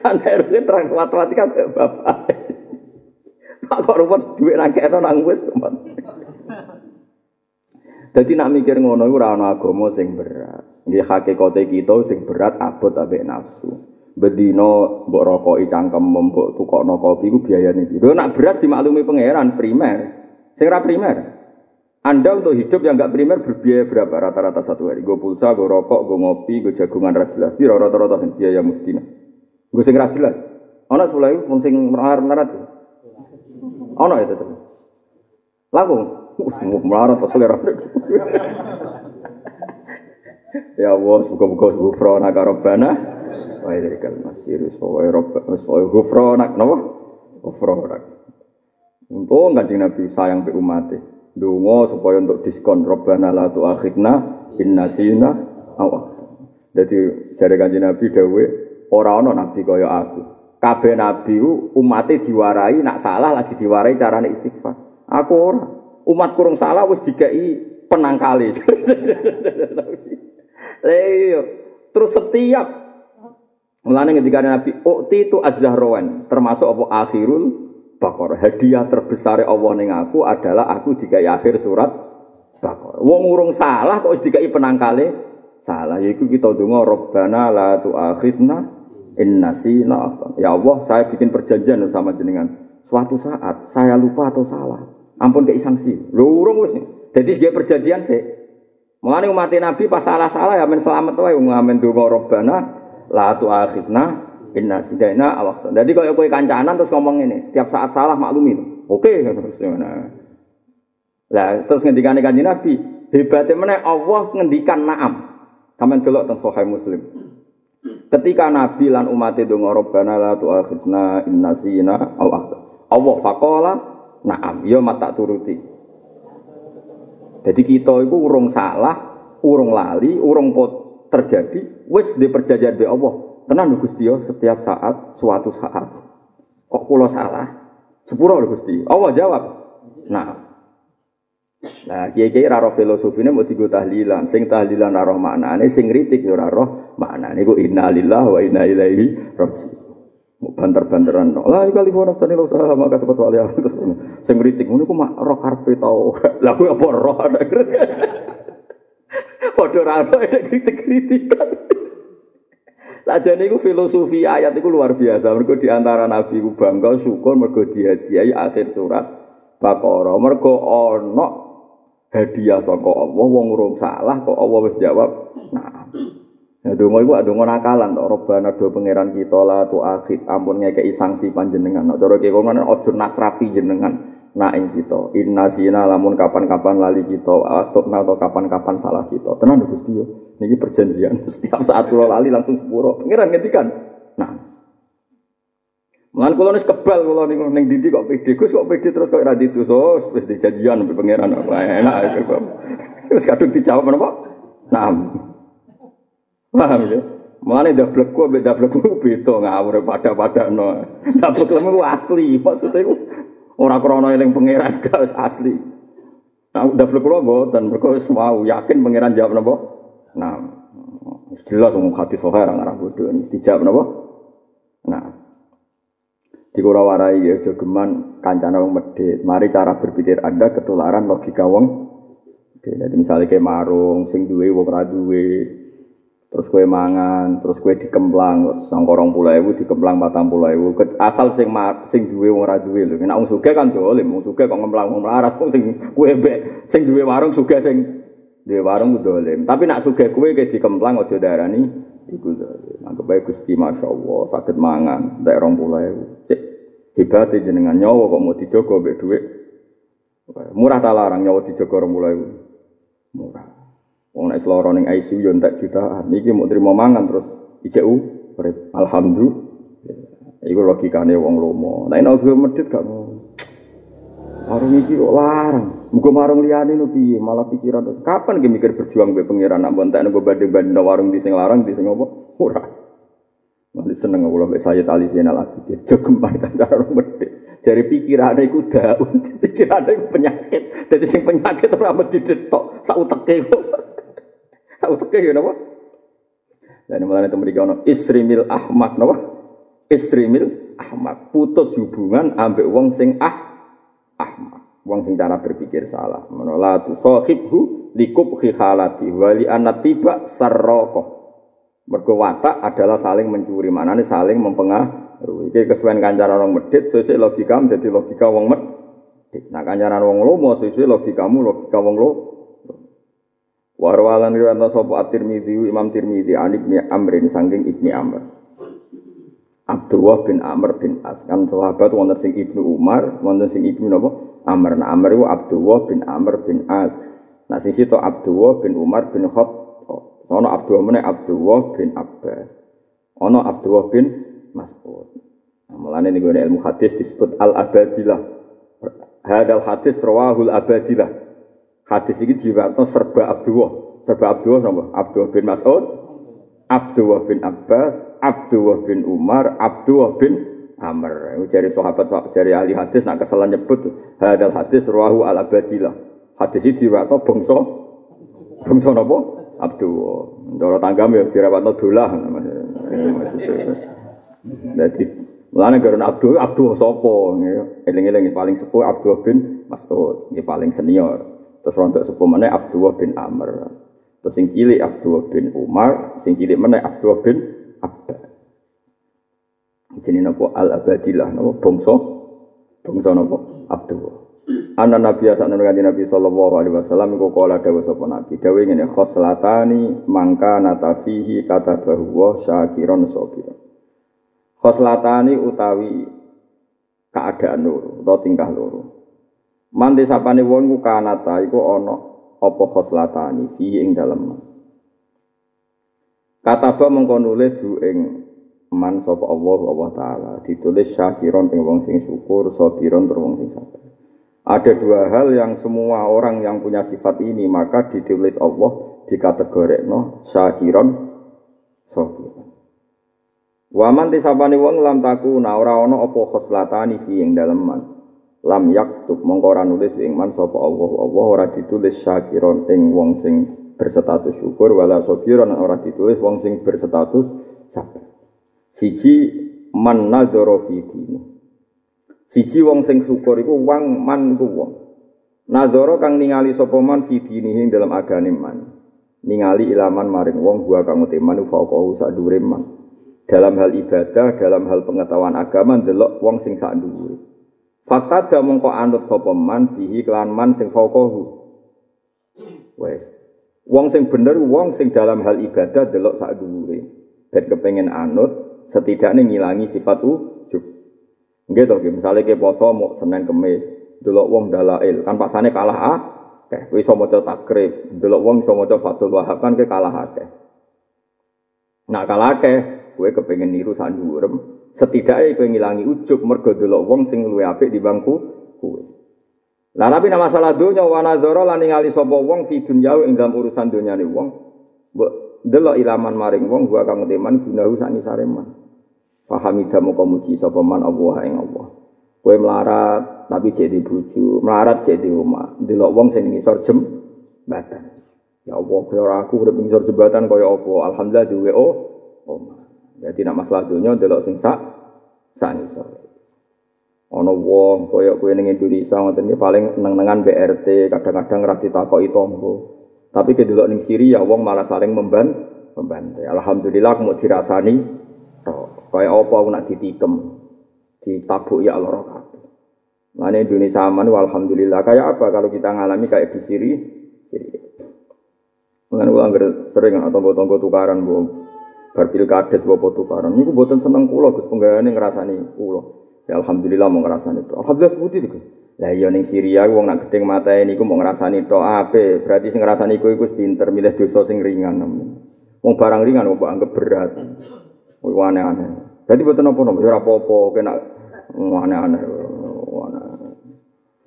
Anak itu terang matematika bapak. Pak kok rumput duit nangkep nang wis. Jadi nak mikir ngono iku ora sing berat. Nggih hakikate kita sing berat abot ambek nafsu. Bedino mbok rokoki cangkem mbok tukokno kopi iku biayane piro? Nak berat dimaklumi pangeran primer. Sing ora primer. Anda untuk hidup yang enggak primer berbiaya berapa rata-rata satu hari? Gue pulsa, gue rokok, gue ngopi, gue jagungan ra jelas. Piro rata-rata biaya mustina. Gue sing ra jelas. Ana 10.000 wong sing melarat-melarat. Ana ya tetep. Lagu melarat selera. Ya Allah, semoga-moga gufrona karobana. Wa ilaikal masir, wa rabbana wa gufrona napa? Gufrona. Untung kanjeng Nabi sayang be umat Donga supaya untuk diskon Rabbana la tu'akhidna in nasina aw Jadi jare kanjeng Nabi dawuh ora ana nabi kaya aku. Kabeh nabi umate diwarai nak salah lagi diwarai carane istighfar. Aku ora. Umat kurung salah wis dikai penangkali. Lha terus setiap mulane ketika Nabi ukti itu az-zahrawan termasuk apa akhirul Baqarah. Hadiah terbesar Allah ning aku adalah aku dikai akhir surat Baqarah. Wong urung salah kok wis dikai penangkale salah yaiku kita donga Rabbana la tu'akhidna in nasina. Ya Allah, saya bikin perjanjian sama jenengan. Suatu saat saya lupa atau salah, ampun kei sanksi. Lho. Jadi sebagai perjanjian sih. Mulane umat Nabi pas salah-salah ya men selamat wae ngamen donga Rabbana la tu'akhidna inna sidaina awaktu. Jadi kalau kowe kancanan terus ngomong ini, setiap saat salah maklumi. Oke terus ngono. Lah terus ngendikane kanjeng Nabi, hebatnya mana Allah ngendikan na'am. Kamen delok teng Sahih Muslim. Ketika Nabi lan umat itu Rabbana la tu'akhidna inna sina awaktu. Allah faqala na'am, ya mata turuti. Jadi kita itu urung salah, urung lali, urung pot terjadi, wis di perjanjian be Allah. Tenang Gusti ya, setiap saat, suatu saat. Kok pulau salah? Sepuro Gusti. Allah jawab. Nah, Nah, kiai-kiai raro filosofi ini mau tiga tahlilan, sing tahlilan raro maknane, sing kritik ya raro maknane. Gue inna lillah wa inna ilaihi. Banter-banteran, lah ini kali bonus tadi lo salah maka sempat wali terus sing kritik, ini aku mak roh karpe tau, lah aku apa roh ada Podo raro ada kritik-kritikan. Saja nih filosofi ayat itu luar biasa. Mereka di antara nabi ku bangga syukur mereka dihadiahi akhir surat Baqarah. Mereka ono hadiah saka Allah wong urung salah kok Allah wis jawab nah Ya donga iku donga nakalan tok robana do pangeran kita la tu akhid ampun ngekeki sanksi panjenengan. Nek cara kene ngono aja nak trapi jenengan nak ing kita. Inna sina lamun kapan-kapan lali kita atau atau kapan-kapan salah kita. Tenan Gusti yo. Niki perjanjian. Setiap saat kula lali langsung sepuro. Pangeran ngendikan. Nah, Mulan kula nis kebal kula niku ning kok pede. Gus kok pede terus kok ora dituso wis dijanjian mbek pangeran apa enak. Wis kadung dijawab menapa? Naam. Paham ya? Mulane dablek ku mbek dablek ku beda ngawur pada-padano. Dablek lemu asli, maksudnya iku ora krana eling pangeran gak asli. Nah, dablek kula mboten mergo wis mau yakin pangeran jawab napa? Nah, jelas wong hati sohe ora bodho ini dijawab napa? Nah, di kura warai ya jogeman kancana wong medit. Mari cara berpikir Anda ketularan logika wong. Oke, jadi misalnya kayak marung, sing duwe wong ra duwe. Terus kue mangan, terus kue dikemplang, sang korong pulau ibu dikemplang batang pulau ibu. Asal sing mar, sing duwe wong ra duwe lho. Nek wong sugih kan dolim, wong sugih kok ngemplang wong melarat, wong sing kue be, sing duwe warung sugih sing duwe warung dolim. Tapi nak sugih kue kayak dikemplang aja darani iku dolim. Anggap bae Gusti masyaallah saged mangan, nek rong pulau ibu. Cek hebat jenengan nyawa kok mau dijogo mbek dhuwit. Murah ta larang nyawa dijogo rong pulau ibu. Murah. Wong nek seloro ning ICU yo entek jutaan. Iki mau terima mangan terus ICU urip. Alhamdulillah. Iku logikane wong lomo. Nek nek gue medit gak mau. Warung iki kok larang. Muga marung liyane no piye? Malah pikiran kapan ge mikir berjuang mbek pangeran nak bontek nek banding-banding warung di sing larang di sing apa? Ora. Nanti seneng kula mbek saya tali senal abidin. Jogeman kan cara medit. Jari pikirane iku daun, pikirane iku penyakit. Dadi sing penyakit ora mesti ditok, sak uteke kok. Sak uteke ya napa? Dan mulane itu mriki ana isrimil ahmak napa? Isrimil ahmak, putus hubungan ambek wong sing ah ahmak. Wong sing cara berpikir salah. Menolak tu sahibhu likub khihalati wali anat tiba sarroko. Mergo watak adalah saling mencuri, manane saling mempengaruhi. Iki kesuwen kancaran wong medit, sesuk logika menjadi logika wong medit. Nah kancaran wong lomo sesuk logikamu logika wong lo. Warwalan riwayat sapa At-Tirmidzi Imam Tirmidzi an Ibnu Amr saking Ibnu Amr. Abdullah bin Amr bin As kan sahabat wonten sing Ibnu Umar, wonten sing Ibnu napa? Amr. Nah Amr itu Abdullah bin Amr bin As. Nah sing situ Abdullah bin Umar bin Khattab. Ono Abdullah meneh Abdullah bin Abbas. Ono Abdullah bin Mas'ud. Nah, mulane ning ilmu hadis disebut al-abadilah. Hadal hadis rawahul abadilah. Hadis ini diwaktu serba Abdullah. Serba Abdullah napa? Abdullah bin Mas'ud, Abdullah bin Abbas, Abdullah bin Umar, Abdullah bin Amr. Jari sahabat jari ahli hadis nak kesalahan nyebut hadal hadis ruahu ala badilah. Hadis itu diwakto bangsa bangsa napa? Abdullah. Ndara tanggam ya dirawatno dolah. Dadi Mulane karena Abdul Abdul sapa eling-eling paling sepuh Abdul bin Mas'ud, ini paling senior. Terus rontok sepuh meneh Abdul bin Amr. Terus sing cilik Abdul bin Umar, sing cilik meneh Abdul bin Abbas. Jenenge napa Al Abadilah napa bangsa bangsa napa Abdul. Ana Nabi sak nang Nabi sallallahu alaihi wasallam iku kala dawuh sapa Nabi. Ngene khoslatani mangka natafihi kata bahwa syakiron sabiran. Khoslatani utawi keadaan loro utawa tingkah loro. Mante sapane wong ku kanata iku ana apa khoslatani fi ing dalem. Kataba mengko nulis ing man sapa Allah Allah taala. Ditulis syakiron ing wong sing syukur sabiron tur wong sing sabar. Ada dua hal yang semua orang yang punya sifat ini maka ditulis Allah di kategori no syakiron sabiron Waman tisabani wong lam takuna ora ana apa khoslatani fi ing dalem man lam yaktub mongko ora nulis ing man sapa Allah Allah ora ditulis syakiron ing wong sing berstatus syukur wala sabiron ora ditulis wong sing berstatus sabar Siji man nadzara fi dini. Siji wong sing syukur iku wong man iku wong. Nadzara kang ningali sapa man fi dinihi dalam agane man. Ningali ilaman maring wong gua kang uteman faqahu sak man. Dalam hal ibadah, dalam hal pengetahuan agama ndelok wong sing sak dhuwure. Fakta mongko anut sapa man bihi kelan man sing faqahu. Wes. Wong sing bener wong sing dalam hal ibadah delok sak dhuwure. Ben kepengen anut setidaknya ngilangi sifat ujub. Nggih to, misalnya ke poso mau Senin Kemis, delok wong dalail, kan paksane kalah ah. Kowe iso maca takrib, delok wong iso maca Fathul Wahab kan ke kalah akeh. Nah kalah akeh, kowe kepengin niru sak setidaknya kowe ngilangi ujub mergo delok wong sing luwih apik di bangku kowe. Lah tapi nama masalah dunya wa nazara lan ningali sapa wong fi dunya ing dalam urusan dunyane wong. Mbok delok ilaman maring wong gua kang teman gunahu sak ngisare man. Fahamida muka muji sapa man Allah ing Allah. Kowe melarat tapi jadi bojo, melarat jadi omah. Delok wong sing ngisor jembatan. Ya Allah, ora aku urip ngisor jembatan kaya apa? Alhamdulillah duwe oh. Jadi nak masalah dunya delok sing sak sak ngisor. Ana wong kaya kowe ning Indonesia ngoten iki paling neng-nengan BRT, kadang-kadang ra ditakoki tangga. Tapi kedelok ning Syria wong malah saling memban membantai. Alhamdulillah aku mau dirasani Kayak apa aku nak ditikem, ditabuk ya Allah kabeh. Mana Indonesia aman, alhamdulillah. Kayak apa kalau kita ngalami kayak di Siri? Mengenai ulang sering atau tonggo tukaran bu, berpil kades bu tukaran. Ini buatan seneng kulo, gus penggayaan ngerasani kulo. Ya alhamdulillah mau ngerasani itu. Alhamdulillah seperti itu. Lah iya ning Syria wong nak mata ini ku mau ngerasani to ape. Berarti sing ngerasani ku iku pinter milih dosa sing ringan. Wong barang ringan kok anggap berat. Wih aneh-aneh. Jadi nopo nopo, ya apa-apa, kena aneh-aneh.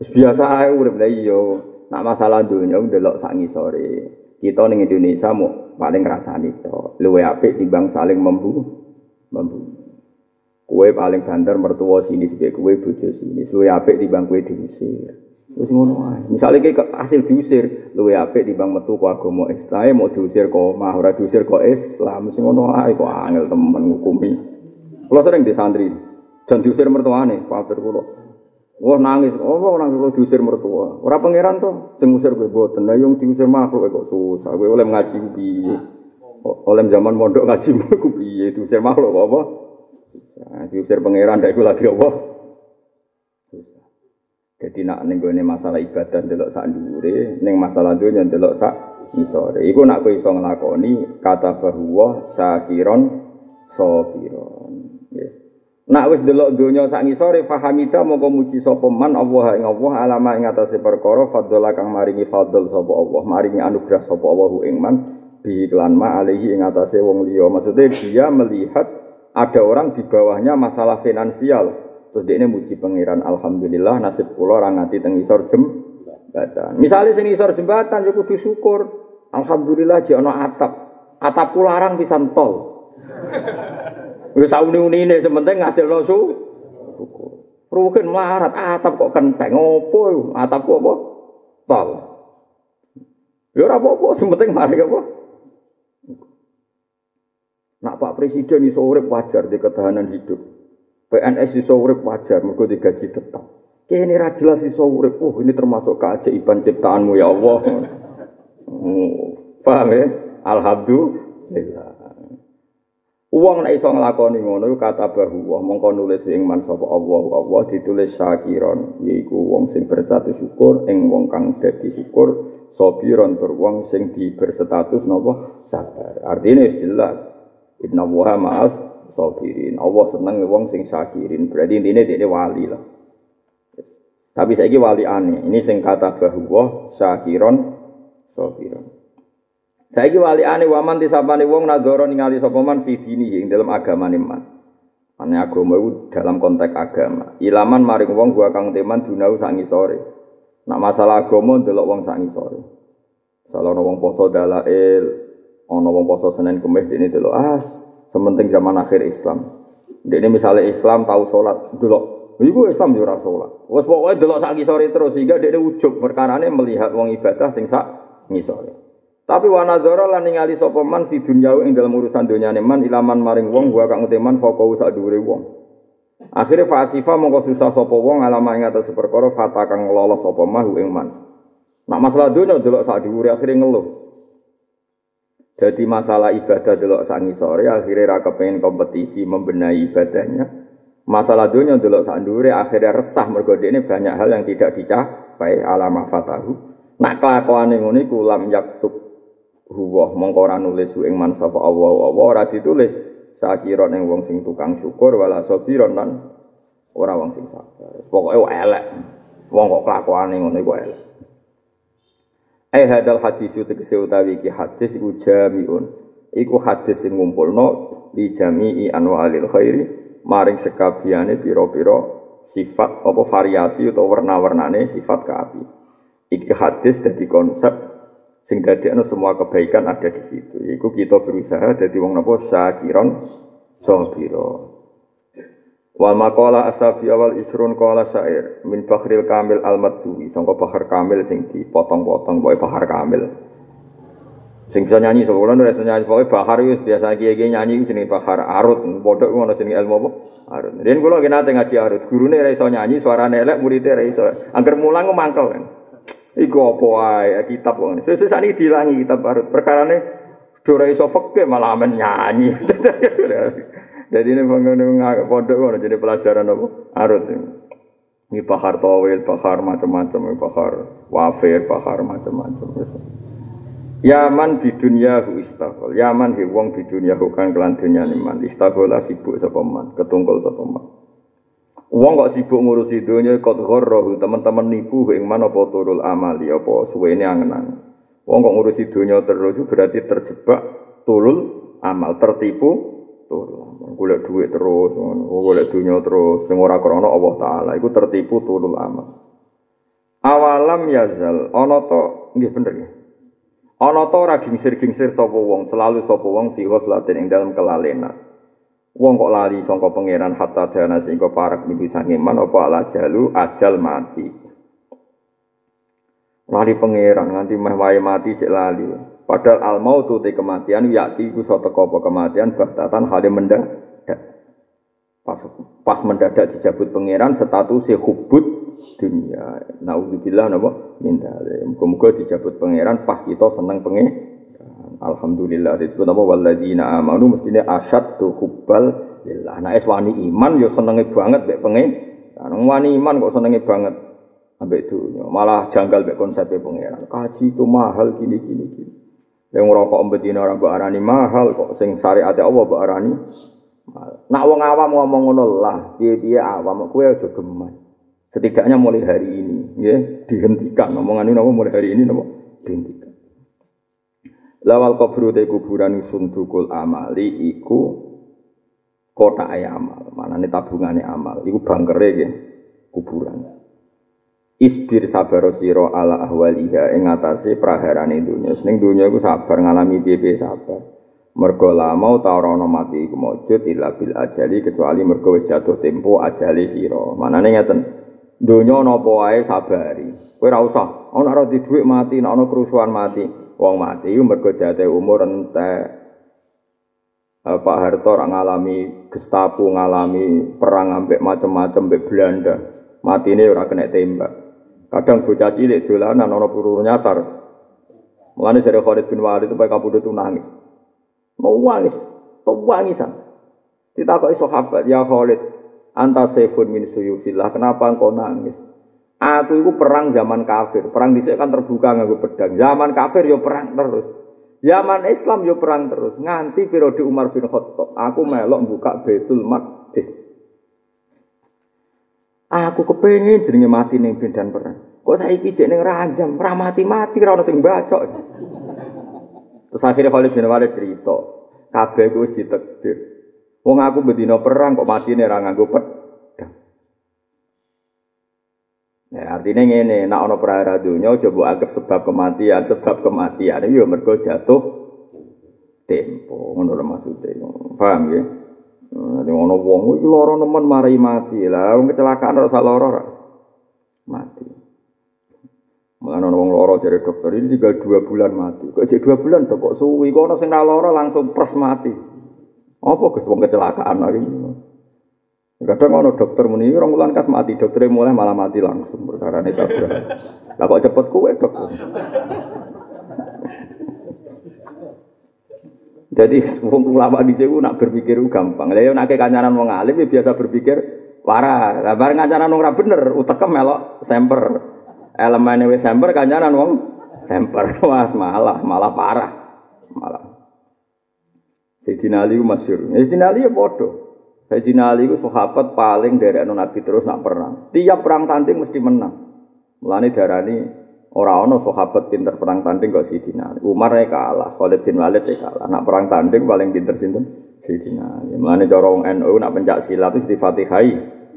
Biasa aja urip lah iyo. Nak masalah dunia delok sak ngisore. Kita ning Indonesia mau paling ngrasani to. Luwe apik timbang saling membu membu. Kue paling banter mertua sini sebagai kue bojo sini. Luwe apik timbang kue diusir. Wis ngono ae. Misale ki hasil diusir, luwe apik timbang metu ku agama Islam, mau diusir kok mah ora diusir kok Islam. Wis ngono ae kok angel temen ngukumi. Kula sering di santri, jan diusir mertuane, kafir kula. Wah nangis, oh nangis kalau diusir mertua. Ora pangeran tuh, sing kowe boten. Lah yang diusir makhluk kok susah. Kowe oleh ngaji piye? Oleh zaman mondok ngaji ku piye? Diusir makhluk apa? Nah, diusir pangeran dak iku lagi apa? Jadi nak ning gone masalah ibadah delok sak dhuwure, ning masalah dunya delok sak isore. Iku nak kowe iso nglakoni kata bahwa sakiron sabiron. Nak wis delok donya sak ngisore fahamita moko muji sapa man Allah ing Allah alama ing atase perkara fadhala kang maringi fadl sapa Allah, maringi anugerah sapa Allah ing man bi iklan ma alihi ing atase wong liya. Maksudnya dia melihat ada orang di bawahnya masalah finansial. Terus dia ini muji pangeran Alhamdulillah nasib kula orang nganti teng isor jembatan. Misalnya sing isor jembatan ya kudu syukur. Alhamdulillah jek ana atap. Atap kula arang pisan tol. Wis sauni-unine sementing ngasilno su. Rukin melarat atap kok kenteng opo atap kok apa? Tol. Ya ora apa-apa, sing penting mari apa? Nak Pak Presiden iso urip wajar di ketahanan hidup. PNS iso urip wajar mergo digaji tetap. Kene ra jelas iso urip. Oh, ini termasuk keajaiban ciptaanmu ya Allah. Hmm, paham ya? Alhamdulillah. Uang nek iso nglakoni ngono iku kata bahwa mongko nulis ing man sapa Allah Allah ditulis syakiron yaiku wong sing berstatus syukur ing wong kang dadi syukur sabiron tur wong sing di berstatus napa sabar. Artinya jelas Inna wa ma'as sabirin. Allah seneng wong sing syakirin. Berarti intine dia wali lah. Tapi saya wali aneh. Ini sing kata bahwa syakiron sabiron. Saya wali aneh waman disapani wong nadoro ningali sapa man fi dini ing dalam agama man. Ane agama itu dalam konteks agama. Ilaman maring wong gua kang teman dunau sak ngisore. Nak masalah agama ndelok wong sak ngisore. Salah wong poso dalail, ono wong poso Senin Kamis ini dulu as sementing zaman akhir Islam. Ini misalnya Islam tahu sholat dulu, ibu Islam juga sholat. Wes pokoknya dulu sak sore terus sehingga dia ujuk perkarane melihat wong ibadah sing sak ngisore. Tapi wana zoro lan ningali sapa man fi dunya ing dalam urusan dunia man ilaman maring wong gua kang uteman foko sak dhuwure wong. Akhirnya fasifa mongko susah sapa wong alama ing atas perkara fata kang lolos sapa mah ing man. Nak masalah dunia delok sak dhuwure akhirnya ngeluh. Jadi masalah ibadah delok sangi sore akhirnya raka pengen kompetisi membenahi ibadahnya. Masalah dunia delok sandure akhirnya resah mergo ini banyak hal yang tidak dicapai alama fatahu. Nak kelakuan ngono iku lam yaktub huwa mongko ora nulis ing man sapa Allah Allah ora ditulis sakira ning wong sing tukang syukur wala sabiron lan ora wong sing sabar. Pokoke elek. Wong kok kelakuane ngono iku elek. Eh hadal hadis itu tegese utawi iki hadis iku jamiun. Iku hadis sing ngumpulno di jami'i anwa'il khairi maring sekabiane pira-pira sifat apa variasi atau warna-warnane sifat kaapi. Iki hadis dadi konsep sing dadekno semua kebaikan ada di situ. Iku kita berusaha dadi wong napa syakiron sabira. Wal maqala asabi awal isrun qala syair min bakhril kamil al matsui sangka bahar kamil sing dipotong-potong pokoke bahar kamil. Sing bisa nyanyi sapa kula ora nyanyi pokoke bahar wis biasa kiye-kiye nyanyi jenenge bahar arut padha ngono jenenge ilmu apa? Arut. Riyen kula nate ngaji arut, gurune ora iso nyanyi, suarane elek, muridé ora iso. Angger mulang mangkel kan. Iku apa wae kitab kok. Sesuk sakniki dilangi kitab arut. Perkarane ora iso fikih malah men nyanyi. Jadi ini pengen pondok ngono jadi pelajaran apa? Arut. Ini bahar tawil, bahar macam-macam, bahar wafir, bahar macam-macam. Yaman di dunia hu istaghol. Yaman hi wong di dunia hu kan kelan dunia man. Istaghola sibuk sapa man, ketungkul sapa man. Wong kok sibuk ngurusi dunia kot ghorrohu teman-teman nipu ing mana apa turul amali apa suwene angen-angen. Wong kok ngurusi dunia terus berarti terjebak turul amal tertipu turul. Golek duit terus golek dunia terus sing ora krana Allah taala iku tertipu turul amal. Awalam yazal ana to nggih bener nggih. Ana to ora gingsir-gingsir sapa wong selalu sapa wong fi ghaflatin ing dalam kelalenan wong kok lali sangka pangeran hatta dana sehingga parek niku sangeman apa ala jalu ajal mati lali pangeran nganti meh wae mati cek lali Padahal al mautu te kematian yakti ku satu kopo kematian bahtatan hal mendadak. Pas, pas mendadak dijabut pangeran status si hubut dunia. Naudzubillah napa mindale. Muga-muga dijabut pangeran pas kita seneng pengen. Alhamdulillah disebut apa walladzina amanu mestine asyaddu hubbal lillah. Nah es wani iman yo senenge banget mek pengen. Nah, wani iman kok senenge banget ambek dunia. Malah janggal mek konsepnya pangeran. Kaji itu mahal gini gini gini. Yang ngerokok ini orang berani mahal kok sing syariat Allah berani. Nak wong awam ngomong ngono lah, piye-piye awam kowe aja geman. Setidaknya mulai hari ini, ya, dihentikan omongan ini mulai hari ini napa dihentikan. Lawal kubur te kuburan sundukul amali iku kota amal, nih tabungannya amal, iku bangkere ya kuburan. Isbir sabar siro ala ahwaliha ing atase praharane dunya. Seneng dunya iku sabar ngalami piye sabar. Mergo lama ta ora ana mati iku maujud illa bil ajali kecuali mergo wis jatuh tempo ajali sira. Manane ngeten. Donya napa wae sabari. Kowe ora usah ana ora dhuwit mati, ana kerusuhan mati. Wong mati iku mergo jatuh umur entek. Pak Harto orang ngalami Gestapo ngalami perang ambek macam-macam ambek Belanda. Mati ini orang kena tembak. Kadang bocah cilik dolanan ana peluru nyasar. Mulane dari Khalid bin Walid itu pakai kabudut nangis. Mau nangis, wangisan. Ditakoki sahabat, "Ya Khalid, anta sayfun min suyufillah, kenapa engkau nangis?" Aku itu perang zaman kafir. Perang dhisik kan terbuka nganggo pedang. Zaman kafir yo perang terus. Zaman Islam yo perang terus. Nganti periode Umar bin Khattab, aku melok buka Baitul Maqdis. Aku kepengin jenenge mati ning medan perang. Kok saiki jek ning ranjam, ora mati-mati sing bacok. Terus akhirnya Khalid bin Walid cerita, kabeh ku wis ditakdir. Wong aku bedino perang kok mati ora nganggo pedang. Ya, artinya ngene, nak ono perara dunia coba anggap sebab kematian, sebab kematian itu ya mergo jatuh tempo, ngono lho maksudnya. Paham ya? Nanti ono wong iki lara nemen mari mati lah, wong kecelakaan ora salah mati. Mulane ana wong lara jare dokter ini tinggal dua bulan mati. Kok cek dua bulan kok suwi kok ana sing langsung pres mati. Apa wong kecelakaan lagi. Kadang ana dokter muni rong bulan kas mati, dokter mulai malah mati langsung perkara ini tabrak. Lah kok cepet kowe dokter. Jadi wong ulama di sini nak berpikir gampang. Lah nak kancanan wong alim ya biasa berpikir parah. Lah bareng kancanan wong ora bener, utekem melok semper elemen wis semper kancanan wong semper was malah malah parah malah Sayyidina Ali masyhur. Ali ya padha. Sayyidina Ali ku sahabat paling dari anu Nabi terus nak perang. Tiap perang tanding mesti menang. Mulane darani ora ana sahabat pinter perang tanding kok Sayyidina Ali. Umar ya kalah, Khalid bin Walid ya kalah. Nak perang tanding paling pinter sinten? Sayyidina Ali. Mulane cara wong NU nak pencak silat itu di Fatihai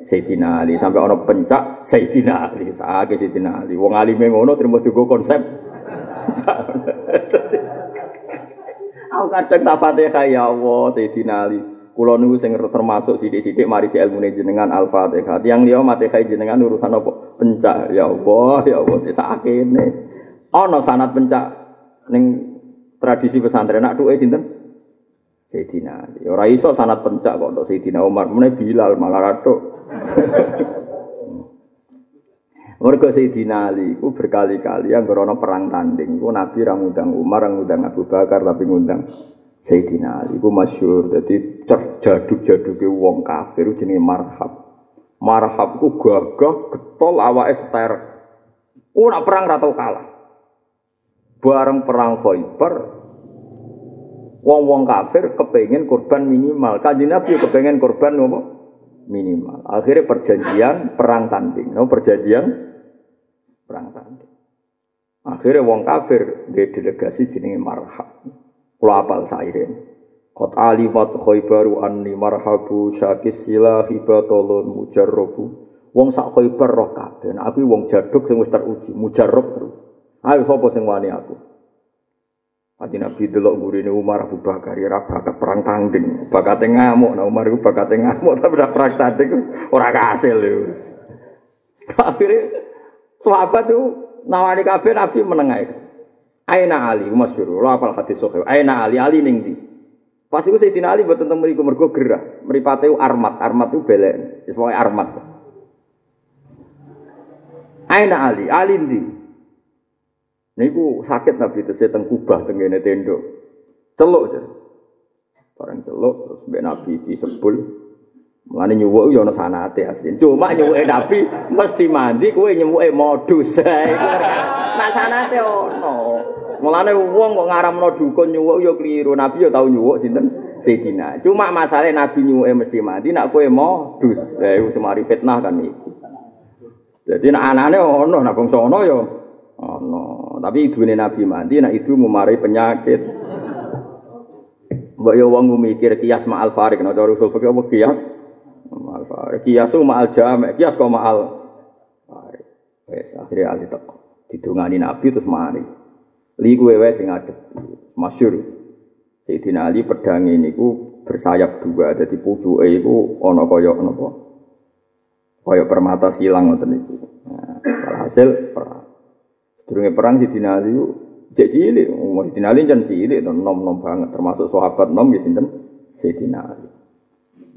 Sayyidina Ali sampai ono pencak Sayyidina Ali sakit Sayyidina Ali wong alime ngono terima juga konsep aku kadang tak fatihah ya Allah Sayyidina Ali kula niku sing termasuk sithik-sithik mari si ilmune jenengan Al-Fatihah tiyang liya Fatihah jenengan urusan apa pencak ya Allah ya Allah sakene ono sanat pencak ning tradisi pesantren nak duwe sinten Sayyidina Ali. Ora iso sanat pencak kok untuk Sayyidina Umar. Mene Bilal malah ratok. Mergo Sayyidina Ali ku berkali-kali ana perang tanding. Ku Nabi ra ngundang Umar, ngundang Abu Bakar tapi ngundang Sayyidina Ali. Ku masyhur dadi jaduk-jaduke wong kafir jenenge marhab. Marhab ku gagah getol awake ster. Ku nak perang ra tau kalah. Bareng perang Khaibar, Wong-wong kafir kepengen korban minimal. Kanjeng Nabi kepengen korban apa? Minimal. Akhirnya perjanjian perang tanding. No, perjanjian perang tanding. Akhirnya wong kafir dia delegasi jenenge marhab. Kula apal sairen. Qad alimat khaybaru anni marhabu syakis silahi batolun mujarrabu. Wong sak khaybar roh kabeh. Aku wong jaduk sing wis teruji, mujarrab terus. Ayo sapa sing wani aku? Kanjeng Nabi delok gurine Umar Abu Bakar ya bakat perang tanding, bakat ngamuk. Nah Umar itu bakat ngamuk tapi udah perang tanding ora kasil lho. Akhirnya sahabat itu nawari kabeh Nabi menengah itu. Aina Ali masyhur, lho apal hadis sahih. Aina Ali Ali ning ndi? Pas iku Sayyidina Ali mboten teng mriku mergo gerah. Mripate armat, armat itu belek. Wis armat. Aina Ali, Ali ndi? Niku sakit Nabi itu saya tengkubah tenggene tendo. Celuk aja. Barang celuk terus mbek Nabi disebul. Mulane nyuwuk yo ana sanate asli. Cuma nyuwuke Nabi mesti mandi kowe nyuwuke modus. Nak sanate ono. Mulane wong kok ngaramno dukun nyuwuk yo keliru. Nabi yo tau nyuwuk sinten? Sayyidina. Cuma masalah Nabi nyuwuke mesti mandi nak kowe modus. Lah iku semari fitnah kan iku. Jadi nak anane ono, nak bangsa ono yo ono. Tapi ibu Nabi mandi, nak ibu memarahi penyakit. Mbak yo wong mikir kias ma'al farik, nah cara usul fikih kias? Ma'al farik. Kias itu ma'al jamek, kias kok ma'al farik. Wes akhirnya ali teko. Didungani Nabi terus mari. Li kuwe wes sing ngadep. Masyhur. Sayyidina Ali pedang ini ku bersayap dua, jadi pucuke iku ana kaya napa? Kaya permata silang ngoten niku. Nah, hasil perang. Sedurunge perang Sayyidina Ali cek cilik, Sayyidina Ali jan cilik nom-nom banget termasuk sahabat nom ya sinten Sayyidina Ali.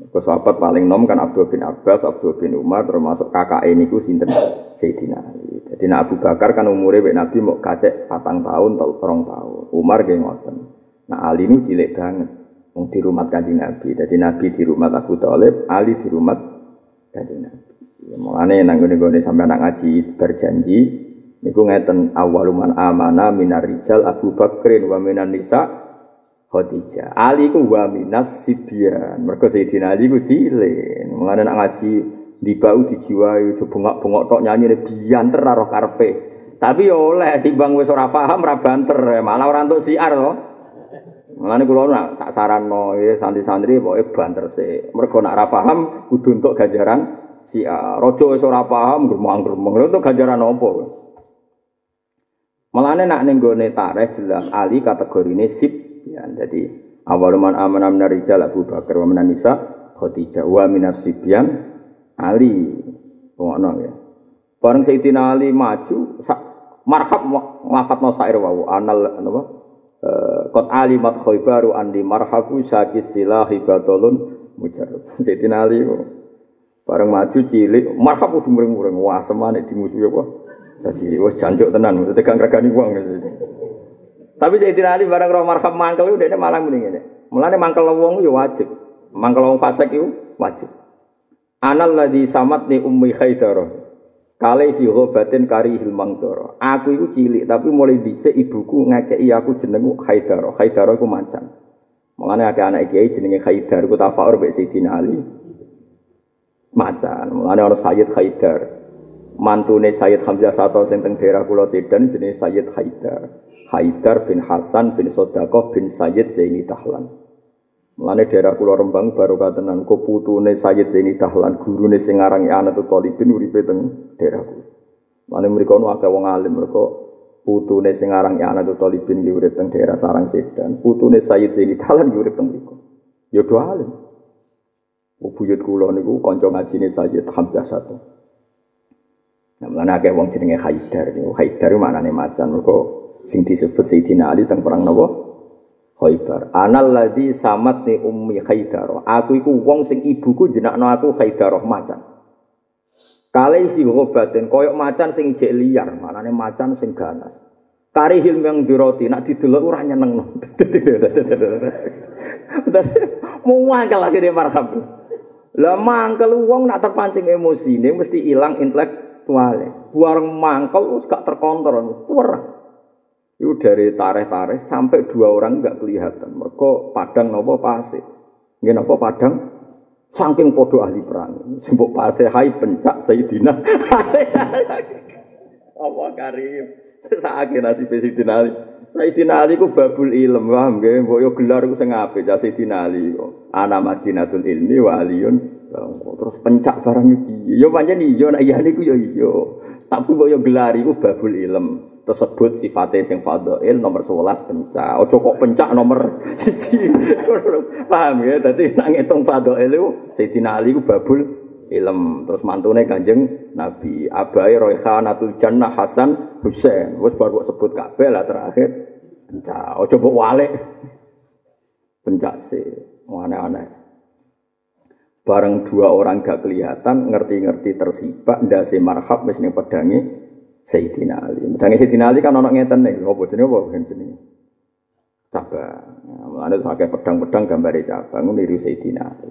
Ke sahabat paling nom kan Abdul bin Abbas, Abdul bin Umar termasuk kakak ini ku sinten Sayyidina Ali. Jadi Abu Bakar kan umurnya Nabi mau kacek patang tahun atau orang tahun. Umar gak ngoten. Nah Ali ini cilik banget. Mau di rumah kanjeng Nabi. Jadi Nabi di rumah Abu Talib, Ali di rumah kanjeng Nabi. Ya, mulane nang gone-gone sampai anak ngaji berjanji niku ngeten awaluman amana minar rijal Abu Bakrin wa minan nisa Khadijah. Ali ku wa minas sibyan. Mergo Sayyidina Ali ku cilik. Mulane nak ngaji di bau dijiwai bengok-bengok tok nyanyi bianter roh karpe. Tapi oleh timbang wis ora paham ora banter, malah ora entuk siar to. Mulane kula nak tak saranno ya santri-santri pokoke banter sik. Mergo nak ora paham kudu entuk ganjaran si Raja wis ora paham gremeng-gremeng. Entuk ganjaran apa? Mulane nak ning gone jelas Ali kategorine sip ya. Jadi awaluman amana minar rijal Abu Bakar wa minan nisa wa minas sibyan Ali. Ngono ya. Bareng Sayyidina Ali maju sak marhab nglafatno sair wau anal napa Eh, kot alimat khaybaru andi marhabu sakit silahi batolun mujarab. Jadi nali bareng maju cilik marhab udah muring-muring wah semane di musuh apa. Jadi wah jancuk tenan maksudnya gak ngregani wong. Tapi jadi nali bareng roh marhab mangkel udah malah mending ini. Mulane mangkel wong yo wajib. Mangkel wong fasik itu wajib. Anal ladzi samat ni ummi khaidarah. Kale si batin kari hilmang doro. Aku itu cilik tapi mulai dhisik ibuku ngekeki aku jenengku Haidar. Haidar iku macan. Mulane akeh anak kiai jenenge Haidar ku tafakur mek Sayyidina Ali. Macan. Mulane ana Sayyid Haidar. Mantune Sayyid Hamzah Sato sing teng daerah kula Sedan jenenge Sayyid Haidar. Haidar bin Hasan bin Sodakoh bin Sayyid Zaini Tahlan. Mulane daerah kula Rembang baru katenan kok putune Sayyid Zaini Dahlan gurune sing aran Anatu Talibin uripe teng daerah kula. Mulane mriku ono akeh wong alim mereka putune sing aran Anatu Talibin ki urip teng daerah Sarang Sedan. Putune Sayyid Zaini Dahlan ki urip teng mriku. Ya do alim. Buyut kula niku kanca ngajine Sayyid Hamzah satu. Nah, mulane akeh wong jenenge Haidar. Haidar maknane macan mergo sing disebut Sayyidina Ali teng perang napa? Khaybar. Anal ladzi samatni ummi Haidar. Aku iku wong sing ibuku jenakno aku Haidar macan. Kale isi ngobaten koyok macan sing ijek liar, manane macan sing ganas. Kari hilm yang diroti, nak didelok ora nyeneng. Mau mangkel akhirnya marhab. Lah mangkel wong nak terpancing emosi ini mesti hilang intelektualnya. Buareng mangkel gak terkontrol, kurang. Itu dari tareh-tareh sampai dua orang nggak kelihatan. Mereka padang nopo pasir. Nggih nopo padang saking podo ahli perang. Sembuk hai pencak Sayyidina. Apa karim? Sesake nasib Sayyidina Ali. Sayyidina Ali ku babul ilm, nggih? Mbok yo gelar sing apik Sayyidina Ali kok. Ana Madinatul ilmi wa aliyun terus pencak barang iki. Yo pancen iya nek iya niku yo iya. Tapi mbok yo gelar iku babul ilm tersebut sifatnya sing fadhail nomor 11 pencak. Ojo kok pencak nomor 1. Paham ya? Dadi nak ngitung fadhail itu Sayyidina Ali ku babul ilm. Terus mantune Kanjeng Nabi Abai Roihanatul Jannah Hasan Husain. Wis baru sebut kabeh lah terakhir pencak. Ojo mbok walik. Pencak sih. Aneh-aneh. Bareng dua orang gak kelihatan, ngerti-ngerti tersibak, ndase marhab wis ning pedange Sayyidina Ali. Mudange Sayyidina Ali kan ana ngeten nih, apa jenenge apa jenenge? Cabang. Mulane pakai pedang-pedang gambare cabang niru Sayyidina Ali.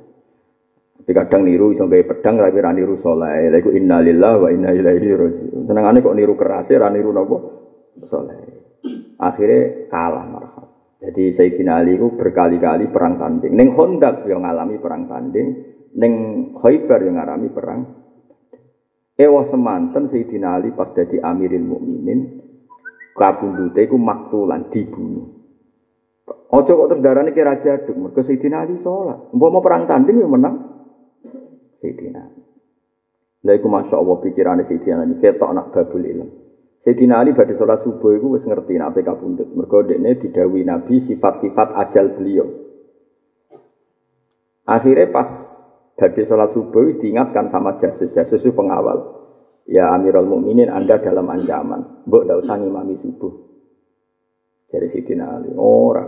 Tapi kadang niru iso gawe pedang tapi ra niru saleh. Lha iku innalillahi wa inna ilaihi raji'un. Senengane kok niru keras ra niru napa? Saleh. Akhirnya kalah marhab. Jadi Sayyidina Ali itu berkali-kali perang tanding. Neng Hondak yang ngalami perang tanding, neng Khaybar yang ngalami perang Ewa semanten Sayyidina Ali pas jadi Amiril Mukminin kabundute iku maktulan dibunuh. Ojo kok terus darane ki raja duk mergo Sayyidina Ali salat. Umpama perang tanding ya menang Sayyidina Ali. Lha iku masyaallah pikirane Sayyidina Ali ketok nak babul ilmu. Sayyidina Ali pada sholat subuh itu wis ngerti ape kabundut. Mergo dekne didawi Nabi sifat-sifat ajal beliau. Akhirnya pas pada sholat subuh diingatkan sama jasus, jasus itu pengawal. Ya Amirul Mukminin Anda dalam ancaman. Mbok ndak usah ngimami subuh. Dari Sayyidina Ali. Ora.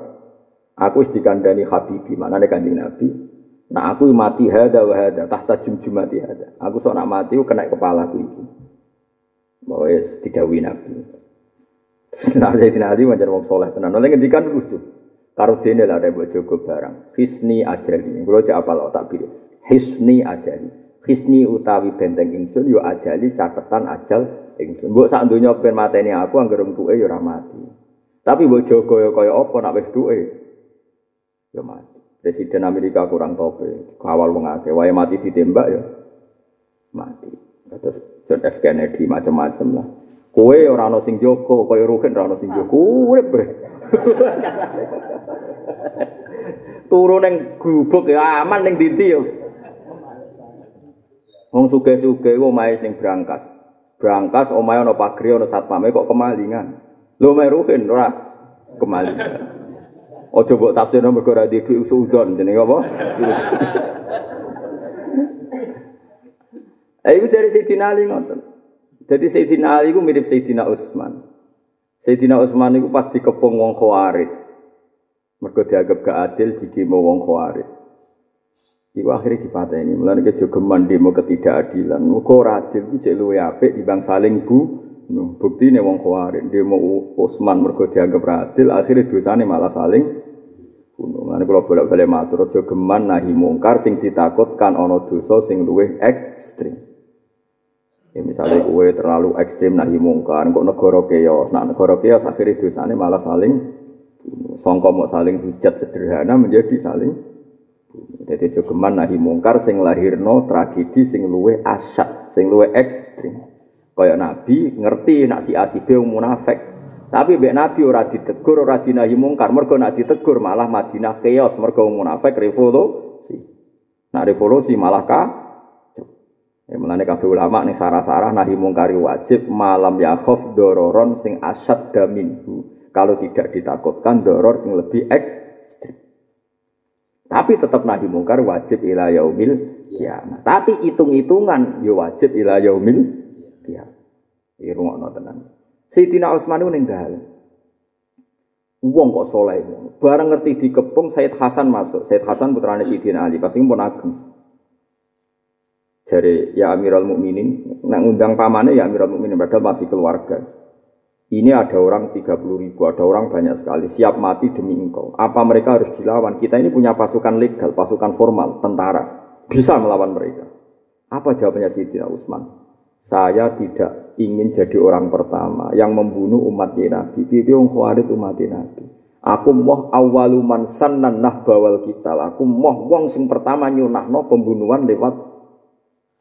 Aku dikandani Habibi, mana kanjeng Nabi. Nah aku mati hada wa hada, tahta jumjumati hada. Aku sok nak mati kena kepala aku iki. Bahwa didawi Nabi. Nah Sayyidina Ali wajar wong soleh tenan. Oleh ngendikan lucu. Karo dene lah ada buat jogo barang. Hisni ajali. Kulo cek apal tak pilih. Hisni ajali. Hisni utawi benteng ingsun yo ajali catetan ajal ingsun. Mbok sak donya ben mateni aku anggere tuke yo ora mati. Tapi mbok jogo yo kaya apa nak wis duwe ya mati. Presiden Amerika kurang tope, kawal wong akeh, wae mati ditembak ya mati. Terus John F Kennedy macam-macam lah. Kowe ora ana sing jogo, kaya Rugen ora ana sing jogo, urip. Turu ning gubuk ya aman ning ndi. Wong suge-suge omahe ning Brangkas. Brangkas omahe ana pagri ana satpame kok kemalingan. Lho mek Rugen ora kemalingan. Ojo tafsir mergo ora duwe usudon jenenge apa? Eh iku dari Sayyidina Ali ngoten. Jadi Sayyidina Ali ku mirip Sayyidina Utsman. Sayyidina Utsman iku pas dikepung wong Khawarij. Mergo dianggap gak adil dikimo wong Khawarij. Iku akhirnya dipateni. Mulane kejogeman demo ketidakadilan. Muga ora adil ku cek luwe apik dibanding saling bu bukti ini wong khawarin, dia mau Utsman mergo dianggap adil, akhirnya dosanya malah saling bunuh. Nanti kalau bolak balik matur, aja geman nahi mungkar, sing ditakutkan ono dosa sing luwih ekstrim. Ya misalnya kue terlalu ekstrim nahi mungkar, kok negara keos, nah negara keos akhirnya dosanya malah saling bunuh. Songko mau saling hujat sederhana menjadi saling. Jadi aja geman nahi mungkar, sing lahirno tragedi sing luwih asyat, sing luwih ekstrim. Kaya Nabi ngerti nak si A si B munafik. Tapi mbek Nabi ora ditegur, ora dinahi mungkar. Mergo nak ditegur malah Madinah keos, mergo munafik revolusi. Nak revolusi malah ka Ya mulane kabeh ulama ning sarah-sarah nahi mungkari wajib malam ya khof dororon sing asad daminhu. Kalau tidak ditakutkan doror sing lebih ekstrim. Tapi tetap nahi mungkar wajib ila yaumil kiamat. Tapi hitung-hitungan ya wajib ila yaumil Ya. Iki rungokno tenan. Sayyidina Utsman ning dal. Wong kok soleh Barang ngerti dikepung Said Hasan masuk. Said Hasan putrane Sayyidina Ali, pasti pun ageng. Dari ya Amirul Mukminin, nak ngundang pamane ya Amirul Mukminin padahal masih keluarga. Ini ada orang 30 ribu, ada orang banyak sekali, siap mati demi engkau. Apa mereka harus dilawan? Kita ini punya pasukan legal, pasukan formal, tentara. Bisa melawan mereka. Apa jawabannya Sayyidina Utsman? Saya tidak ingin jadi orang pertama yang membunuh umat Nabi. Pipi wong khawarij umat Nabi. Aku moh awaluman sanan nah bawal kita. Aku moh wong sing pertama nyunahno pembunuhan lewat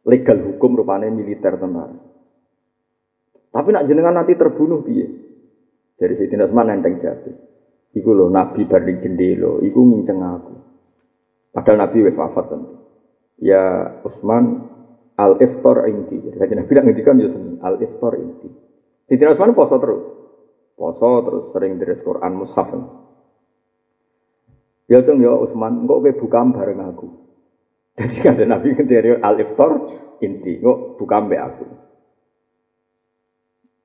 legal hukum rupanya militer tentara. Tapi nak jenengan nanti terbunuh piye? Dari Sayyidina Utsman nenteng jati. Iku lho Nabi bari jendelo, iku nginceng aku. Padahal Nabi wis wafat tentu. Ya Utsman al iftar inti. Jadi Nabi bilang ngendikan ya al iftar inti. Di Utsman poso terus. Poso terus sering deres Quran mushaf. Ya cung ya Utsman, engko kowe buka bareng aku. Jadi kan Nabi ngendiri al iftar inti, engko buka mbek aku.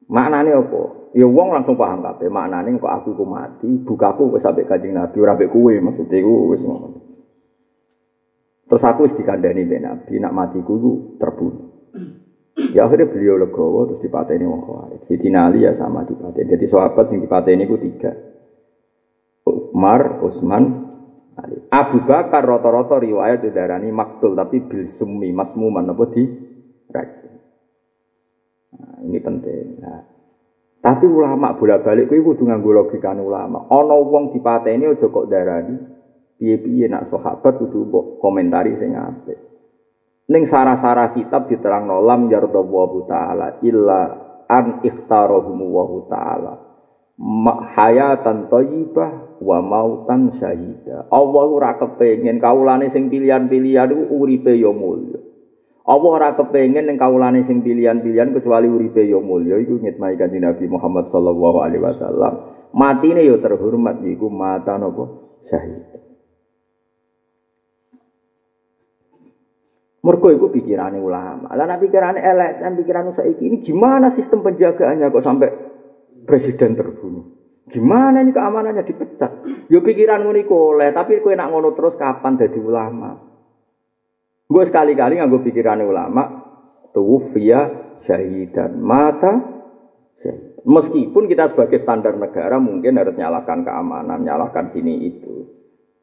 Maknane apa? Ya wong langsung paham kabeh. Maknane kok aku ku mati, bukaku wis sampe Kanjeng Nabi ora mbek kowe maksudnya iku wis ngono. Terus aku wis dikandani mbek Nabi, nak matiku iku terbunuh. Ya akhirnya beliau legowo terus dipateni wong Khawarij. Siti Nali ya sama dipateni. Jadi sahabat sing dipateni ku tiga. Umar, Utsman, Ali. Abu Bakar rata-rata riwayat didarani maktul tapi bil summi masmuman apa di Nah, ini penting. Nah, tapi ulama bolak-balik kuwi kudu nganggo logika ulama. Ana wong dipateni aja kok darani piye-piye nak sahabat kudu mbok komentari sing apik. Ning sarah-sarah kitab diterang lam yardallahu taala illa an ikhtarahum wa taala. hayatan thayyibah wa mautan syahida. Allah ora kepengin kaulane sing pilihan-pilihan iku uripe ya mulya. Allah ora kepengin ning kawulane sing pilihan-pilihan kecuali uripe yo mulya iku ngitmai kanjeng Nabi Muhammad sallallahu alaihi wasallam. Matine yo terhormat iku mata napa syahid. Mergo iku pikirane ulama. Lah nek pikirane LSM, pikiran saiki ini gimana sistem penjagaannya kok sampai presiden terbunuh? Gimana ini keamanannya dipecat? Yo pikiran ngono iku oleh, tapi kowe nak ngono terus kapan dadi ulama? Gue sekali-kali nganggo pikiran ulama, tuwfiya syahidan mata. Meskipun kita sebagai standar negara mungkin harus nyalakan keamanan, nyalakan sini itu.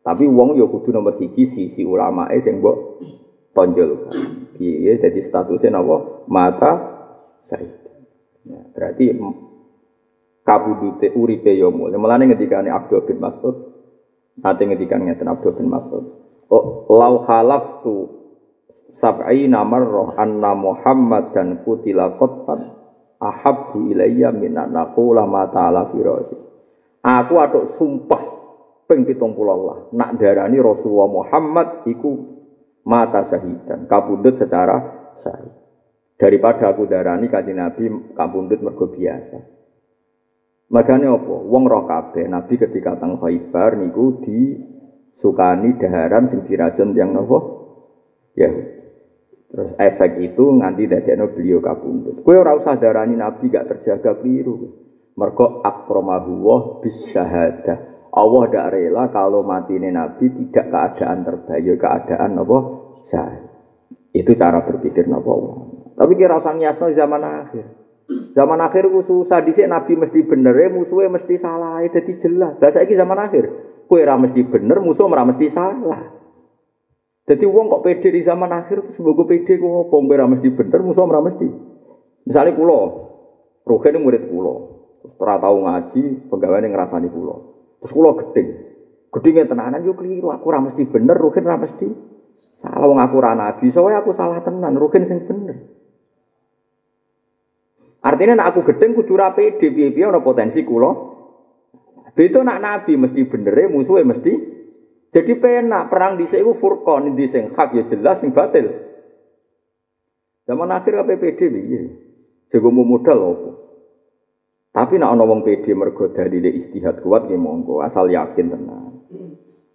Tapi wong yo kudu nomor siji sisi ulama eh sing mbok tonjolkan. Iya, jadi statusnya napa? Mata syahid. Ya, berarti kabudute uripe yo mulya. Mulane ngendikane Abdul bin Mas'ud, nate ngendikan ngeten Abdul bin Mas'ud. Oh, lau halaftu sab'ina marrah anna Muhammad dan kutila qattan ahabbu ilayya min naqula ma ta'ala firasi. Aku atuk sumpah ping 70 Allah nak darani Rasulullah Muhammad iku mata syahidan kabundut secara syahid. Daripada aku darani kanjeng Nabi kabundut mergo biasa. Makanya apa? Wong roh kabeh Nabi ketika teng Khaibar niku disukani daharan sing diracun yang napa? Yahudi. Terus efek itu nganti dadekno beliau kabundut. Kowe ora usah darani nabi gak terjaga keliru. Mergo akramahu wa bisyahadah. Allah tidak rela kalau mati ini nabi tidak keadaan terbaik, ya keadaan apa? Syahid. Itu cara berpikir napa Tapi kira usah nyasno zaman akhir. Zaman akhir ku susah dhisik nabi mesti bener, musuhnya mesti salah, jadi jelas. Lah saiki zaman akhir, kowe ora mesti bener, musuh ora mesti salah. Jadi uang kok pede di zaman akhir itu sebagai pede kok apa ora mesti bener musuh mesti. Misalnya kulo, Rogen murid kulo, terus ngaji, pegawai yang ngerasani kulo. Terus kulo gedeng. Gedenge tenanan yo keliru, aku ora mesti bener, Rogen ora mesti. Salah wong aku ora nabi, soalnya aku salah tenan, Rogen sing bener. Artinya nak aku gedeng kudu ra pede piye-piye ana potensi kulo. Beto nak nabi mesti bener, musuhnya mesti jadi penak perang di sini furqan di sing hak ya jelas sing batil. Zaman akhir PPD piye? Jago modal opo. Tapi nak ana wong PD mergo dalile istihad kuat ya monggo asal yakin tenang.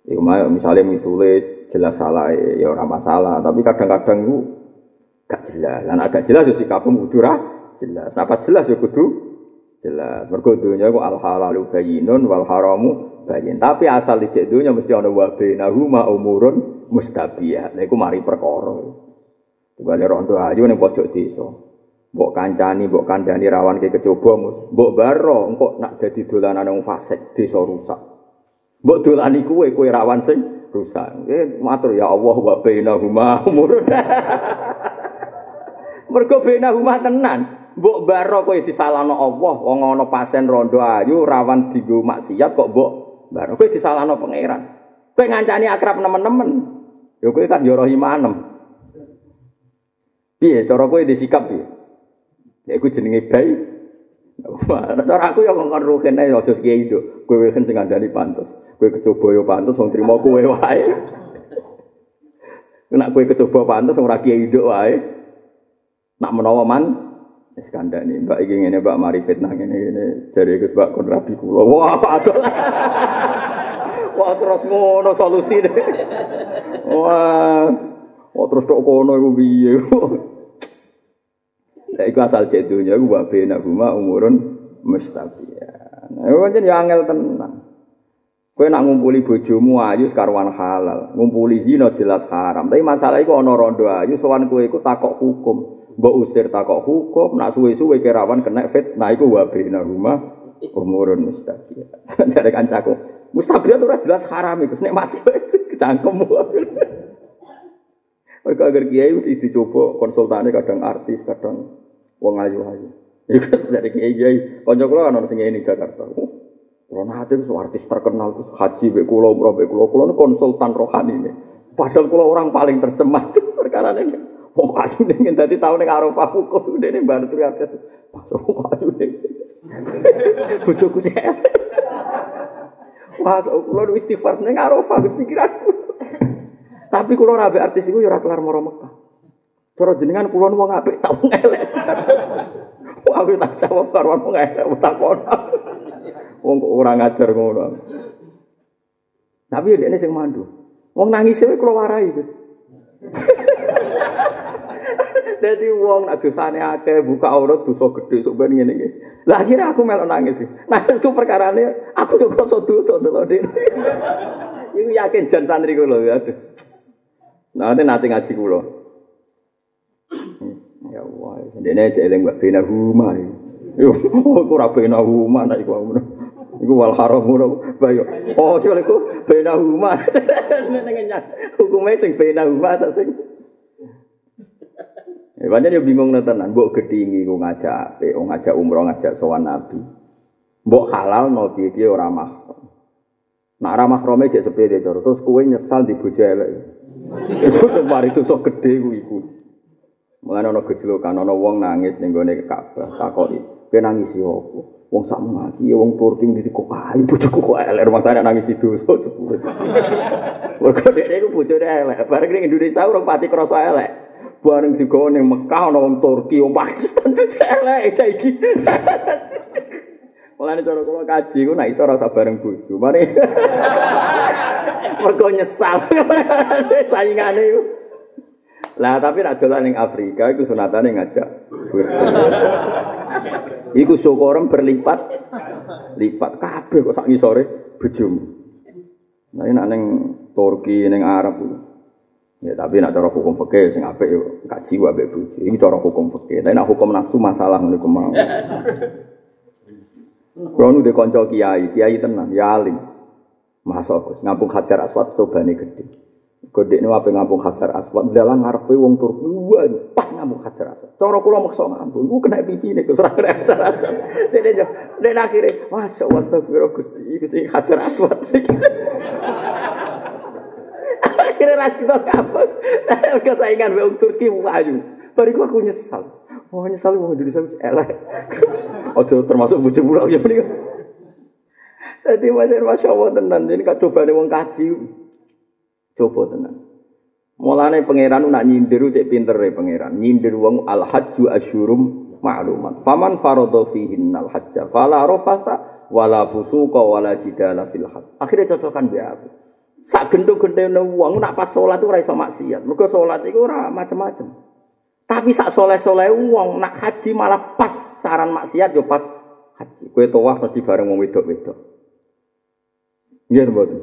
Iku misalnya misule jelas salah ya ora masalah, tapi kadang-kadang itu gak jelas. Lan agak jelas yo sikapmu kudu jelas. Pas jelas yo kudu jelas. Mergo dunya ku al halalu bayyinun wal haramu bayin. Tapi asal di dunya mesti ana wa bainahuma umurun mustabiyah. Lha iku mari perkara. Bali rondo ayu ning pojok desa. Mbok kancani, mbok kandhani rawan ke kecoba, mbok baro engko nak dadi dolanan wong fasik desa rusak. Mbok dolani kuwe kowe rawan sing rusak. Eh matur ya Allah wa bainahuma umurun. Mergo bainahuma tenan. Mbok baro kowe disalahno Allah, wong ana pasien rondo ayu rawan dienggo maksiat kok mbok Baru kowe disalahno pangeran. Kowe ngancani akrab nemen-nemen. Ya kowe kan yo imanem. Piye cara kowe disikap piye? Ya iku jenenge bayi. Cara aku ya ngongkon rugen ae aja kiai itu. Kowe kan sing ngandani pantes. Kowe kecoba yo pantes wong trimo kowe wae. Nek kowe kecoba pantes ora kiai wae. Nak menawa man Wis kandhani, Mbak iki ngene Mbak mari fitnah ngene ngene jare Gus Mbak kon rabi kula. Wah, padahal. Wah, terus ngono solusi deh. Wah. Wah, terus tok kono iku piye? Lah iku asal cek dunya iku wa bena huma umurun mustaqiyan. Nah, pancen ya angel tenan. Kowe nak ngumpuli bojomu ayu sekarwan halal, ngumpuli zina jelas haram. Tapi masalah iku ana rondo ayu sowan kowe iku takok hukum. Mbok usir takok hukum nak suwe-suwe kerawan kena fitnah iku wa bina rumah umurun mustaqiyah jare kancaku mustaqiyah ora jelas haram iku nek mati kecangkem Mereka agar kiai mesti dicoba konsultane kadang artis, kadang wong ayu-ayu. Iku dari kiai kiai. Konco kula kan sing ini Jakarta. Kalau nanti itu artis terkenal tuh haji be kulo, umroh kulo konsultan rohani ini. Padahal kulo orang paling tercemar perkara ini. Wong ayu ning dadi tau ning Arafah hukum dene bar turu atas. Wong ayu ning. Bojoku cek. Wah, kula istighfar ning Arafah wis pikiranku. Tapi kula ora artis iku ya ora kelar moro Mekah. Cara jenengan kula wong apik tak wong elek. Aku tak jawab karo wong elek tak kono. Wong kok ora ngajar ngono. Tapi dia ini sing mandu. Wong nangis wae kula warai, Gus. Dadi wong nak dosane akeh buka aurat dosa gedhe sok ben ngene iki. Lah akhirnya aku melok nangis. Nangisku perkarane aku yo krasa dosa lho Dik. Iku yakin jan santri kula ya. Aduh. Nah, nanti ngaji kula. Ya Allah, dene cek eling mbak bina huma. Yo, aku ora bina huma nek iku ngono. Iku wal haram ngono bayo. Oh, jare iku bina huma. Hukume sing bina huma ta sing Ya, dia bingung tenan, mbok gedingi ku ngajak ape, ngajak umroh, ngajak sowan nabi. Mbok halal no piye piye ora mahram. Nak ora mahrame jek sepede cara, terus kowe nyesal di bojo elek. Itu mari itu sok gede ku iku. Mulane ana gejlokan ana wong nangis ning gone Ka'bah takoki, "Kowe nangis apa?" Wong sak mati wong Turki ndi kok ae bojoku kok elek rumah tangga nangis itu so cepet. Mergo dhek iku bojone elek, bareng ning Indonesia urung pati krasa elek. Bareng digawa ning Mekah ana wong Turki, wong Pakistan elek iki. Mulane cara kula kaji ku nek iso rasa bareng bojo. Mari. Mergo nyesal. Saingane iku. Lah tapi nek dolan ning Afrika iku sunatane ngajak. iku syukurem berlipat lipat kabeh kok sak ngisore bojomu. Nah nek ning Turki ning Arab Ya tapi nak cara hukum fikih sing apik yo kaji wae mbek. Iki cara hukum fikih. Tapi nak hukum nafsu masalah ngene ku mau. Kulo nu kiai, kiai tenan, ya alim. Masa Gus, Hajar Aswad cobane gede. Gede ini apa ngampung Hajar Aswad, dalam ngarepe wong Turki, wah pas ngampung Hajar Aswad. Cara kula maksa ngampung, ku kena pipi nek Gus ora Hajar Aswad. Dene yo, dene akhire, Allah, astagfirullah Gusti, Gusti Hajar Aswad. Akhirnya ras kita kapok. Kesaingan wong Turki wayu. Bariku aku nyesal. Oh nyesal wong Indonesia elek. Ojo termasuk bojo pulau ya mriko. Dadi masih masya Allah tenan. Ini kak coba wong kaji. Coba tenan. Mulane pangeran nak nyindir cek pinter ya pangeran. Nyindir wong al hajju asyurum ma'lumat. Faman faradha fihin al hajja fala rafasa wala fusuqa wala jidala fil hajj. Akhirnya cocokan be aku. Sak gendho-gendhone wong nak pas salat ora iso maksiat. Mergo salat iku ora macam-macam. Tapi sak soleh-soleh wong nak haji malah pas saran maksiat yo pas haji. Kowe tawaf mesti bareng wong wedok-wedok. Nggih mboten.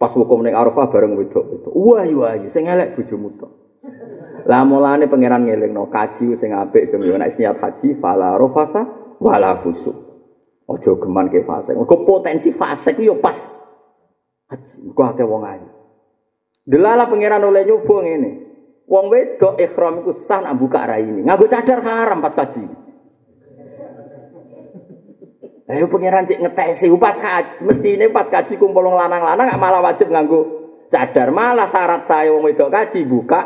Pas hukum ning Arafah bareng wedok-wedok. Wah yo ayu sing elek bojomu tok. Lah mulane pangeran ngelingno kaji sing apik jeng yo niat haji fala rafata wala fusuk. Ojo geman ke fase. Mergo potensi fase ku yo pas haji. Kok akeh wong ayu. Delala pangeran oleh nyoba ngene. Wong wedok ikhram iku sah nak buka raine. Nganggo cadar haram pas kaji. Ayo pangeran cek ngetesi pas kaji, mestine pas kaji kumpul lanang-lanang malah wajib nganggo cadar. Malah syarat saya wong wedok kaji buka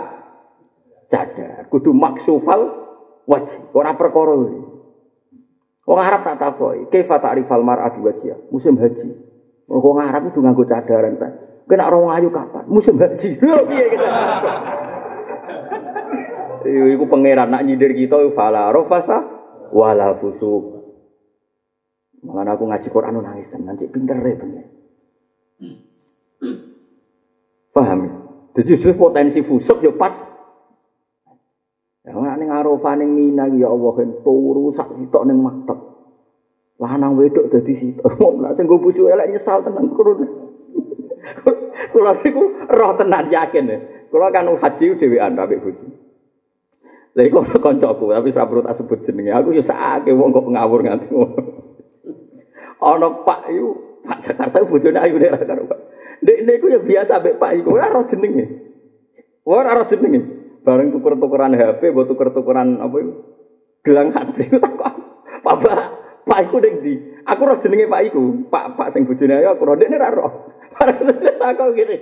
cadar. Kudu maksufal wajib. Ora perkara Wong Arab tak takoki, kaifa ta'rifal mar'atu wajhiha? Musim haji. Wong itu nganggo cadaran ta. Kena orang ayu kapan? Musim haji. Kita? Iku pangeran nak nyindir kita fala rafasa wala fusuk. Aku ngaji Quran nangis tenan cek pinter ya bener. Paham? Jadi justru potensi fusuk ya pas. Ya ning Arafah ning Mina ya Allah turu sak sitok ning maktab. Lanang wedok dadi sitok. Lah sing go bojo elek nyesal tenan kurun. Kula niku roh tenan yakin. Kula kan haji dhewean ambek bojo. Lha iku kancaku, tapi ora perlu tak sebut jenenge. Aku ya sakake wong kok ngawur nganti ngono. Pak yu, Pak Jakarta bojone ayu ora karo Pak. Dek niku ya biasa ambek Pak iku ora roh jenenge. Ora roh jenenge. Bareng tuker-tukeran HP, mbok tuker-tukeran apa iku? Gelang haji tak Pak Pak, Pak iku ning ndi? Aku roh jenenge Pak iku. Pak Pak sing bojone ayu aku roh dekne ora roh. Tak kok ngene.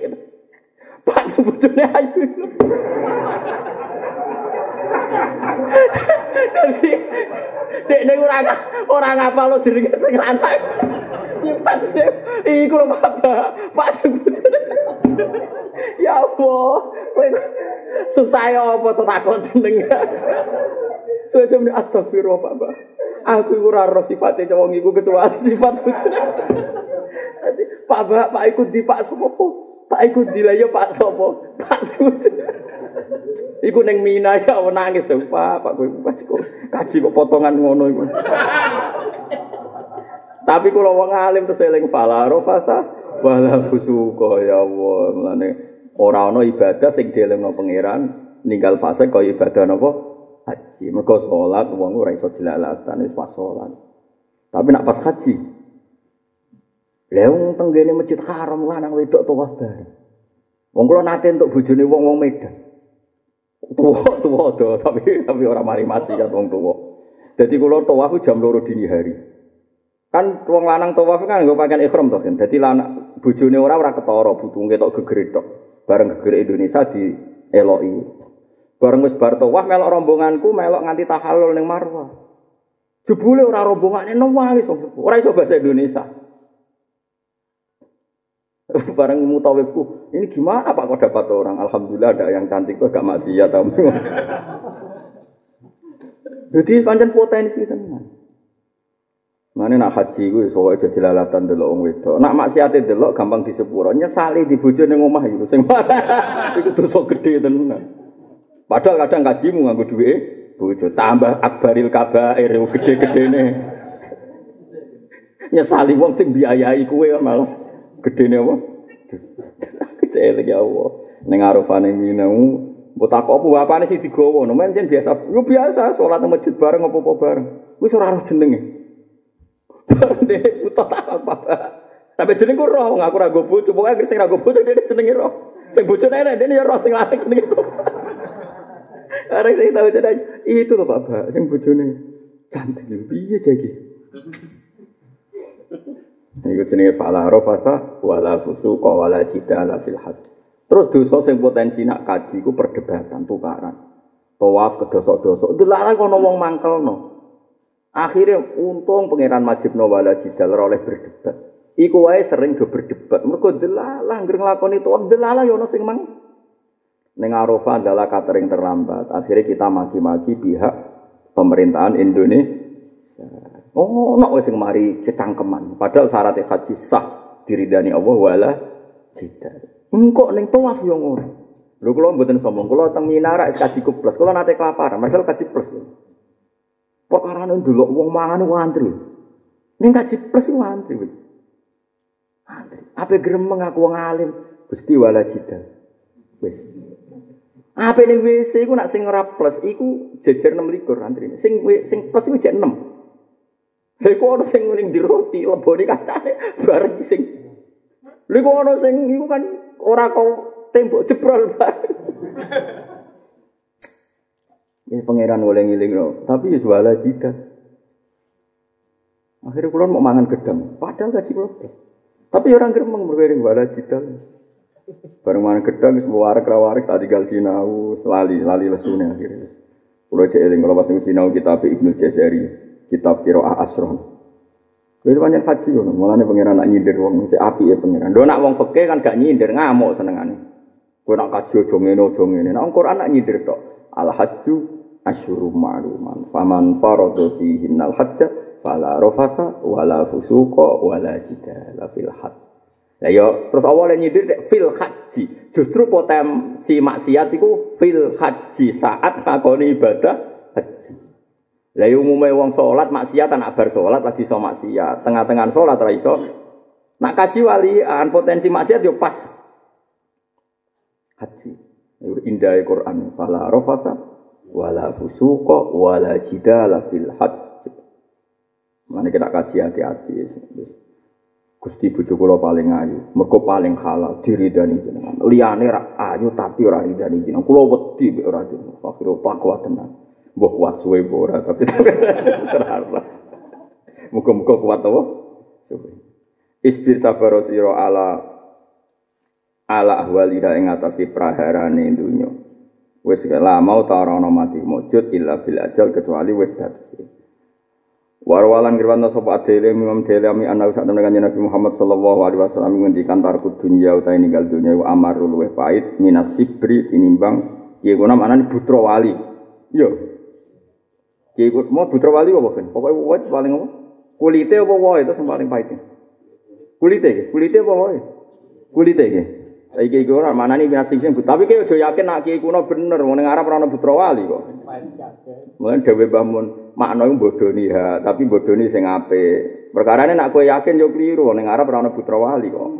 Pak sing bojone ayu. Jadi dek ning ora ora ngapal lo jenenge sing lanang. Nyimpan iku lho Pak. Pak sing bojone. Ya Allah. Susah ya apa to takon jeneng. Suwe-suwe astagfirullah Pak Mbak. Aku iku ora ro sifate wong iku kecuali sifat Pak Mbak, Pak ikut di Pak sopo? Pak ikut di lah ya Pak sopo? Pak Iku neng Mina ya nangis Pak, Pak kowe kaji kok potongan ngono iku. Tapi kalau wong alim terus eling fala rofasa wala fusuka ya Allah. Mulane ora ana ibadah sing dielingno pangeran ninggal fase kaya ibadah napa haji. Mergo salat wong ora iso dilalatan wis pas salat. Tapi nak pas haji Lha wong tenggene masjid haram lanang wedok tawaf bareng. Wong kula nate entuk bojone wong-wong Medan. Tuwa-tuwa do, tapi tapi ora mari maksiat wong tuwa. Dadi kula tawaf jam loro dini hari. Kan wong lanang tawaf kan nggo pakaian ihram to kan. Dadi lanang bojone ora ora ketara butunge tok gegere tok. Bareng gegere Indonesia di eloki. Bareng wis bar tawaf melok rombonganku melok nganti tahallul ning Marwah. Jebule ora rombongane nangis ora iso bahasa Indonesia. Bareng mutawifku, ini gimana Pak kok dapat orang? Alhamdulillah ada yang cantik tuh gak maksiat. Jadi panjang potensi tenan. Mana nak haji gue soalnya jadi lalatan delok wong wedok. Nak maksiate delok gampang disepuro. Nyesali di bojo ning omah iku sing iku dosa gede tenan. Padahal kadang kajimu nganggo duit bojo tambah akbaril kabair gede-gedene. Nyesali wong sing biayai kuwe malah gedene apa? Kecelik ya Allah. Ning arafane minau Mbok tak apa bapane sih digowo, men biasa. Yo biasa salat nang masjid bareng apa-apa bareng. Wis ora roh jenenge. Dene buta tak apa. Tapi jeneng ku roh ngaku ra go bojo, pokoke sing ra go bojo dene jenenge roh. Sing bojone enek dene ya roh sing lanang jenenge. Arek sing tau jeneng itu lho Pak, sing bojone cantik piye jagi. Iku jenenge fala wala fusuqa wala jidala fil hajj. Terus dosa sing potensi nak kaji ku perdebatan tukaran. Tawaf kedosok-dosok. Delalah kono wong mangkelno. Akhirnya untung pangeran Majib Nawala Jidal oleh berdebat. Iku wae sering do berdebat. Mergo delalah ngger nglakoni tuwa delalah ya ono sing mang ning Arafah adalah catering terlambat. Akhirnya kita maki-maki pihak pemerintahan Indonesia. Oh, wis sing mari kecangkeman. Padahal syarat haji sah diridani Allah wala jidal. Engkok ning tawaf yo ngono. Lho kula mboten sombong, kula teng Minara kaji plus. Kula nate kelaparan, padahal kaji plus. Perkara ndelok wong mangan antri. Ning kaji plus ku antri. Antri. Apa gremeng aku wong alim, Gusti wala jidal. Wis. Apa ning WC iku nak sing ora plus iku jejer 6 likur antrine. Sing sing plus iku jek 6. Lha kok ono sing ning di roti lebone kacane bareng sing Lha kok ono sing iku kan ora kok tembok jebrol bareng. Ya pangeran boleh ngiling no. Tapi ya jika. Akhirnya kulon mau mangan gedang. Padahal gaji kulon Tapi orang geremeng berwering wala jidal. Bareng mangan gedang, semua warak rawarik tak tinggal sinau, lali, lali lesunya akhirnya. Kulo cek eling kalau pas sinau kitab Ibnu Jazari, kitab Qiraah Asron. Itu banyak haji malah nih pangeran nak nyindir wong, cek api ya pangeran. Do nak wong fakir kan gak nyindir ngamuk senengane. Kau nak kaji ojo ngene. Nak Quran nak nyindir tok. Al hajju asyurum ma'luman. Faman faradu fihi nal hajja fala rafata wala fusuqa wala jidala fil hajj. Lah yo terus awalnya nyindir fil haji. Justru potensi maksiat iku fil haji saat ngakoni ibadah haji. Lah yo umume wong salat maksiat anak bar salat lagi iso maksiat. Tengah-tengah salat ra iso. Nak kaji walian potensi maksiat yo pas haji. Indah Quran. Fala rafata wala fusuqa wala jidala fil hajj. Mana kita kaji hati-hati. Gusti bojo kula paling ayu, mergo paling halal diridani jenengan. Liyane ra ayu tapi ora ridani jenengan. Kula wedi mek ora jenengan. Akhire pak kuat tenan. Mbok kuat suwe ora tapi ora. Muga-muga kuat apa? Suwe. Isbir sabar sira ala ala ahwalira ing atase praharane dunya. Wis lama ta ora ana mati mujud illa bil ajal kecuali wis batese. Warwalan kirwana sapa adele Imam Dele ami ana sak temen kanjeng Nabi Muhammad sallallahu alaihi wasallam ngendikan tarku dunya utahe ninggal dunya wa amarul luweh pait minas sibri tinimbang Kiai kuna mana nih putra wali. Iya. Kiai kuna mau putra wali apa kan? Pokoknya wae paling apa? Kulite apa wae itu yang paling pahit. Kulite, kulite apa wae? Kulite iki. Saiki kiai kuna mana nih biasa sing tapi kiai aja yakin nak kiai kuna bener wong ning Arab ora putra wali kok. Mulane dhewe Mbah Mun makna iku bodoni ha, tapi bodoni sing apik. Perkarane nak kowe yakin yo kliru ning Arab ora putra wali kok.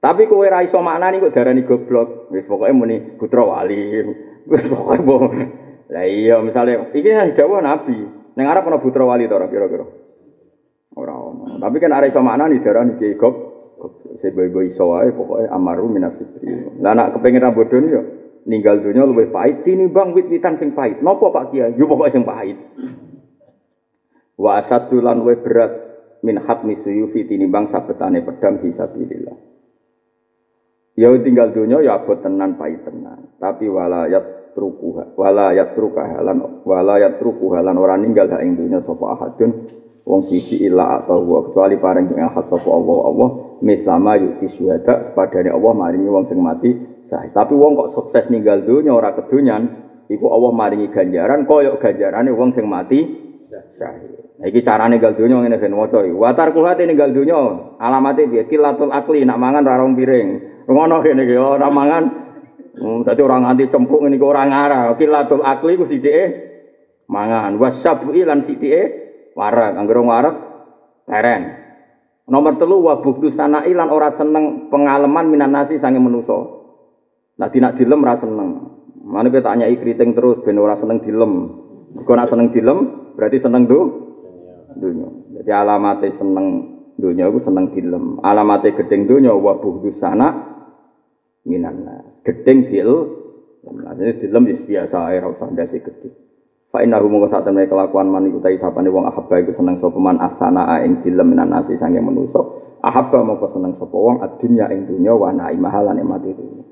Tapi kowe ra iso maknani kok darani goblok. Wis pokoke muni putra wali. Wis pokoke mbok. Lah iya misale iki dawuh Nabi. Ning Arab ana putra wali to ora kira-kira. Ora ono. Tapi kan arek iso maknani darani ki gob. Sebo-bo iso wae pokoke amaru minasibri. Lah nak kepengin ra bodho yo ninggal dunia luwih pahit tinimbang wit-witan sing pahit. Napa Pak Kiai? Yo pokoke sing pahit. Wa asadulan luwih berat min hatmi suyufi tinimbang sabetane pedang fisabilillah. Ya tinggal dunia ya abot tenan pahit tenan. Tapi walayat trukuha, walayat trukuha lan walayat trukuha lan ora ninggal dak ing dunya sapa ahadun wong siji ila atau wa kecuali pareng ing ahad sapa Allah Allah mislama yuti syuhada sepadane Allah maringi wong sing mati sahih. Tapi wong kok sukses ninggal dunya ora kedunyan iku Allah maringi ganjaran koyok ganjarane wong sing mati sahih. Iki carane ninggal dunya ngene ben waca iki. Watar kuhate ninggal dunya alamate piye? Kilatul akli nak mangan ra rong piring. Ngono kene iki ora mangan. Hmm, dadi orang nganti cempuk ngene iki ora ngarah. Kilatul akli ku sithike mangan. Wasabi lan sithike warak. Anggere warak teren. Nomor telu wa buktu sanai lan ora seneng pengalaman minan nasi sange menuso. Nah dinak dilem ora seneng. Mana kita tanya kriting terus ben ora seneng dilem. Kau nak seneng dilem berarti seneng do dunia. Jadi alamatnya seneng dunia itu seneng dilem. Alamatnya gedeng dunia wa buktu sana minanna. Gedeng dil, jadi dilem ya biasa air usah ndase gedhe. Fa inna hum sak temne kelakuan man iku tai sapane wong ahabba iku seneng sapa man asana ing dilem minan nasi sange manusa. Ahabba mongko seneng sapa wong adunya ing dunya wa naimaha lan mati dunya.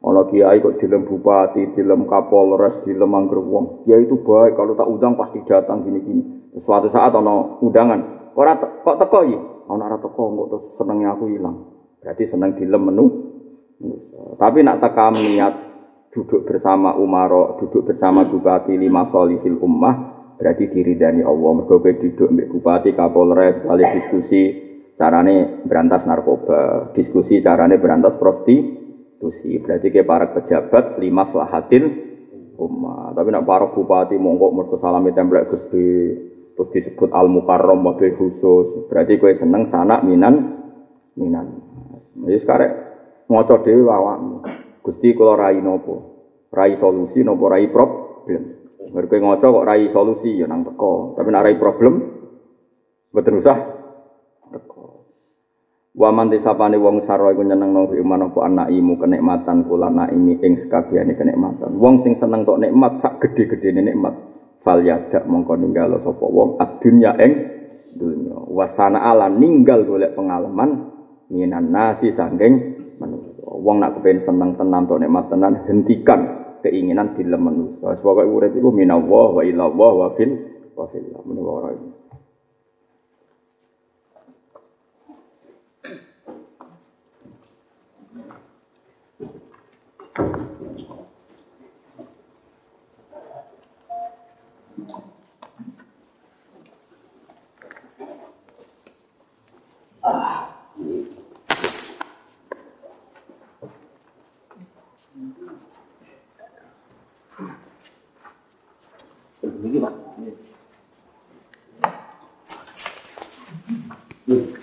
Ana kiai kok dilem bupati, dilem kapolres, dilem angger wong. Ya itu baik kalau tak undang pasti datang gini-gini. Suatu saat ana undangan, ora kok teko iki? Ana ora teko kok terus senengnya aku hilang. Berarti seneng dilem menu tapi nak tekam niat duduk bersama Umaro, duduk bersama Bupati lima solihil ummah, berarti diridani Allah. Mereka duduk mbek Bupati, Kapolres, kali diskusi carane berantas narkoba, diskusi carane berantas prostitusi. Berarti ke para pejabat lima selahatil ummah. Tapi nak para bupati mongkok mereka salami templek gede, terus disebut al mukarrom mobil khusus. Berarti kue seneng sana minan minan. Jadi sekarang Ngoco dhewe awakmu. Gusti kula rai nopo? Rai solusi nopo rai problem? Mergo ngoco kok rai solusi ya nang teko, tapi nek rai problem mboten usah teko. Wa man disapane wong sarwa iku nyenengno fi iman apa anaimu kenikmatan kula naimi ing sekabehane kenikmatan. Wong sing seneng tok nikmat sak gedhe-gedhene nikmat. Fal yadak mongko ninggalo sapa wong adunya ing dunya. Wasana ala ninggal golek pengalaman minan nasi manusia. Wong nak kepengen seneng tenan to nikmat tenan hentikan keinginan dilem manusia. Sebab urip iku minallah wa ilallah wa fil wa fil menawa ora Ah. Ini Pak. Yes.